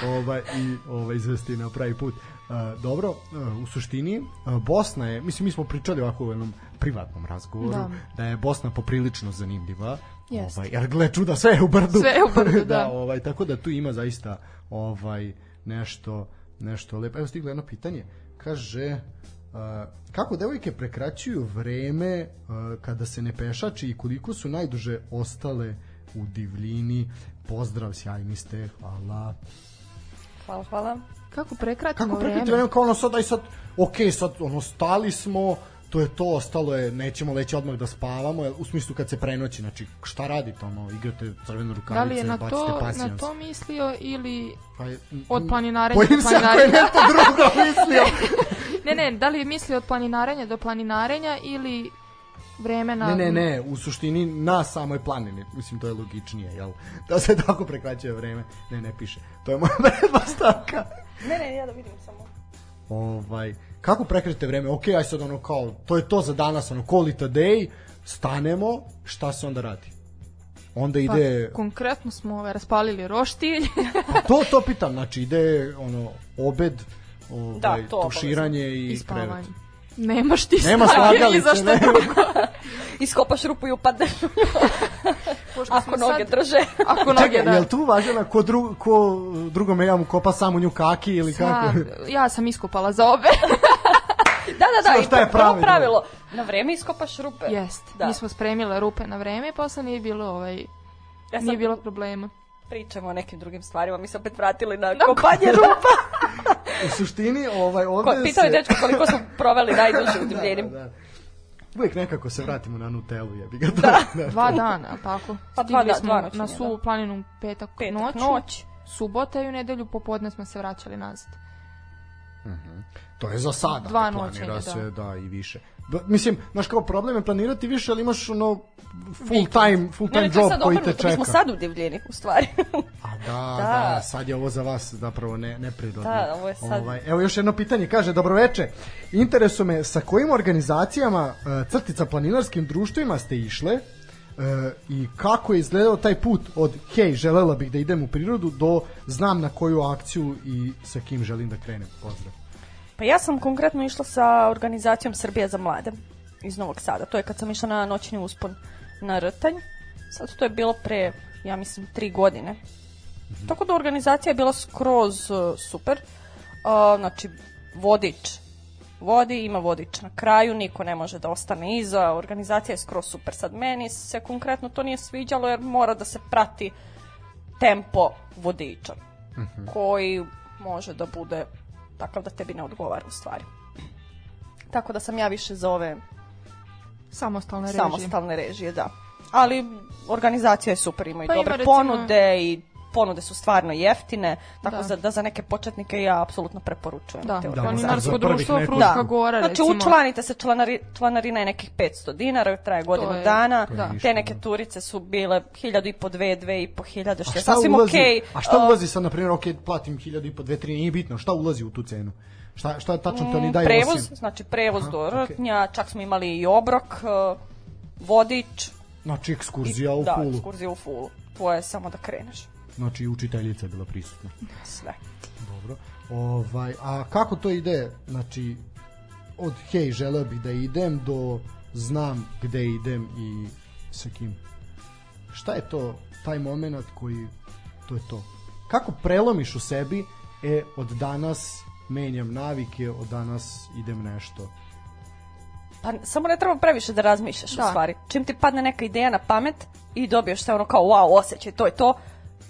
ovaj, i ovaj, izvesti na pravi put. Uh, dobro, uh, u suštini uh, Bosna je, mislim mi smo pričali ovako u jednom privatnom razgovoru, da, Da. je Bosna poprilično zanimljiva. Jest. Ovaj, jer gle čuda, sve je u brdu. Sve je u brdu, da. ovaj, tako da tu ima zaista ovaj nešto nešto lepo. Evo stiglo jedno pitanje. Kaže, kako devojke prekraćuju vreme uh, kada se ne pešači i koliko su najduže ostale u divljini? Pozdrav, sjajni ste, hvala. Hvala, hvala. Kako prekratimo Kako vreme? prekratimo vreme? Kao ono sad, aj sad, ok, sad, ono, stali smo, to je to, ostalo je, nećemo leći odmah da spavamo, jel, u smislu kad se prenoći, znači, šta radite, ono, igrate crvene rukavice, Da li je na to, pasijans. na to mislio ili Pa je, od planinarenja Bojim do se ako je planinarenja? nešto drugo mislio. Ne, ne, da li je mislio od planinarenja do planinarenja ili vremena... Ne, ne, ne, u suštini na samoj planini, mislim to je logičnije, jel? Da se tako prekraćuje vreme. Ne, ne piše. To je moja pretpostavka. Ne, ne, ja da vidim samo. Ovaj, kako prekrećete vreme? Ok, aj sad ono kao, to je to za danas, ono, call it a day, stanemo, šta se onda radi? Onda Pa, ide, konkretno smo ove, raspalili roštilj. pa to, to pitam, znači ide, ono, obed, ovaj, Da, to tuširanje i, I krevet. spavanje. Nemaš ti Nema slagalice, za ne. drugo. Iskopaš rupu i upadneš. Ako noge sad- drže. Ako noge, Čekaj, da. jel tu važena ko, dru, ko drugome ja mu kopa samo nju kaki ili kako? Sad, ja sam iskopala za obe. Da, da, da, i šta je prvo pravilo? pravilo. Na vreme iskopaš rupe. Jest. Da. Mi smo spremile rupe na vreme i posle nije bilo ovaj Ja nije bilo problema. pričamo o nekim drugim stvarima, mi se opet vratili na kopanje rupa. U suštini, ovaj, Ko, ovde pitao je se... dečko koliko smo proveli najduže u divljenim. Da, da. Uvijek nekako se vratimo na Nutellu, jebi ga. Da. da. Dva dana, tako? Pa dva Stigli da- smo dva noćenja, na suvu da. planinu petak, Petak noću, noć. subota i u nedelju popodne smo se vraćali nazad. To je za sada. Dva noćenja, se, da. i više. Da, mislim, znaš kao problem je planirati više, ali imaš ono full time, full time ne, job koji te obrnuto, mi smo čeka. sad u divljini, u stvari. A da, Da. da, sad je ovo za vas zapravo ne, neprirodno. Da, ovo je sad- Ovaj, evo još jedno pitanje, kaže, dobroveče, interesuje me sa kojim organizacijama, e, crtica planinarskim društvima ste išle e, i kako je izgledao taj put od hej, želela bih da idem u prirodu do znam na koju akciju i sa kim želim da krenem. Pozdrav. Pa ja sam konkretno išla sa organizacijom Srbija za mlade iz Novog Sada. To je kad sam išla na noćni uspon na Rtanj. Sad to je bilo pre, ja mislim, tri godine. Tako da organizacija je bila skroz uh, super. Uh, znači, vodič vodi, ima vodič na kraju, niko ne može da ostane iza, organizacija je skroz super. Sad meni se konkretno to nije sviđalo jer mora da se prati tempo vodiča koji može da bude takav da tebi ne odgovara u stvari. Tako da sam ja više za ove Samostalne režije. samostalne režije, da. Ali organizacija je super, ima i Pa ima, dobre recimo- ponude i ponude su stvarno jeftine, tako Da. da, da za neke početnike ja apsolutno preporučujem Da, te Da, planinarsko za prvih društvo nekoliko- Fruška Da. Gora, Znači, recimo. učlanite se, članari, članarina je nekih 500 dinara, traje godinu je- dana. Da. Te neke da. turice su bile 1000 i po 2, 2 i po 1000, što je sasvim ulazi, okej. a šta ulazi sad, na primjer, ok, platim 1000 i po 2, 3, nije bitno, šta ulazi u tu cenu? Šta, šta tačno to oni Mm, daju prevoz, osim? znači prevoz Aha, do okej. Rtnja, čak smo imali i obrok, uh, vodič. Znači, i- ekskurzija u da, Fulu. ekskurzija u Fulu. Tvoje je samo da kreneš. Znači, učiteljica je bila prisutna. Sve. Dobro. Ovaj, a kako to ide? Znači, od hej, želeo bih da idem do znam gde idem i sa kim. Šta je to, taj moment koji, to je to. Kako prelomiš u sebi, e, od danas menjam navike, od danas idem nešto. Pa samo ne treba previše da razmišljaš Da. u stvari. Čim ti padne neka ideja na pamet i dobiješ se ono kao wow, osjećaj, to je to,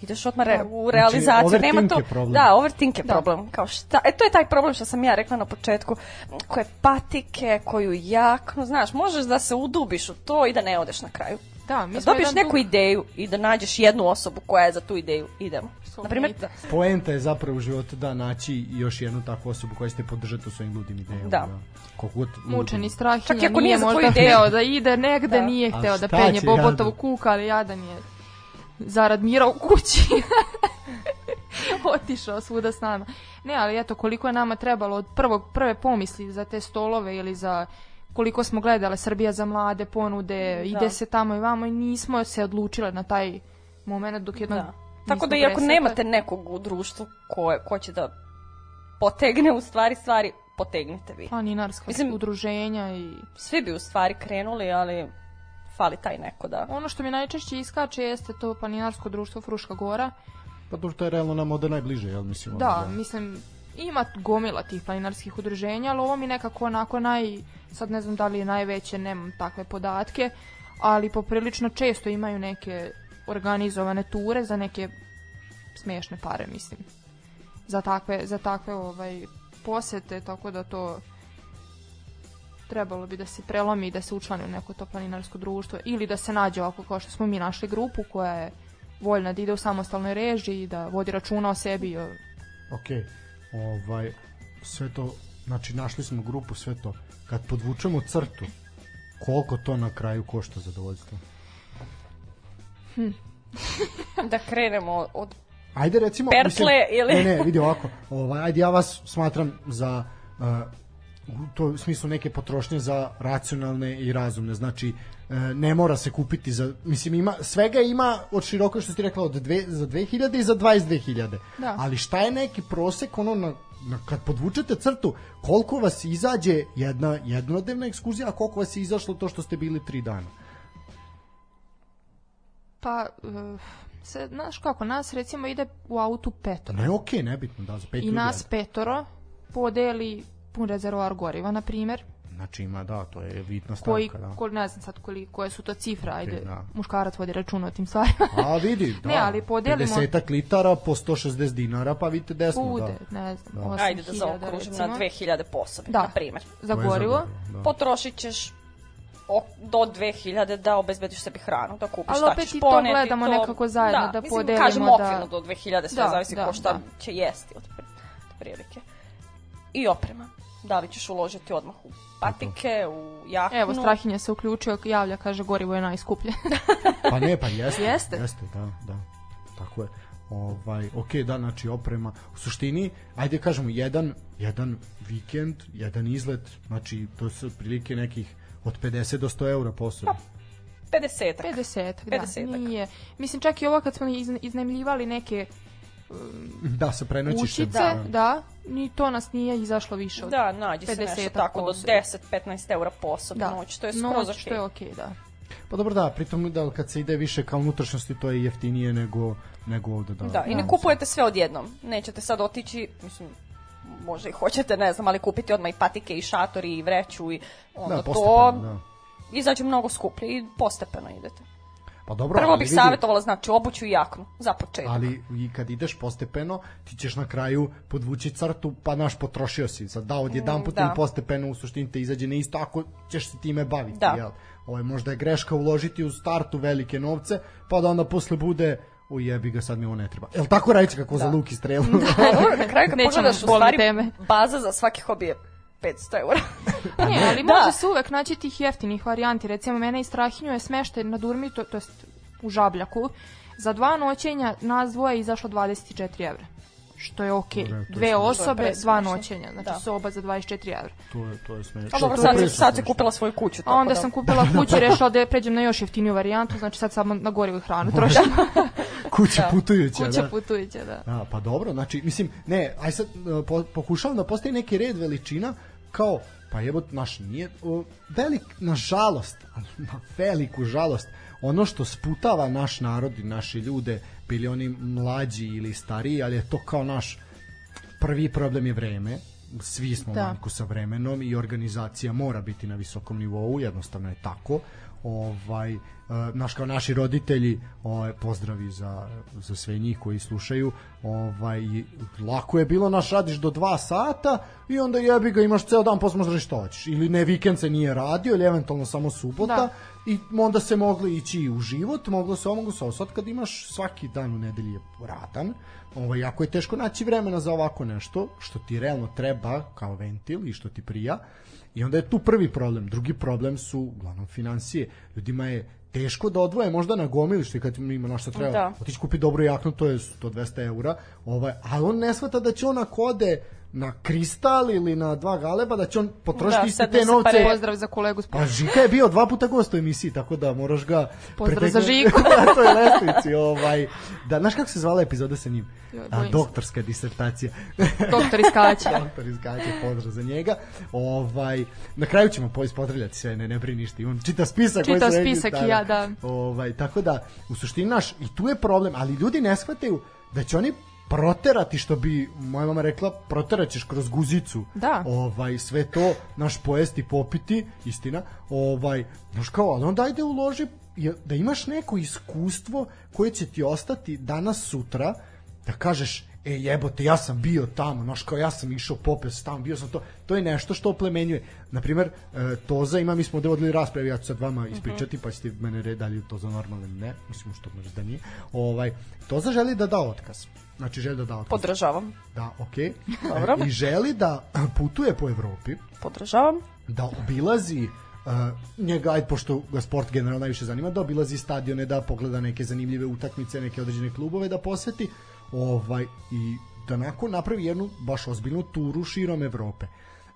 ideš odmah re, u realizaciju. overthink Nema to, je problem. Da, overthink je Da. problem. Kao šta, e, to je taj problem što sam ja rekla na početku. Koje patike, koju jaknu, znaš, možeš da se udubiš u to i da ne odeš na kraju. Da, mi Da smo dobiješ neku ideju i da nađeš jednu osobu koja je za tu ideju. Idemo. Na primjer, Poenta je zapravo u životu da naći još jednu takvu osobu koja ste podržati u svojim ludim idejama. Da. Koliko god mučeni Čak i ako nije nije možda hteo da ide negde, Da. nije hteo da penje Bobotovu jadan? kuku, ali jadan je zarad mira u kući otišao svuda s nama. Ne, ali eto, koliko je nama trebalo od prvog, prve pomisli za te stolove ili za koliko smo gledale Srbija za mlade ponude, ide se tamo i vamo i nismo se odlučile na taj moment dok jedno Da. Tako da i ako nemate nekog u društvu ko, ko će da potegne u stvari stvari, potegnite vi. planinarska Mislim- udruženja i Svi bi u stvari krenuli, ali fali taj neko da... ono što mi najčešće iskače jeste to planinarsko društvo Fruška Gora. Pa to što je realno nam ovde najbliže, jel mislim? Da, ono, mislim, ima gomila tih planinarskih udruženja, ali ovo mi nekako onako naj, sad ne znam da li je najveće, nemam takve podatke, ali poprilično često imaju neke organizovane ture za neke smešne pare, mislim. Za takve, za takve ovaj, posete, tako da to trebalo bi da se prelomi i da se učlani u neko to planinarsko društvo ili da se nađe ovako kao što smo mi našli grupu koja je voljna da ide u samostalnoj režiji, da vodi računa o sebi i o ok, ovaj, sve to, znači našli smo grupu, sve to, kad podvučemo crtu, koliko to na kraju košta zadovoljstvo? Da krenemo od Ajde recimo... Pertle ili- Ne, ne, vidi ovako, ovaj, ajde ja vas smatram za... Uh, u to smislu neke potrošnje za racionalne i razumne. Znači, e, ne mora se kupiti za... Mislim, ima, svega ima od široko, što ti rekla, od dve, za 2000 i za 22.000. Da. Ali šta je neki prosek, ono, na, na, kad podvučete crtu, koliko vas izađe jedna jednodnevna ekskurzija, a koliko vas je izašlo to što ste bili tri dana? Pa, uh, se, znaš kako, nas recimo ide u autu petoro. Ne, okej, nebitno, da, za pet I nas petoro podeli pun rezervoar goriva, na primjer, Znači ima, da, to je bitna koji, stavka, da. ko, ne znam sad koliko, koje su to cifre, ajde, da. muškarac vodi računa o tim stvarima. A vidi, da. Ne, ali podelimo- 50 litara po 160 dinara, pa vidite desno, Bude, da. ne znam, Da. 8000 Ajde da zaokružim na recimo. 2000 po osobi, Da. na primjer. Za To je za gorivo. gorivo, da. Potrošit ćeš do 2000 da obezbediš sebi hranu, da kupiš Ali šta opet ćeš i to poneti. gledamo nekako zajedno, da mislim, podelimo kažem da- okvirno do 2000, sve Da, zavisi da, ko šta da. će jesti od prilike. I oprema. Da li ćeš uložiti odmah u patike, u jaknu. Evo, Strahinja se uključio, javlja, kaže, gorivo je najskuplje. Pa ne, pa jeste. Jeste? Jeste, da, da. Tako je. Ovaj, ok, da, znači oprema. U suštini, ajde kažemo, jedan, jedan vikend, jedan izlet, znači to su otprilike nekih od 50 do 100 eura po osobi. 50 50 da, 50-ak. nije. Mislim, čak i ovo kad smo izn- iznajmljivali neke Da, se prenoćiš. kućice, Da. da, ni to nas nije izašlo više od Da, nađe se 50 nešto tako do osobi. 10-15 eura po osobi da. noć, to je skroz Noć, to je okej, da. Pa dobro, da, pritom da kad se ide više kao unutrašnjosti, to je jeftinije nego, nego ovde. Da, Da, i ne Da. kupujete sve odjednom. Nećete sad otići, mislim, možda i hoćete, ne znam, ali kupiti odmah i patike i šatori i vreću i onda Da, to da. izađe mnogo skuplje i postepeno idete. Pa dobro, Prvo bih vidi- savjetovala, znači, obuću i jaknu, za početak. ali i kad ideš postepeno ti ćeš na kraju podvući crtu pa naš potrošio si sad da odjedan put da. ili postepeno u suštini te izađe na isto ako ćeš se time baviti Da. jel? Ovaj, možda je greška uložiti u startu velike novce pa da onda posle bude u jebi ga sad mi ovo ne treba jel tako reći kako za luk i strelu A dobro, na kraju kad pogledaš u stvari, teme. baza za svaki hobi je 500 eura. Ne, ali Da. može se uvek naći tih jeftinih varijanti. Recimo, mene i Strahinju je smeštaj na Durmi, to, to jest u Žabljaku. Za dva noćenja nas dvoje je izašlo 24 evra. Što je okej. Je Dve osobe, je dva noćenja. Znači Da. soba za 24 evra. to je to je smešno A dobro, To je sad, si- sad kupila svoju kuću. A tako onda da. sam kupila kuću i rešila da pređem na još jeftiniju varijantu, znači sad samo na gorivu i hranu trošim. kuća Da. putujuća Kuća da. putujuća, da. A, pa dobro, znači, mislim, ne, aj sad e, po, pokušavam da postoji neki red veličina kao, pa jebot, naš nije, o, velik, na žalost, na veliku žalost, ono što sputava naš narod i naše ljude, bili oni mlađi ili stariji, ali je to kao naš prvi problem je vreme, svi smo Da. manjku sa vremenom i organizacija mora biti na visokom nivou, jednostavno je tako. Ovaj, e, naš kao naši roditelji, ovaj, pozdravi za, za sve njih koji slušaju, ovaj, lako je bilo naš radiš do dva sata i onda jebi ga imaš ceo dan posle možeš šta hoćeš. Ili ne vikend se nije radio, ili eventualno samo subota Da. i onda se moglo ići u život, moglo se omoglo se ovo. Sad kad imaš svaki dan u nedelji je radan, ovaj, jako je teško naći vremena za ovako nešto, što ti realno treba kao ventil i što ti prija. I onda je tu prvi problem. Drugi problem su uglavnom financije. Ljudima je teško da odvoje možda na gomilište kad ima na što treba. Da. Otići kupi dobru jaknu, to je 100-200 eura. Ovaj, ali on ne shvata da će on ako ode na kristal ili na dva galeba, da će on potrošiti Da, iste te novce. pare- Pozdrav za kolegu Pa Žika je bio dva puta gost u emisiji, tako da moraš ga... Pozdrav za Žiku. na toj lestvici, ovaj. Da, znaš kako se zvala epizoda sa njim? Joj, A, doktorska disertacija. Doktor iskače. Doktor iz Gaće, pozdrav za njega. Ovaj, na kraju ćemo pojest pozdravljati sve, ne, ne brini ništa. On čita spisak. Čita spisak i ja, da. Ovaj, tako da, u suštini naš, i tu je problem, ali ljudi ne shvataju da će oni proterati što bi moja mama rekla proteraćeš kroz guzicu Da. ovaj sve to naš pojesti popiti istina ovaj znaš kao ali onda ajde uloži da imaš neko iskustvo koje će ti ostati danas sutra da kažeš e jebote ja sam bio tamo znaš kao ja sam išao popes tamo bio sam to to je nešto što oplemenjuje na primer e, Toza ima mi smo ovde vodili rasprave ja ću sad vama ispričati pa ćete mene re, da li Toza normalno ili ne mislim što možda da nije ovaj Toza želi da da otkaz znači želi da da otkaz Podržavam. da, okej. Dobro. E, I želi da putuje po Evropi, Podržavam. da obilazi uh, njega, ajde, pošto ga sport generalno najviše zanima, da obilazi stadione, da pogleda neke zanimljive utakmice, neke određene klubove da poseti ovaj, i da nakon napravi jednu baš ozbiljnu turu širom Evrope.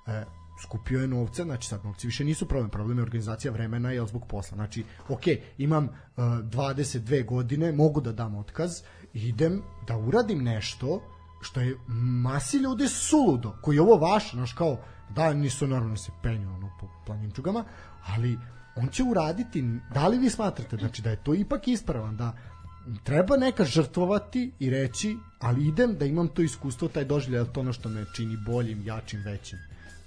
E, skupio je novce, znači sad novci više nisu problem, problem je organizacija vremena jel zbog posla. Znači, ok, imam uh, 22 godine, mogu da dam otkaz, idem da uradim nešto što je masi ljudi suludo, koji je ovo vaš, znaš kao, da nisu normalno se penju ono, po planinčugama, ali on će uraditi, da li vi smatrate znači da je to ipak ispravan, da treba neka žrtvovati i reći, ali idem da imam to iskustvo, taj doživljaj, to ono što me čini boljim, jačim, većim.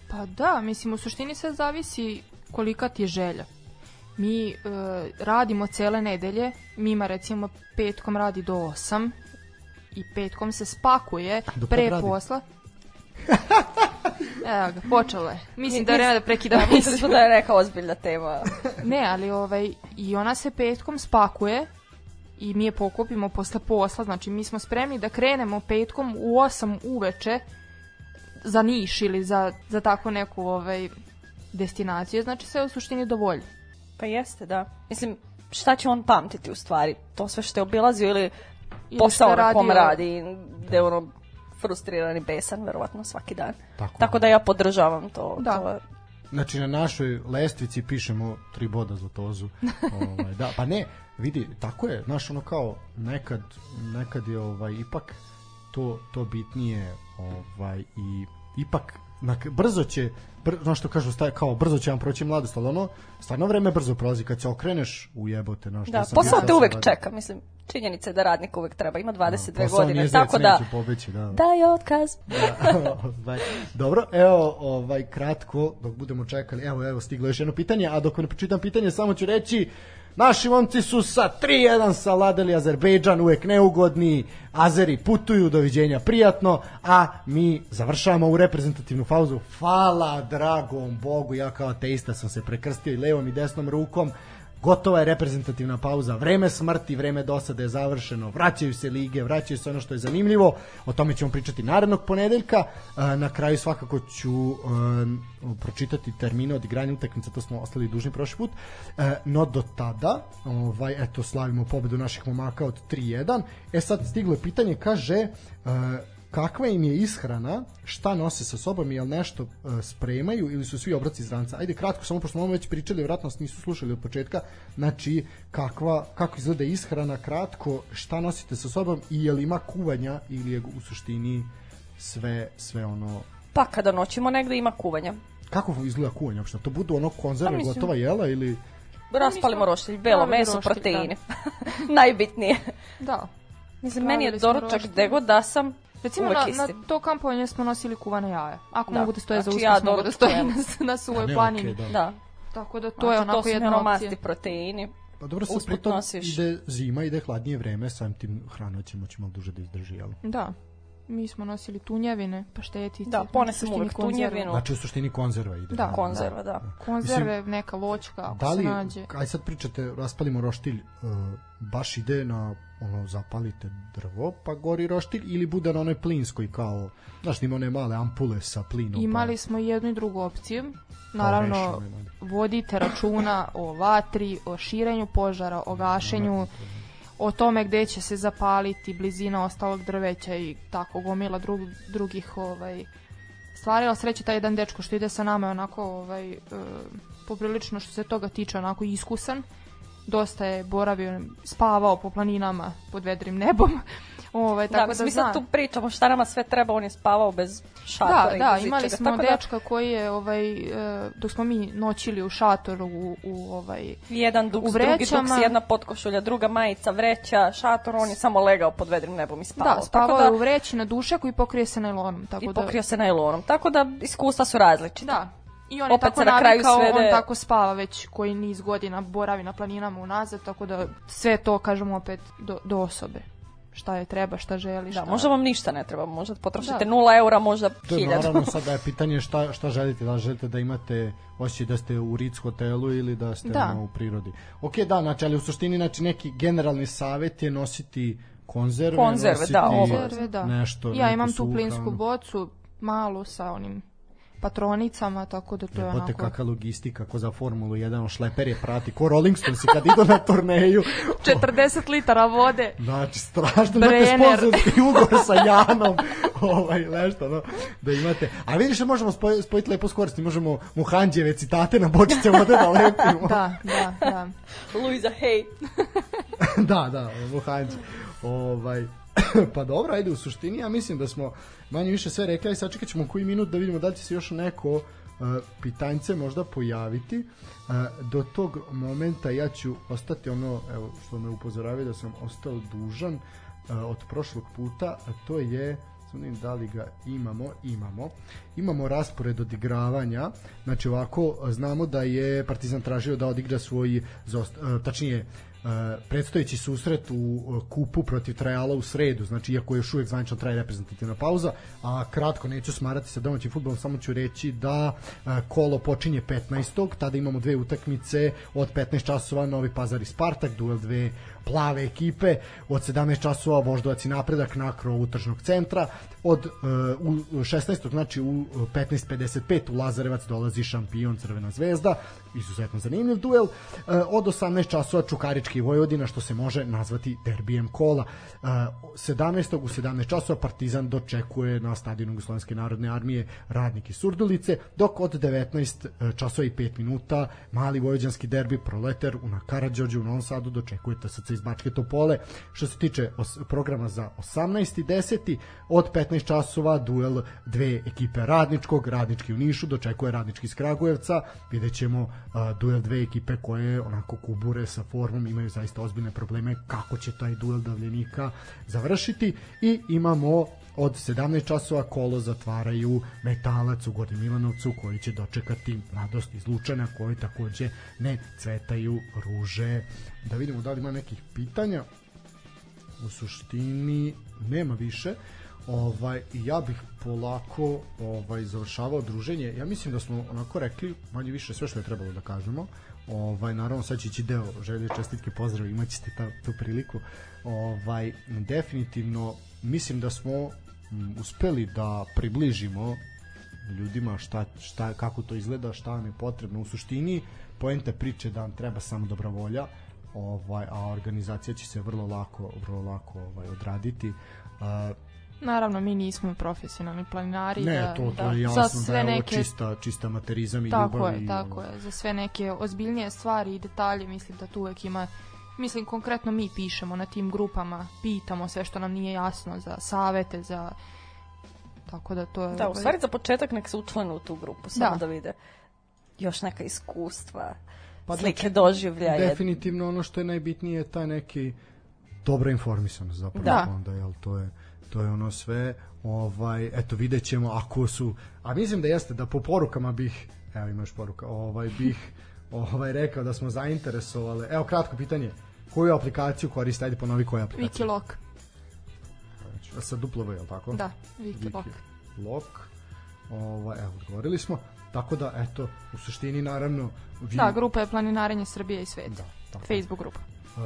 Pa da, mislim, u suštini sve zavisi kolika ti je želja. Mi e, radimo cele nedelje, Mima recimo petkom radi do 8 i petkom se spakuje Do pre radi? posla. Evo ga, počelo je. Mislim da je vreme da prekidam Mislili emisiju. smo da je neka ozbiljna tema. Ne, ali ovaj, i ona se petkom spakuje i mi je pokupimo posle posla, znači mi smo spremni da krenemo petkom u 8 uveče za Niš ili za, za takvu neku ovaj, destinaciju, znači sve u suštini dovolji. Pa jeste, da. Mislim, šta će on pamtiti u stvari? To sve što je obilazio ili posao na kom radi, gde je ono frustriran i besan, verovatno, svaki dan. Tako, Tako da ja podržavam to. Da. to Znači na našoj lestvici pišemo tri boda za tozu. ovaj, da, pa ne, vidi, tako je, znaš, ono kao nekad, nekad je ovaj ipak to to bitnije, ovaj i ipak na, brzo će znaš što kažu staje kao brzo će vam proći mladost, ali ono stvarno vreme brzo prolazi kad se okreneš u jebote, znaš, Da, sam posao te uvek čeka, mislim. Činjenica je da radnik uvek treba, ima 22 Posao godine, nije zec, tako da pobeći, da. daj otkaz. Ovaj, Dobro, evo ovaj kratko dok budemo čekali. Evo, evo stiglo još jedno pitanje, a dok ne pročitam pitanje samo ću reći Naši momci su sa 3-1 saladili Azerbejdžan, uvek neugodni. Azeri putuju, doviđenja, prijatno, a mi završavamo u reprezentativnu pauzu. Hvala dragom Bogu, ja kao ateista sam se prekrstio i levom i desnom rukom. Gotova je reprezentativna pauza, vreme smrti, vreme dosade je završeno, vraćaju se lige, vraćaju se ono što je zanimljivo, o tome ćemo pričati narednog ponedeljka, E, na kraju svakako ću e, pročitati termine od igranja utakmica, to smo ostali dužni prošli put, E, no do tada, ovaj, eto, slavimo pobedu naših momaka od 3-1, e sad stiglo je pitanje, kaže, kakva im je ishrana, šta nose sa sobom, jel nešto e, spremaju ili su svi obroci iz ranca. Ajde kratko, samo pošto smo već pričali, vjerojatno nas nisu slušali od početka, znači kakva, kako izgleda ishrana, kratko, šta nosite sa sobom i jel ima kuvanja ili je u suštini sve, sve ono Pa kada noćimo negde ima kuvanja. kako izgleda kuvanje uopšte? To budu ono konzerve, Pa mislim- gotova jela ili Raspalimo roštilj, belo Pravi meso, roštilj, proteini. Najbitnije. Da. Mislim, Pravili meni je doručak gde god da sam, Recimo na, na to kampovanje smo nosili kuvana jaja. Ako Da. mogu da stoje za Znači, uskrs, ja mogu da stoje na, na suvoj planini. okej, da. Da. Tako da to To je znači, onako to jedna opcija. masti proteini. Pa dobro, sad Usput pritom ide zima, ide hladnije vreme, samim tim hrana će moći malo duže da izdrži, jel? Da. Mi smo nosili tunjevine, paštetice. Da, ponesem uvek konzerve. tunjevinu. Znači u suštini konzerva ide. Da. Konzerva, da. Konzerve, neka voćka, ako da li, se nađe. aj sad pričate, raspalimo roštilj, uh, baš ide na ono, zapalite drvo, pa gori roštilj, ili bude na onoj plinskoj kao, znaš, ima one male ampule sa plinom. Imali smo i jednu i drugu opciju. Naravno, vodite računa o vatri, o širenju požara, o gašenju, o tome gde će se zapaliti, blizina ostalog drveća i tako gomila drug, drugih ovaj, stvari, ali sreće taj jedan dečko što ide sa nama je onako ovaj, e, poprilično što se toga tiče onako iskusan. Dosta je boravio, spavao po planinama pod vedrim nebom Ovaj, Da, tako da, mislim, mi zna. sad tu pričamo šta nama sve treba, on je spavao bez šatora. Da, da, imali smo tako da dečka koji je ovaj e, dok smo mi noćili u šatoru u, u ovaj Jedan duks, u drugi vrećama. duks, jedna potkošulja, druga majica, vreća, šator, on je samo legao pod vedrim nebom i spavao. da, spavao tako je da, u vreći na dušaku i pokrio se najlonom, tako I da pokrio se najlonom. Tako da iskustva su različita. Da. I on je Opet tako na kraju svede- on tako spava već koji niz godina, boravi na planinama unazad, tako da sve to, kažemo opet, do, do osobe. Šta je treba, šta želi, šta... Da, možda vam ništa ne treba, možda potrošite Da. nula eura, možda To je hiljadu. naravno sada je pitanje šta, šta želite, da li želite da imate osjećaj da ste u Ritz hotelu ili da ste Da. ono, u prirodi. Ok, da, znači, ali u suštini znači, neki generalni savjet je nositi konzerve, Konzerve, nositi da, ovo. Konzerve, da. nešto. ja imam tu plinsku hranu. bocu, malu sa onim patronicama, tako da to je onako... kakva logistika, ko za Formulu 1, on šleper je prati, ko Rolling Stones kad idu na turneju. 40 litara vode. Znači, strašno, imate Brenner. sponzorski ugovor sa Janom, ovaj, nešto, no, da imate. A vidiš da možemo spoj, spojiti lepo s koristi, možemo Muhanđeve citate na bočice vode da lepimo. Da, da, da. Luisa, hej. da, da, Muhanđe. Ovaj, pa dobro, ajde, u suštini ja mislim da smo manje više sve rekli, aj sačekat ćemo koji minut da vidimo da li će se još neko uh, pitanjce možda pojaviti. Uh, do tog momenta ja ću ostati ono, evo, što me upozoravaju da sam ostao dužan uh, od prošlog puta, a to je vidim da li ga imamo, imamo. Imamo raspored odigravanja, znači ovako, znamo da je Partizan tražio da odigra svoj, uh, tačnije, Uh, predstojeći susret u uh, kupu protiv Trajala u sredu, znači iako još uvijek zvanično traje reprezentativna pauza, a kratko neću smarati sa domaćim futbolom, samo ću reći da kolo počinje 15. tada imamo dve utakmice od 15 časova Novi Pazar i Spartak, duel dve plave ekipe, od 17 časova Voždovac i Napredak na krovu tržnog centra, od u 16. znači u 15.55 u Lazarevac dolazi šampion Crvena zvezda, izuzetno zanimljiv duel, uh, od 18 časova Čukarički Vojvodina, što se može nazvati derbijem kola. Uh, 17. u 17 časova Partizan dočekuje na stadionu Jugoslovenske narodne armije radnik iz Surdulice, dok od 19 časova i 5 minuta mali vojvođanski derbi Proleter u na Karadžođu u Novom Sadu dočekuje TSC iz Bačke Topole. Što se tiče programa za 18. 10. od 15 časova duel dve ekipe radničkog, radnički u Nišu dočekuje radnički iz Kragujevca. Vidjet ćemo uh, duel dve ekipe koje onako kubure sa formom, imaju zaista ozbiljne probleme kako će taj duel davljenika završiti i imamo od 17 časova kolo zatvaraju metalac u Gornjem Milanovcu koji će dočekati mladost iz Lučana koji takođe ne cvetaju ruže. Da vidimo da li ima nekih pitanja. U suštini nema više. Ovaj ja bih polako ovaj završavao druženje. Ja mislim da smo onako rekli manje više sve što je trebalo da kažemo. Ovaj naravno sad će ići deo želje čestitke pozdrav imaćete ta, tu priliku. Ovaj definitivno mislim da smo uspeli da približimo ljudima šta, šta, kako to izgleda, šta nam je potrebno u suštini poenta priče da nam treba samo dobra volja ovaj, a organizacija će se vrlo lako, vrlo lako ovaj, odraditi uh, Naravno, mi nismo profesionalni planinari. ne, da, to, to da, je za jasno da sve je ovo neke, čista, čista materizam i Tako ljubav je, i, tako ono, je. Za sve neke ozbiljnije stvari i detalje, mislim da tu uvek ima mislim konkretno mi pišemo na tim grupama, pitamo sve što nam nije jasno za savete, za tako da to je Da, u ovaj, stvari za početak nek se učlane u tu grupu, samo Da. da, vide još neka iskustva, Pa slike znači, doživljaje. definitivno ono što je najbitnije je taj neki dobra informisanost zapravo Da. onda jel to je to je ono sve ovaj eto videćemo ako su a mislim da jeste da po porukama bih evo imaš poruka ovaj bih ovaj rekao da smo zainteresovali evo kratko pitanje koju aplikaciju koriste ajde ponovi koju aplikaciju Wikiloc. sa duplo V, jel tako Da, Wikiloc. Wikiloc ovaj evo odgovorili smo tako da eto u suštini naravno vi, Da, grupa je planinarenje Srbije i sveta. da tako. Facebook grupa. Uh,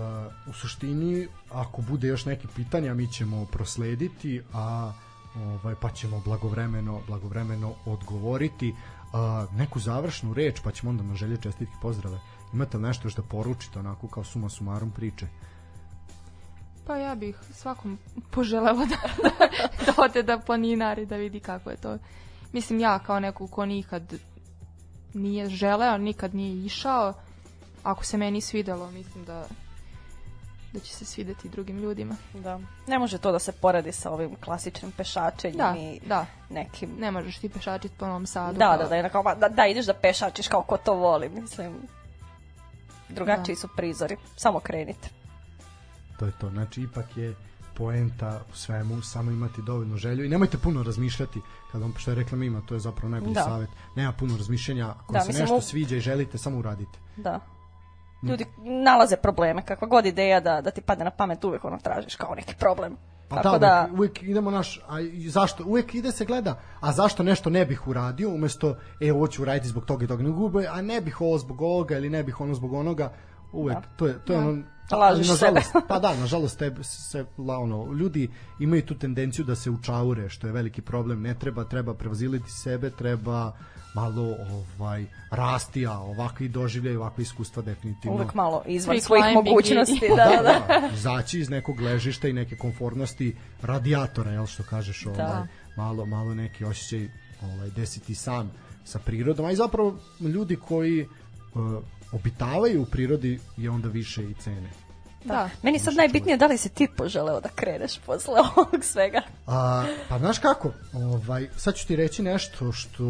u suštini ako bude još neki pitanja mi ćemo proslediti a ovaj pa ćemo blagovremeno blagovremeno odgovoriti. Uh, neku završnu reč pa ćemo onda na želje čestitke pozdrave. Imate li nešto još da poručite onako kao suma sumarum priče? Pa ja bih svakom poželela da, da ode da planinari, da vidi kako je to. Mislim, ja kao neko ko nikad nije želeo, nikad nije išao, ako se meni svidelo, mislim da da će se svideti drugim ljudima. Da. Ne može to da se poredi sa ovim klasičnim pešačenjem Da, i da. nekim... Ne možeš ti pešačiti po Novom Sadu. Da, kao- da, da, je kao, da, da, ideš da pešačiš kao ko to voli, mislim. Drugačiji su prizori, samo krenite. To je to. Znači, ipak je poenta u svemu, samo imati dovoljno želju i nemojte puno razmišljati, kad vam što je rekla Mima, to je zapravo najbolji Da. savjet. Nema puno razmišljanja, ako Da, vam se mislim, nešto u- sviđa i želite, samo uradite. Da. Ljudi nalaze probleme, kakva god ideja da, da ti padne na pamet, uvek ono tražiš kao neki problem. Pa Tako da, da, uvek, uvek idemo naš, a zašto, uvek ide se gleda, a zašto nešto ne bih uradio, umesto, e, ovo ću uraditi zbog toga i toga, nego uvek, a ne bih ovo zbog ovoga ili ne bih ono zbog onoga, uvek, Da. to je, to je Da. ono, Lažeš ali sebe. nažalost, pa da, nažalost, tebe se, la, ono, ljudi imaju tu tendenciju da se učaure, što je veliki problem, ne treba, treba prevaziliti sebe, treba malo ovaj rasti, a ovakvi doživljaj, ovakve iskustva definitivno uvek malo izvan Free svojih mogućnosti. Pa Da, da, da. izaći iz nekog ležišta i neke konformnosti radijatora, jel što kažeš, ovaj, Da. malo, malo neki osjećaj ovaj, desiti sam sa prirodom, a i zapravo ljudi koji uh, obitavaju u prirodi je onda više i cene. Da. Meni sad najbitnije da li si ti poželeo da kreneš posle ovog svega. A, pa znaš kako, ovaj, sad ću ti reći nešto što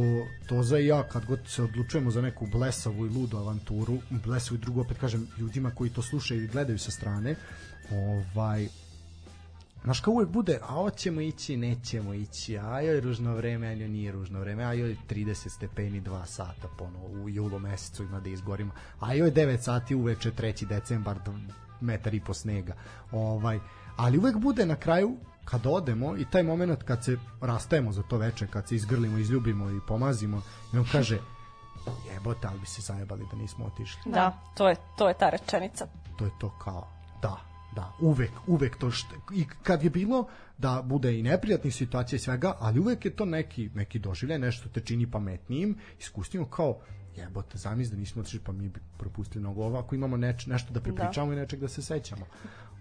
Toza i ja kad god se odlučujemo za neku blesavu i ludu avanturu, blesavu i drugu opet kažem ljudima koji to slušaju i gledaju sa strane, ovaj, Znaš kao uvek bude, a hoćemo ići, nećemo ići, a joj ružno vreme, a joj nije ružno vreme, a joj 30 stepeni 2 sata ponovo u julu mesecu ima da izgorimo, a joj 9 sati uveče 3. decembar, metar i po snega. Ovaj, ali uvek bude na kraju kad odemo i taj moment kad se rastajemo za to veče, kad se izgrlimo, izljubimo i pomazimo, i on kaže, jebote, ali bi se zajebali da nismo otišli Da, to je, to je ta rečenica. to je to kao da da uvek uvek to što i kad je bilo da bude i neprijatnih situacija i svega ali uvek je to neki neki doživljaj nešto te čini pametnijim iskusnijim kao jebote zamisli da nismo otišli pa mi bi propustili mnogo ovo ako imamo neč, nešto da prepričamo i nečeg da se sećamo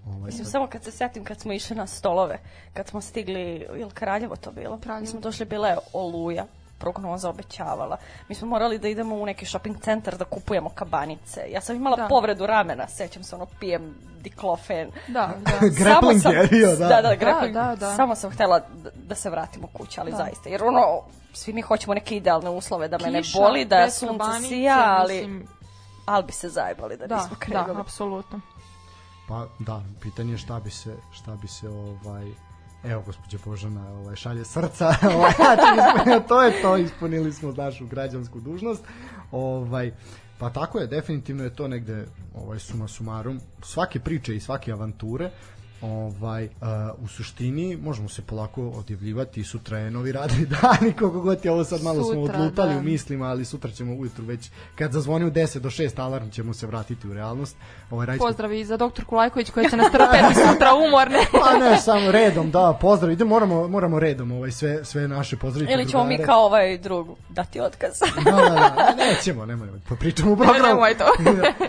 ovaj, Mislim, sad- samo kad se setim kad smo išli na stolove, kad smo stigli, ili Kraljevo to bilo? Kraljevo. Mi smo došli, bila je oluja, prognoza obećavala. Mi smo morali da idemo u neki shopping centar da kupujemo kabanice. Ja sam imala Da. povredu ramena, sećam se ono, pijem diklofen. Da, da. Grappling Samo sam- je bio, da. Da, da, grappling. da, da. Samo sam htela da, da se vratimo kući, ali Da. zaista. Jer ono, svi mi hoćemo neke idealne uslove, da me ne boli, da sunce sija, ali, mislim, ali bi se zajebali da, Da, nismo krenuli. da, apsolutno. Pa da, pitanje je šta bi se šta bi se ovaj Evo, gospođa Božana ovaj, šalje srca, ovaj, to je to, ispunili smo našu građansku dužnost. Ovaj, pa tako je, definitivno je to negde ovaj, suma sumarum, svake priče i svake avanture, ovaj, uh, u suštini možemo se polako odjavljivati sutra je novi radni dan i koliko god je ovo sad malo smo Sutra, odlutali da. u mislima ali sutra ćemo ujutru već kad zazvoni u 10 do 6 alarm ćemo se vratiti u realnost ovaj, radit ćemo- Pozdrav i za doktorku Lajković koja će nas terapeti sutra umorne. Pa ne, samo redom, da, pozdrav. Ide, moramo, moramo redom ovaj, sve, sve naše pozdraviti. Ili ćemo mi drugare. kao ovaj drug dati otkaz. Da, da, da, ne, nećemo, nemoj, pa pričamo u programu. nemoj to.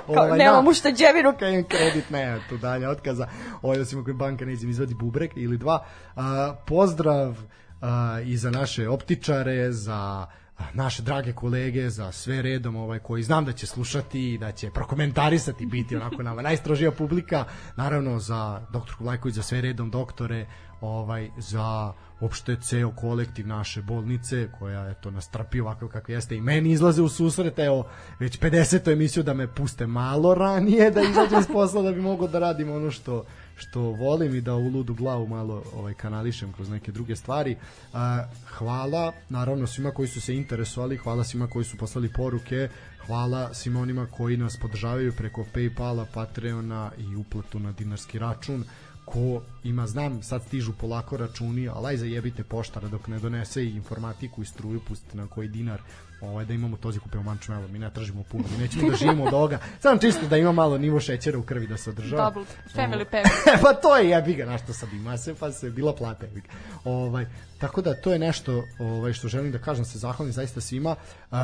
ovaj, da, ušteđevinu. Kajem kredit, ne, tu dalje otkaza. Ovaj, osim ako banka neće mi izvadi bubrek ili dva. A, pozdrav a, i za naše optičare, za naše drage kolege, za sve redom ovaj, koji znam da će slušati i da će prokomentarisati, biti onako nama najstrožija publika. Naravno za doktorku Lajković, za sve redom doktore, ovaj, za uopšte ceo kolektiv naše bolnice koja je to nas trpi ovako kako jeste i meni izlaze u susret evo već 50. emisiju da me puste malo ranije da izađem s posla da bi mogao da radim ono što što volim i da u ludu glavu malo ovaj kanališem kroz neke druge stvari. A, hvala naravno svima koji su se interesovali, hvala svima koji su poslali poruke, hvala svima onima koji nas podržavaju preko Paypala, Patreona i uplatu na dinarski račun ko ima, znam, sad stižu polako računi, ali aj zajebite poštara dok ne donese i informatiku i struju, pustite na koji dinar, ovaj, da imamo tozi kupeo mančmelo, mi ne tražimo puno, mi nećemo da živimo od ovoga, samo čisto da ima malo nivo šećera u krvi da se održava. Double family pack. pa to je jebi ga, na što sad ima se, pa se bila plata jebi ga. Ovaj, tako da to je nešto ovaj, što želim da kažem, se zahvalim zaista svima. Uh,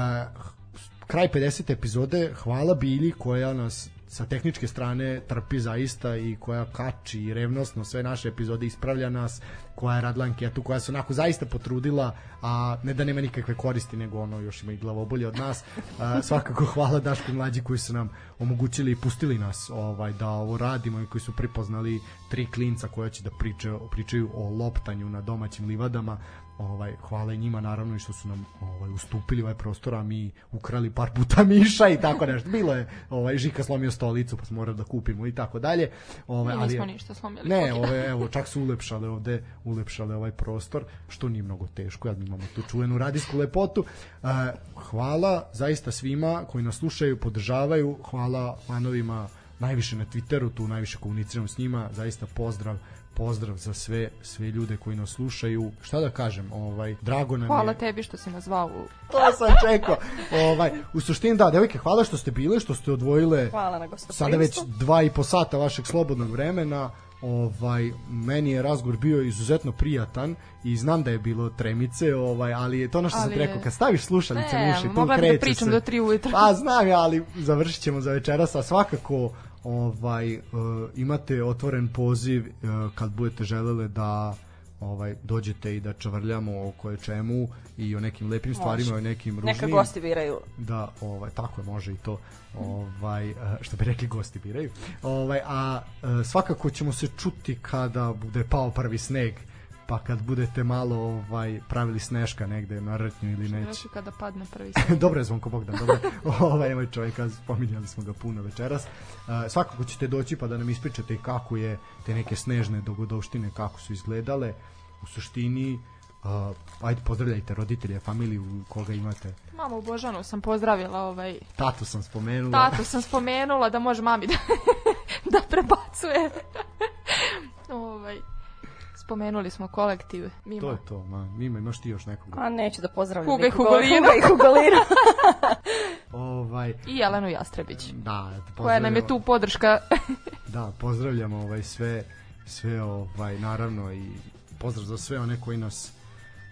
kraj 50. epizode, hvala Bili koja nas sa tehničke strane trpi zaista i koja kači i revnosno sve naše epizode ispravlja nas, koja je radila anketu, koja se onako zaista potrudila, a ne da nema nikakve koristi, nego ono još ima i glavobolje od nas. A, svakako hvala Daško mlađi koji su nam omogućili i pustili nas ovaj da ovo radimo i koji su pripoznali tri klinca koja će da pričaju, pričaju o loptanju na domaćim livadama ovaj hvala njima naravno i što su nam ovaj ustupili ovaj prostor a mi ukrali par puta miša i tako nešto. Bilo je ovaj Žika slomio stolicu pa smo morali da kupimo i tako dalje. Ovaj ali nismo ništa slomili ne ove evo čak su ulepšale ovde ulepšale ovaj prostor što nije mnogo teško mi imamo tu čuvenu radijsku lepotu. Uh, hvala zaista svima koji nas slušaju podržavaju. Hvala fanovima najviše na Twitteru, tu najviše komuniciramo s njima, zaista pozdrav pozdrav za sve sve ljude koji nas slušaju. Šta da kažem, ovaj drago nam hvala je. Hvala tebi što si nas zvao. to sam čekao. Ovaj u suštini da, devojke, hvala što ste bile, što ste odvojile. Hvala na Sada već dva i po sata vašeg slobodnog vremena ovaj meni je razgovor bio izuzetno prijatan i znam da je bilo tremice ovaj ali je to ono što ali sam rekao kad staviš slušalice ne, uši tu kreće da pričam se. do 3 ujutro pa znam ja ali završićemo za večeras a svakako ovaj uh, imate otvoren poziv uh, kad budete želele da ovaj dođete i da čavrljamo o koje čemu i o nekim lepim može. stvarima i o nekim ružnim. Neka gosti biraju. Da, ovaj tako je, može i to. Ovaj što bi rekli gosti biraju. Ovaj a svakako ćemo se čuti kada bude pao prvi sneg pa kad budete malo ovaj pravili sneška negde na rtnju ili neće. kada padne prvi dobro je Zvonko Bogdan, dobro. ovaj ovaj čovjek, spominjali smo ga puno večeras. Uh, svakako ćete doći pa da nam ispričate kako je te neke snežne dogodovštine kako su izgledale. U suštini Uh, ajde pozdravljajte roditelje, familiju koga imate. Mamu Božanu sam pozdravila ovaj. Tatu sam spomenula. Tatu sam spomenula da može mami da da prebacuje. ovaj spomenuli smo kolektiv. Mimo. To je to, ma, Mimo, imaš ti još nekog? A neću da pozdravljam Huga i Hugolina. i Hugolina. ovaj, I Jelenu Jastrebić. Da, koja nam je tu podrška. da, pozdravljamo ovaj sve sve ovaj naravno i pozdrav za sve one koji nas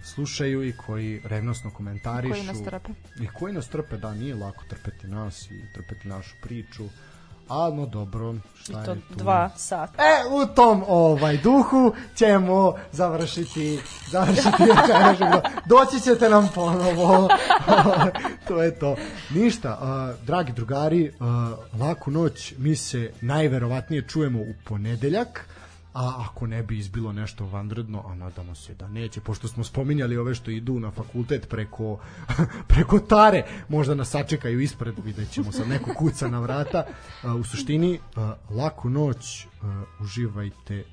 slušaju i koji revnosno komentarišu. Koji nas trpe. I koji nas trpe, da, nije lako trpeti nas i trpeti našu priču A no dobro, šta I to je tu? dva sata. E, u tom ovaj duhu ćemo završiti završiti večerašnjeg. Doći ćete nam ponovo. to je to. Ništa, uh, dragi drugari, uh, laku noć. Mi se najverovatnije čujemo u ponedeljak a ako ne bi izbilo nešto vanredno, a nadamo se da neće, pošto smo spominjali ove što idu na fakultet preko, preko tare, možda nas sačekaju ispred, vidjet ćemo sad neko kuca na vrata. U suštini, laku noć, uživajte